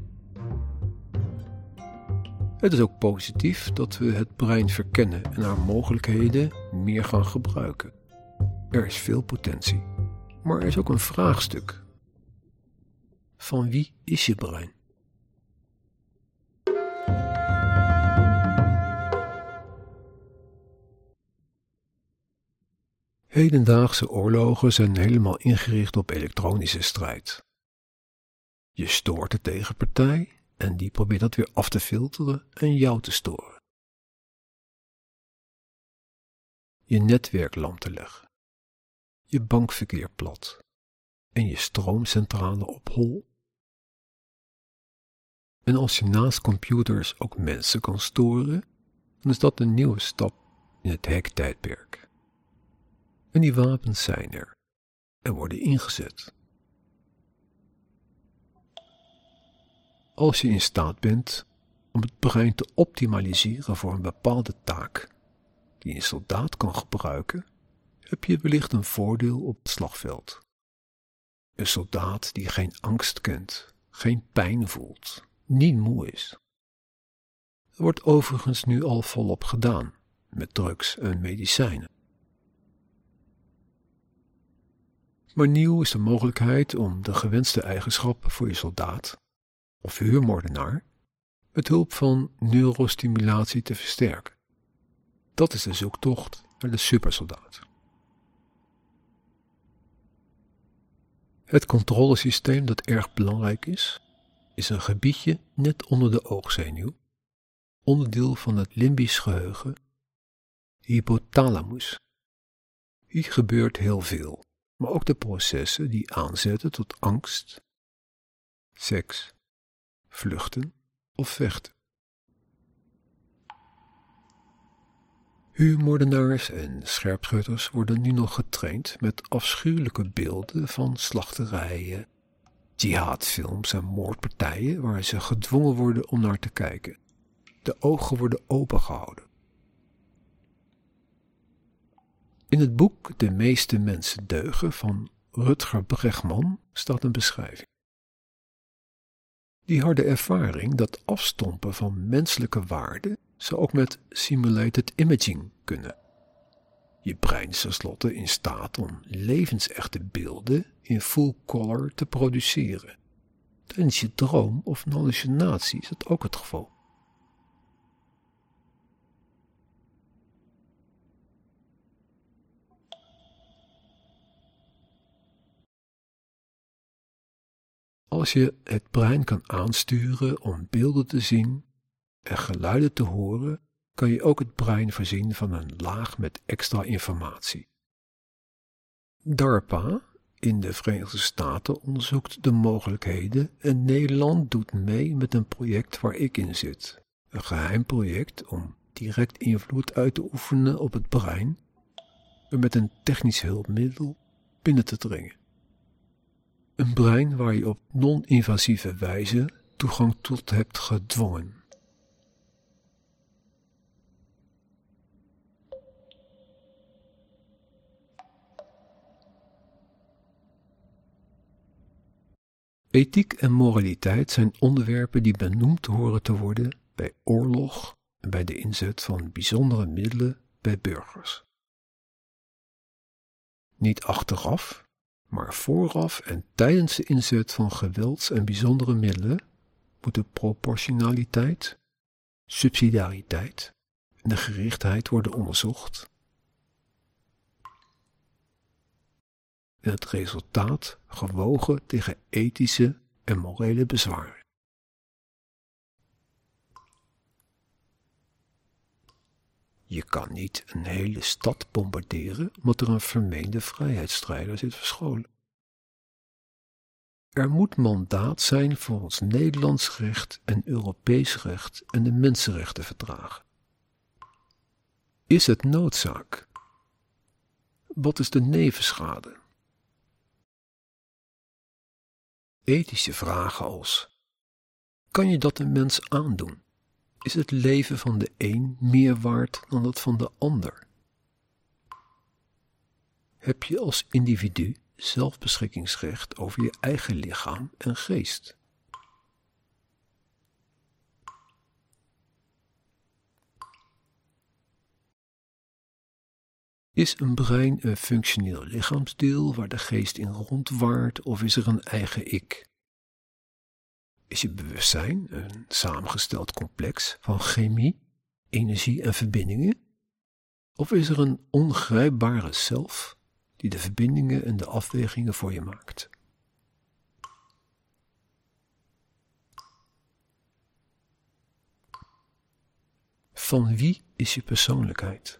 Het is ook positief dat we het brein verkennen en haar mogelijkheden meer gaan gebruiken. Er is veel potentie, maar er is ook een vraagstuk. Van wie is je brein? Hedendaagse oorlogen zijn helemaal ingericht op elektronische strijd. Je stoort de tegenpartij en die probeert dat weer af te filteren en jou te storen. Je netwerk lam te leggen, je bankverkeer plat en je stroomcentrale op hol. En als je naast computers ook mensen kan storen, dan is dat een nieuwe stap in het hacktijdperk. En die wapens zijn er en worden ingezet. Als je in staat bent om het brein te optimaliseren voor een bepaalde taak die een soldaat kan gebruiken, heb je wellicht een voordeel op het slagveld. Een soldaat die geen angst kent, geen pijn voelt, niet moe is. Er wordt overigens nu al volop gedaan met drugs en medicijnen. Maar nieuw is de mogelijkheid om de gewenste eigenschappen voor je soldaat of huurmoordenaar met hulp van neurostimulatie te versterken. Dat is de zoektocht naar de supersoldaat. Het controlesysteem dat erg belangrijk is, is een gebiedje net onder de oogzenuw, onderdeel van het limbisch geheugen, hypothalamus. Hier gebeurt heel veel, maar ook de processen die aanzetten tot angst, seks, vluchten of vechten. Huurmoordenaars en scherpschutters worden nu nog getraind met afschuwelijke beelden van slachterijen, jihadfilms en moordpartijen waar ze gedwongen worden om naar te kijken. De ogen worden opengehouden. In het boek De meeste mensen deugen van Rutger Bregman staat een beschrijving. Die harde ervaring dat afstompen van menselijke waarden zou ook met simulated imaging kunnen. Je brein is tenslotte in staat om levensechte beelden in full color te produceren. Tijdens je droom of hallucinatie is dat ook het geval. Als je het brein kan aansturen om beelden te zien en geluiden te horen, kan je ook het brein voorzien van een laag met extra informatie. DARPA in de Verenigde Staten onderzoekt de mogelijkheden en Nederland doet mee met een project waar ik in zit. Een geheim project om direct invloed uit te oefenen op het brein en met een technisch hulpmiddel binnen te dringen. Een brein waar je op non-invasieve wijze toegang tot hebt gedwongen. Ethiek en moraliteit zijn onderwerpen die benoemd horen te worden bij oorlog en bij de inzet van bijzondere middelen bij burgers. Niet achteraf, maar vooraf en tijdens de inzet van gewelds- en bijzondere middelen moeten proportionaliteit, subsidiariteit en de gerichtheid worden onderzocht. En het resultaat gewogen tegen ethische en morele bezwaren. Je kan niet een hele stad bombarderen omdat er een vermeende vrijheidsstrijder zit verscholen. Er moet mandaat zijn voor ons Nederlands recht en Europees recht en de mensenrechtenverdragen. Is het noodzaak? Wat is de nevenschade? Ethische vragen als: kan je dat een mens aandoen? Is het leven van de een meer waard dan dat van de ander? Heb je als individu zelfbeschikkingsrecht over je eigen lichaam en geest? Is een brein een functioneel lichaamsdeel waar de geest in rondwaart of is er een eigen ik? Is je bewustzijn een samengesteld complex van chemie, energie en verbindingen? Of is er een ongrijpbare zelf die de verbindingen en de afwegingen voor je maakt? Van wie is je persoonlijkheid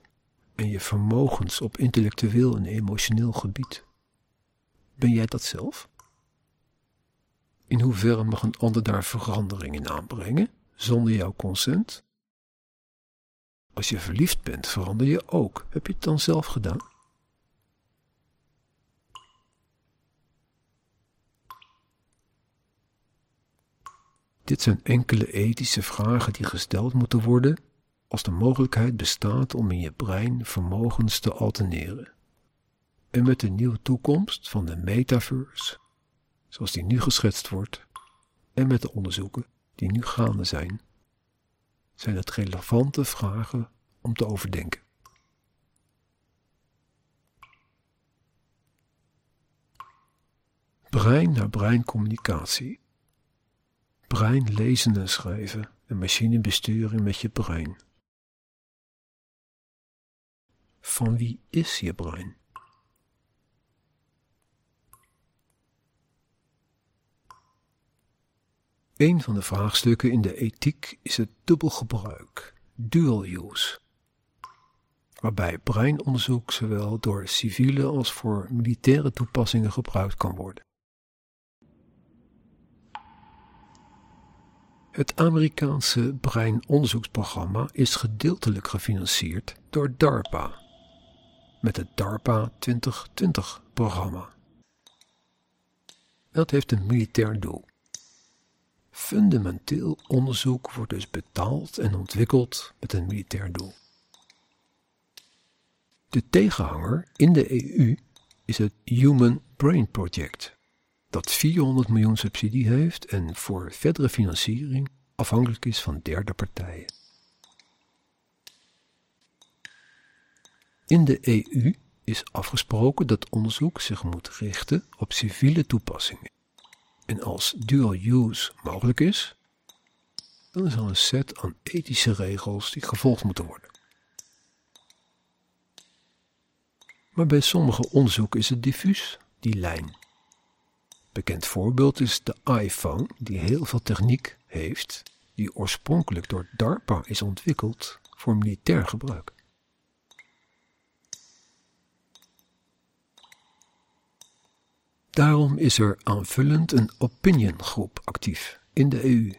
en je vermogens op intellectueel en emotioneel gebied? Ben jij dat zelf? In hoeverre mag een ander daar verandering in aanbrengen zonder jouw consent? Als je verliefd bent, verander je ook. Heb je het dan zelf gedaan? Dit zijn enkele ethische vragen die gesteld moeten worden als de mogelijkheid bestaat om in je brein vermogens te alterneren. En met de nieuwe toekomst van de metaverse zoals die nu geschetst wordt, en met de onderzoeken die nu gaande zijn, zijn het relevante vragen om te overdenken. Brein naar brein communicatie. Brein lezen en schrijven en machinebesturing met je brein. Van wie is je brein? Een van de vraagstukken in de ethiek is het dubbelgebruik, dual use, waarbij breinonderzoek zowel door civiele als voor militaire toepassingen gebruikt kan worden. Het Amerikaanse breinonderzoeksprogramma is gedeeltelijk gefinancierd door DARPA, met het DARPA 2020-programma. Dat heeft een militair doel. Fundamenteel onderzoek wordt dus betaald en ontwikkeld met een militair doel. De tegenhanger in de EU is het Human Brain Project, dat 400 miljoen subsidie heeft en voor verdere financiering afhankelijk is van derde partijen. In de EU is afgesproken dat onderzoek zich moet richten op civiele toepassingen en als dual use mogelijk is, dan is er een set aan ethische regels die gevolgd moeten worden. Maar bij sommige onderzoeken is het diffuus, die lijn. Bekend voorbeeld is de iPhone, die heel veel techniek heeft, die oorspronkelijk door DARPA is ontwikkeld voor militair gebruik. Daarom is er aanvullend een opiniongroep actief in de EU,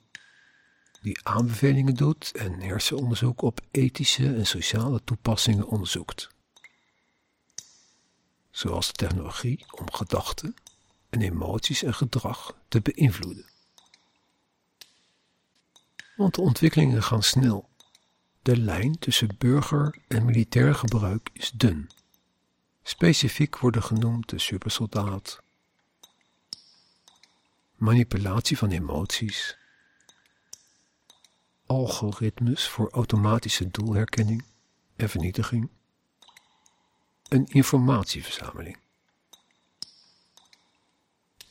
die aanbevelingen doet en hersenonderzoek op ethische en sociale toepassingen onderzoekt. Zoals de technologie om gedachten en emoties en gedrag te beïnvloeden. Want de ontwikkelingen gaan snel. De lijn tussen burger en militair gebruik is dun. Specifiek worden genoemd de supersoldaat, manipulatie van emoties, algoritmes voor automatische doelherkenning en vernietiging, een informatieverzameling.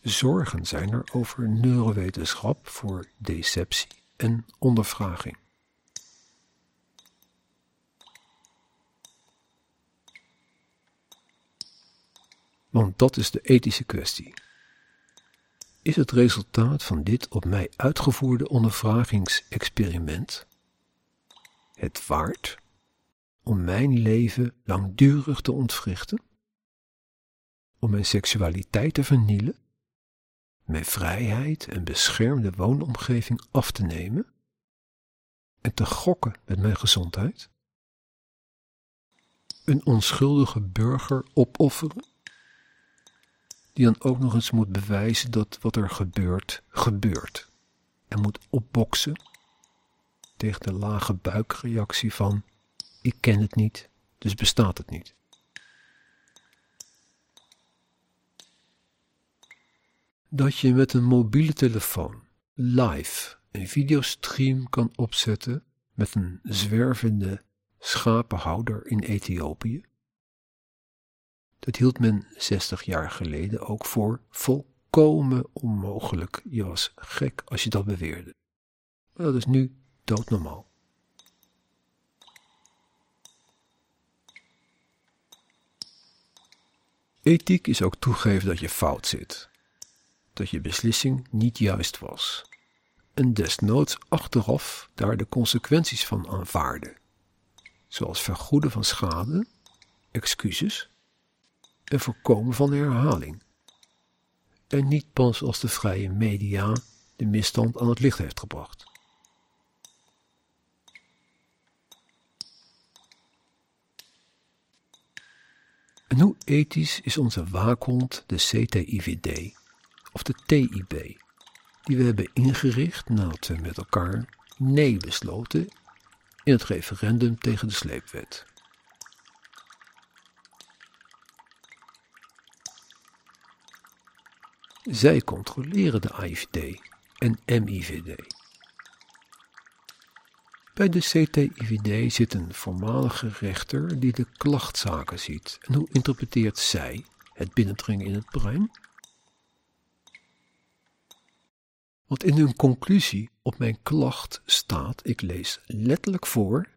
Zorgen zijn er over neurowetenschap voor deceptie en ondervraging. Want dat is de ethische kwestie. Is het resultaat van dit op mij uitgevoerde ondervragingsexperiment het waard om mijn leven langdurig te ontwrichten? Om mijn seksualiteit te vernielen? Mijn vrijheid en beschermde woonomgeving af te nemen? En te gokken met mijn gezondheid? Een onschuldige burger opofferen? Die dan ook nog eens moet bewijzen dat wat er gebeurt, gebeurt. En moet opboksen tegen de lage buikreactie van ik ken het niet, dus bestaat het niet. Dat je met een mobiele telefoon live een videostream kan opzetten met een zwervende schapenhouder in Ethiopië. Dat hield men 60 jaar geleden ook voor volkomen onmogelijk. Je was gek als je dat beweerde. Maar dat is nu doodnormaal. Ethiek is ook toegeven dat je fout zit, dat je beslissing niet juist was, en desnoods achteraf daar de consequenties van aanvaarden, zoals vergoeden van schade, excuses en voorkomen van herhaling. En niet pas als de vrije media de misstand aan het licht heeft gebracht. En hoe ethisch is onze waakhond de CTIVD of de TIB, die we hebben ingericht nadat we met elkaar nee besloten in het referendum tegen de sleepwet? Zij controleren de AIVD en MIVD. Bij de CTIVD zit een voormalige rechter die de klachtzaken ziet. En hoe interpreteert zij het binnendringen in het brein? Want in hun conclusie op mijn klacht staat, ik lees letterlijk voor,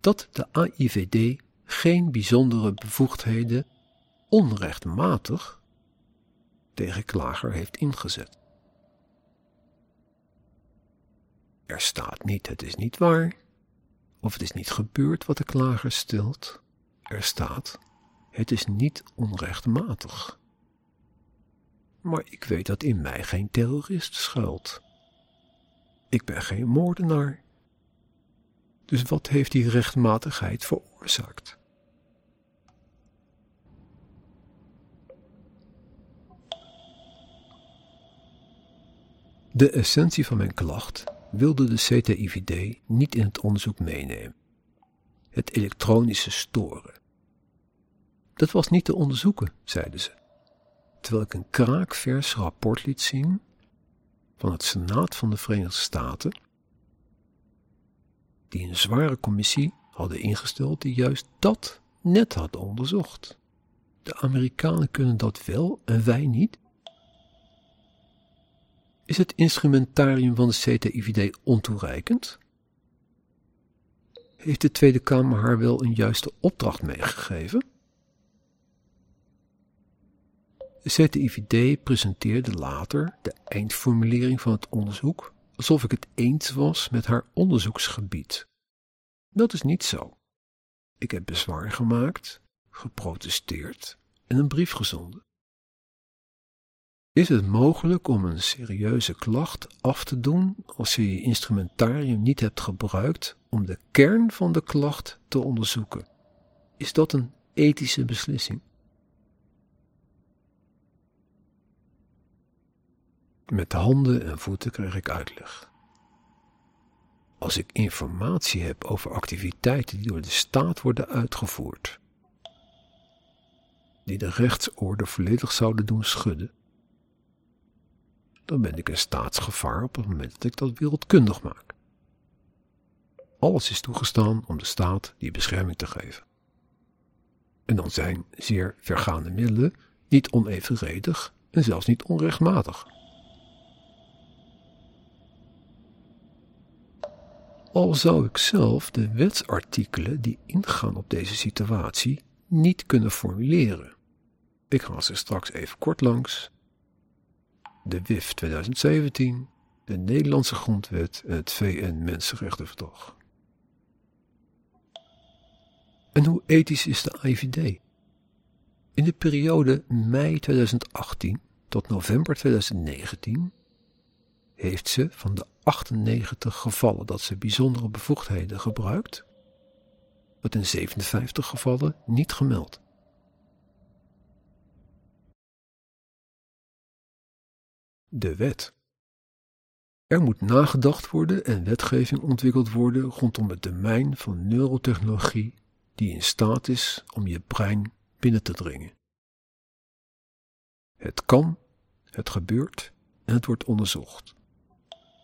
dat de AIVD geen bijzondere bevoegdheden onrechtmatig tegen klager heeft ingezet. Er staat niet, het is niet waar, of het is niet gebeurd wat de klager stelt. Er staat, het is niet onrechtmatig. Maar ik weet dat in mij geen terrorist schuilt. Ik ben geen moordenaar. Dus wat heeft die rechtmatigheid veroorzaakt? De essentie van mijn klacht wilde de CTIVD niet in het onderzoek meenemen. Het elektronische storen. Dat was niet te onderzoeken, zeiden ze, terwijl ik een kraakvers rapport liet zien van het Senaat van de Verenigde Staten, die een zware commissie hadden ingesteld die juist dat net had onderzocht. De Amerikanen kunnen dat wel en wij niet. Is het instrumentarium van de CTIVD ontoereikend? Heeft de Tweede Kamer haar wel een juiste opdracht meegegeven? De CTIVD presenteerde later de eindformulering van het onderzoek alsof ik het eens was met haar onderzoeksgebied. Dat is niet zo. Ik heb bezwaar gemaakt, geprotesteerd en een brief gezonden. Is het mogelijk om een serieuze klacht af te doen als je je instrumentarium niet hebt gebruikt om de kern van de klacht te onderzoeken? Is dat een ethische beslissing? Met handen en voeten kreeg ik uitleg. Als ik informatie heb over activiteiten die door de staat worden uitgevoerd, die de rechtsorde volledig zouden doen schudden, dan ben ik een staatsgevaar op het moment dat ik dat wereldkundig maak. Alles is toegestaan om de staat die bescherming te geven. En dan zijn zeer vergaande middelen niet onevenredig en zelfs niet onrechtmatig. Al zou ik zelf de wetsartikelen die ingaan op deze situatie niet kunnen formuleren. Ik ga ze straks even kort langs. De WIF 2017, de Nederlandse Grondwet en het VN Mensenrechtenverdrag. En hoe ethisch is de IVD? In de periode mei 2018 tot november 2019 heeft ze van de 98 gevallen dat ze bijzondere bevoegdheden gebruikt, het in 57 gevallen niet gemeld. De wet. Er moet nagedacht worden en wetgeving ontwikkeld worden rondom het domein van neurotechnologie die in staat is om je brein binnen te dringen. Het kan, het gebeurt en het wordt onderzocht.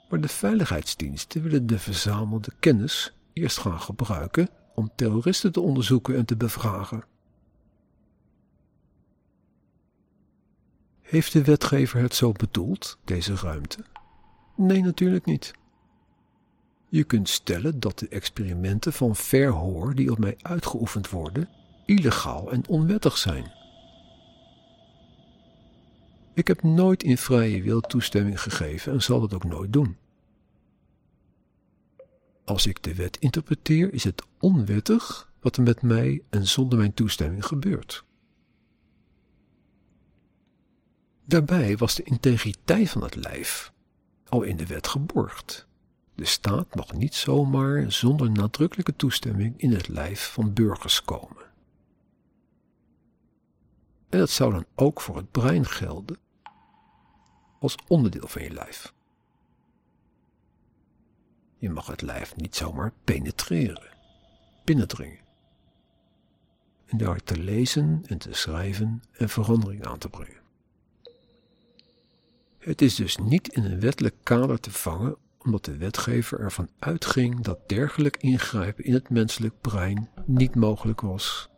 Maar de veiligheidsdiensten willen de verzamelde kennis eerst gaan gebruiken om terroristen te onderzoeken en te bevragen. Heeft de wetgever het zo bedoeld, deze ruimte? Nee, natuurlijk niet. Je kunt stellen dat de experimenten van verhoor die op mij uitgeoefend worden, illegaal en onwettig zijn. Ik heb nooit in vrije wil toestemming gegeven en zal dat ook nooit doen. Als ik de wet interpreteer, is het onwettig wat er met mij en zonder mijn toestemming gebeurt. Daarbij was de integriteit van het lijf al in de wet geborgd. De staat mag niet zomaar zonder nadrukkelijke toestemming in het lijf van burgers komen. En dat zou dan ook voor het brein gelden als onderdeel van je lijf. Je mag het lijf niet zomaar penetreren, binnendringen. En daar te lezen en te schrijven en verandering aan te brengen. Het is dus niet in een wettelijk kader te vangen omdat de wetgever ervan uitging dat dergelijk ingrijpen in het menselijk brein niet mogelijk was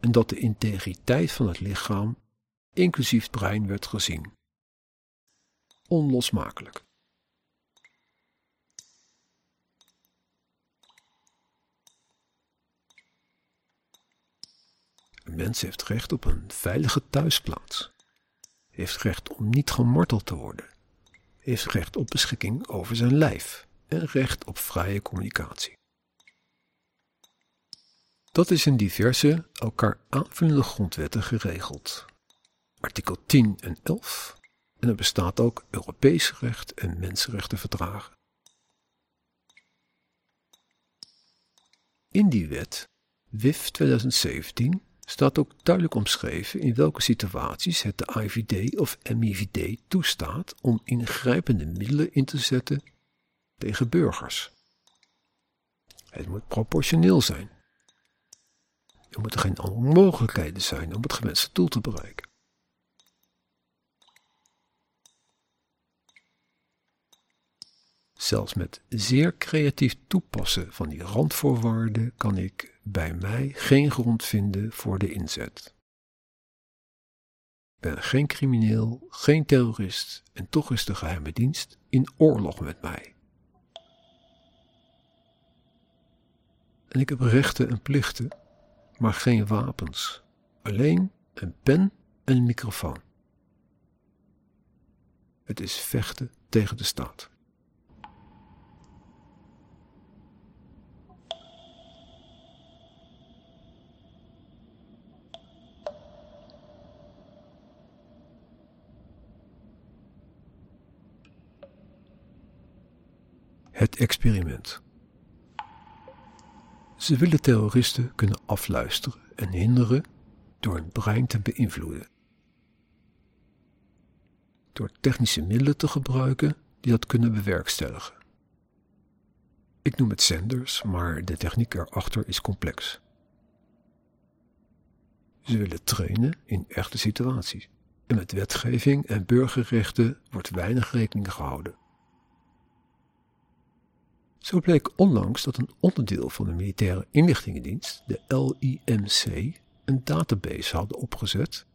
en dat de integriteit van het lichaam, inclusief het brein, werd gezien. Onlosmakelijk. Een mens heeft recht op een veilige thuisplaats, heeft recht om niet gemarteld te worden, heeft recht op beschikking over zijn lijf en recht op vrije communicatie. Dat is in diverse, elkaar aanvullende grondwetten geregeld. Artikel 10 en 11 en er bestaat ook Europees recht en mensenrechtenverdragen. In die wet, WIF 2017, staat ook duidelijk omschreven in welke situaties het de IVD of MIVD toestaat om ingrijpende middelen in te zetten tegen burgers. Het moet proportioneel zijn. Er moeten geen andere mogelijkheden zijn om het gewenste doel te bereiken. Zelfs met zeer creatief toepassen van die randvoorwaarden kan ik bij mij geen grond vinden voor de inzet. Ik ben geen crimineel, geen terrorist en toch is de geheime dienst in oorlog met mij. En ik heb rechten en plichten, maar geen wapens. Alleen een pen en een microfoon. Het is vechten tegen de staat. Het experiment. Ze willen terroristen kunnen afluisteren en hinderen door hun brein te beïnvloeden. Door technische middelen te gebruiken die dat kunnen bewerkstelligen. Ik noem het zenders, maar de techniek erachter is complex. Ze willen trainen in echte situaties. En met wetgeving en burgerrechten wordt weinig rekening gehouden. Zo bleek onlangs dat een onderdeel van de militaire inlichtingendienst, de LIMC, een database hadden opgezet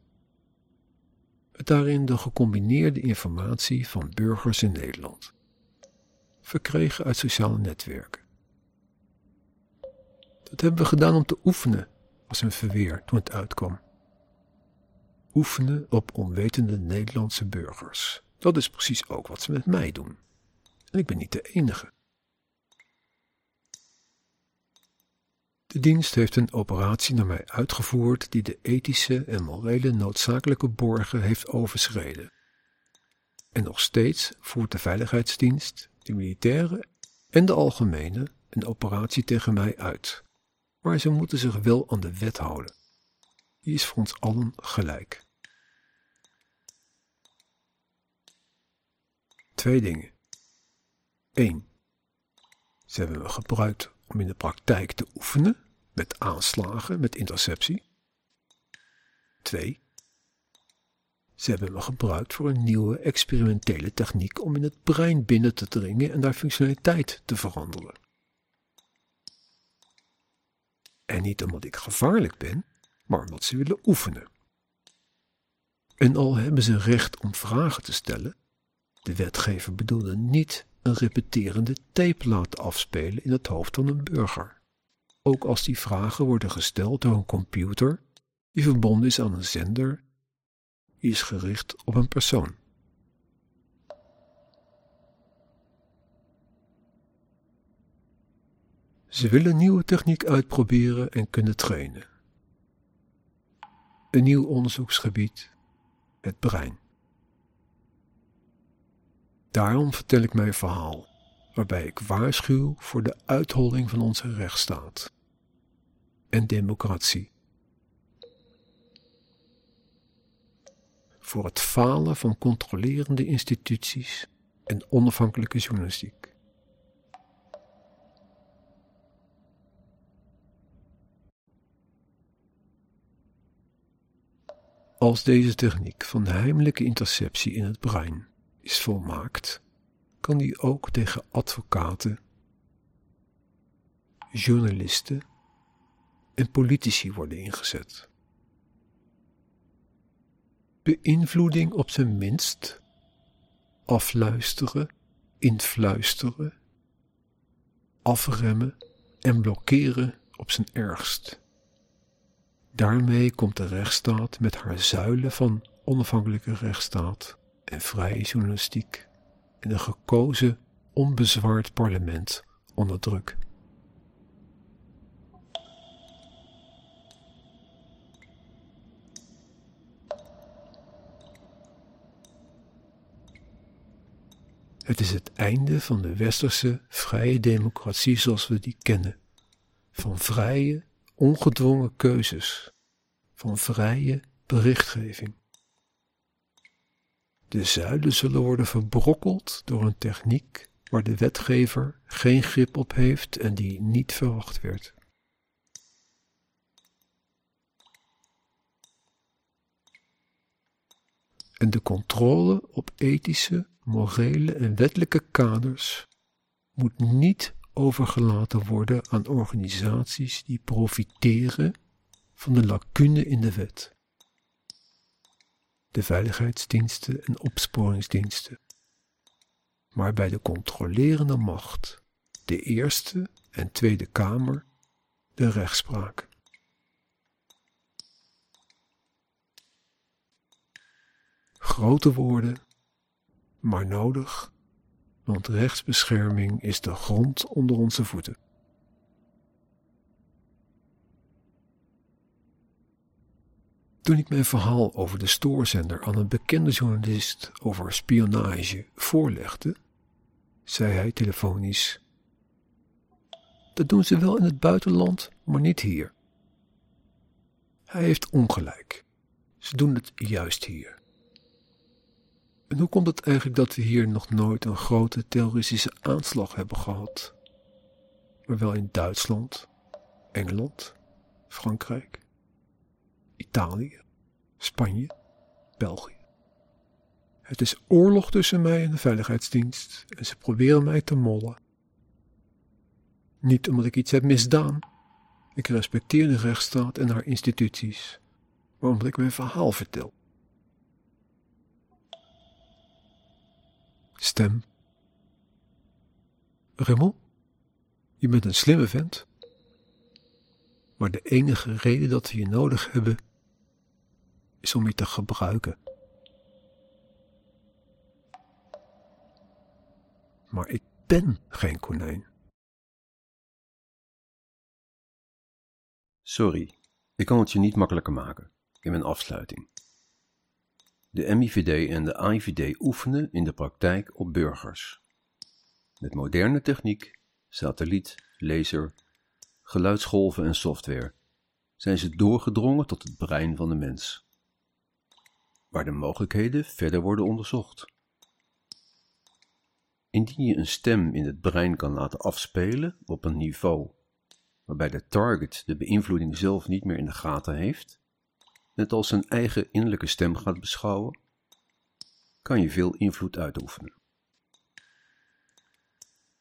met daarin de gecombineerde informatie van burgers in Nederland, verkregen uit sociale netwerken. Dat hebben we gedaan om te oefenen, was een verweer toen het uitkwam. oefenen op onwetende Nederlandse burgers. Dat is precies ook wat ze met mij doen. En ik ben niet de enige. De dienst heeft een operatie naar mij uitgevoerd die de ethische en morele noodzakelijke borgen heeft overschreden. En nog steeds voert de veiligheidsdienst, de militaire en de algemene een operatie tegen mij uit. Maar ze moeten zich wel aan de wet houden. Die is voor ons allen gelijk. Twee dingen. 1. Ze hebben me gebruikt om in de praktijk te oefenen met aanslagen, met interceptie. 2. Ze hebben me gebruikt voor een nieuwe experimentele techniek om in het brein binnen te dringen en daar functionaliteit te veranderen. En niet omdat ik gevaarlijk ben, maar omdat ze willen oefenen. En al hebben ze recht om vragen te stellen, de wetgever bedoelde niet een repeterende tape laten afspelen in het hoofd van een burger. Ook als die vragen worden gesteld door een computer die verbonden is aan een zender, die is gericht op een persoon. Ze willen nieuwe techniek uitproberen en kunnen trainen. Een nieuw onderzoeksgebied, het brein. Daarom vertel ik mijn verhaal, waarbij ik waarschuw voor de uitholling van onze rechtsstaat en democratie. Voor het falen van controlerende instituties en onafhankelijke journalistiek. Als deze techniek van heimelijke interceptie in het brein is volmaakt, kan die ook tegen advocaten, journalisten en politici worden ingezet. Beïnvloeding op zijn minst, afluisteren, influisteren, afremmen en blokkeren op zijn ergst. Daarmee komt de rechtsstaat met haar zuilen van onafhankelijke rechtsstaat en vrije journalistiek en een gekozen, onbezwaard parlement onder druk. Het is het einde van de westerse vrije democratie zoals we die kennen. Van vrije, ongedwongen keuzes. Van vrije berichtgeving. De zuilen zullen worden verbrokkeld door een techniek waar de wetgever geen grip op heeft en die niet verwacht werd. En de controle op ethische, morele en wettelijke kaders moet niet overgelaten worden aan organisaties die profiteren van de lacune in de wet de veiligheidsdiensten en opsporingsdiensten, maar bij de controlerende macht, de Eerste en Tweede Kamer, de rechtspraak. Grote woorden, maar nodig, want rechtsbescherming is de grond onder onze voeten. Toen ik mijn verhaal over de stoorzender aan een bekende journalist over spionage voorlegde, zei hij telefonisch: Dat doen ze wel in het buitenland, maar niet hier. Hij heeft ongelijk. Ze doen het juist hier. En hoe komt het eigenlijk dat we hier nog nooit een grote terroristische aanslag hebben gehad? Maar wel in Duitsland, Engeland, Frankrijk, Italië, Spanje, België. Het is oorlog tussen mij en de veiligheidsdienst en ze proberen mij te mollen. Niet omdat ik iets heb misdaan. Ik respecteer de rechtsstaat en haar instituties, maar omdat ik mijn verhaal vertel. Stem. Raymond, je bent een slimme vent. Maar de enige reden dat we je nodig hebben, is om je te gebruiken. Maar ik ben geen konijn. Sorry, ik kan het je niet makkelijker maken in mijn afsluiting. De MIVD en de AIVD oefenen in de praktijk op burgers. Met moderne techniek, satelliet, laser, geluidsgolven en software zijn ze doorgedrongen tot het brein van de mens, waar de mogelijkheden verder worden onderzocht. Indien je een stem in het brein kan laten afspelen op een niveau waarbij de target de beïnvloeding zelf niet meer in de gaten heeft, net als zijn eigen innerlijke stem gaat beschouwen, kan je veel invloed uitoefenen.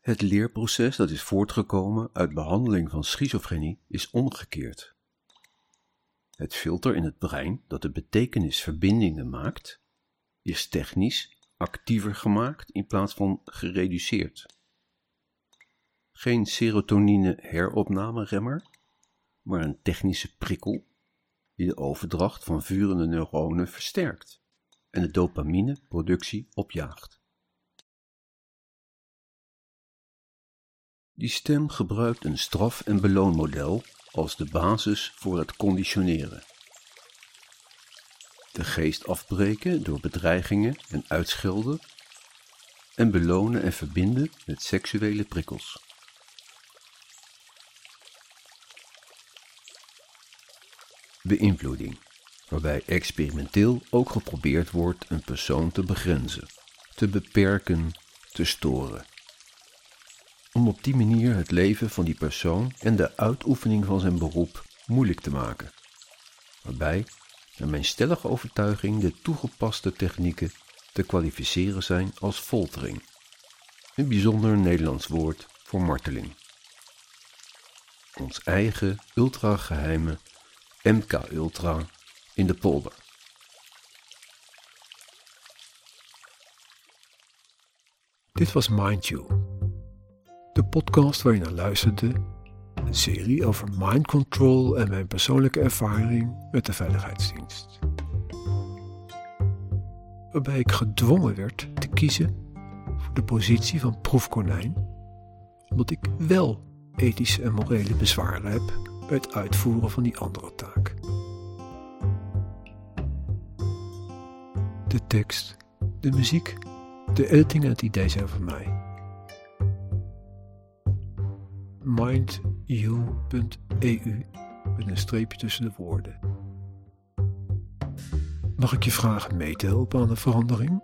Het leerproces dat is voortgekomen uit behandeling van schizofrenie is omgekeerd. Het filter in het brein dat de betekenisverbindingen maakt, is technisch actiever gemaakt in plaats van gereduceerd. Geen serotonine heropnameremmer, maar een technische prikkel die de overdracht van vurende neuronen versterkt en de dopamineproductie opjaagt. Die stem gebruikt een straf- en beloonmodel als de basis voor het conditioneren. De geest afbreken door bedreigingen en uitschelden en belonen en verbinden met seksuele prikkels. Beïnvloeding, waarbij experimenteel ook geprobeerd wordt een persoon te begrenzen, te beperken, te storen. Om op die manier het leven van die persoon en de uitoefening van zijn beroep moeilijk te maken. Waarbij, naar mijn stellige overtuiging, de toegepaste technieken te kwalificeren zijn als foltering. Een bijzonder Nederlands woord voor marteling. Ons eigen ultrageheime MK Ultra in de polder. Dit was Mind You, de podcast waar je naar luisterde, een serie over mind control en mijn persoonlijke ervaring met de veiligheidsdienst. Waarbij ik gedwongen werd te kiezen voor de positie van proefkonijn, omdat ik wel ethische en morele bezwaren heb bij het uitvoeren van die andere taak. De tekst, de muziek, de editing en het idee zijn van mij. mindyou.eu met een streepje tussen de woorden. Mag ik je vragen mee te helpen aan de verandering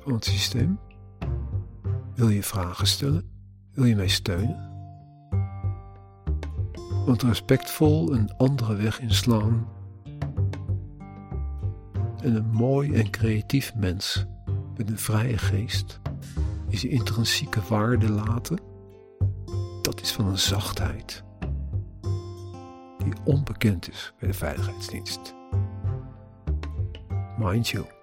van het systeem? Wil je vragen stellen? Wil je mij steunen? Want respectvol een andere weg inslaan en een mooi en creatief mens met een vrije geest is je intrinsieke waarde laten, dat is van een zachtheid die onbekend is bij de veiligheidsdienst. Mind you.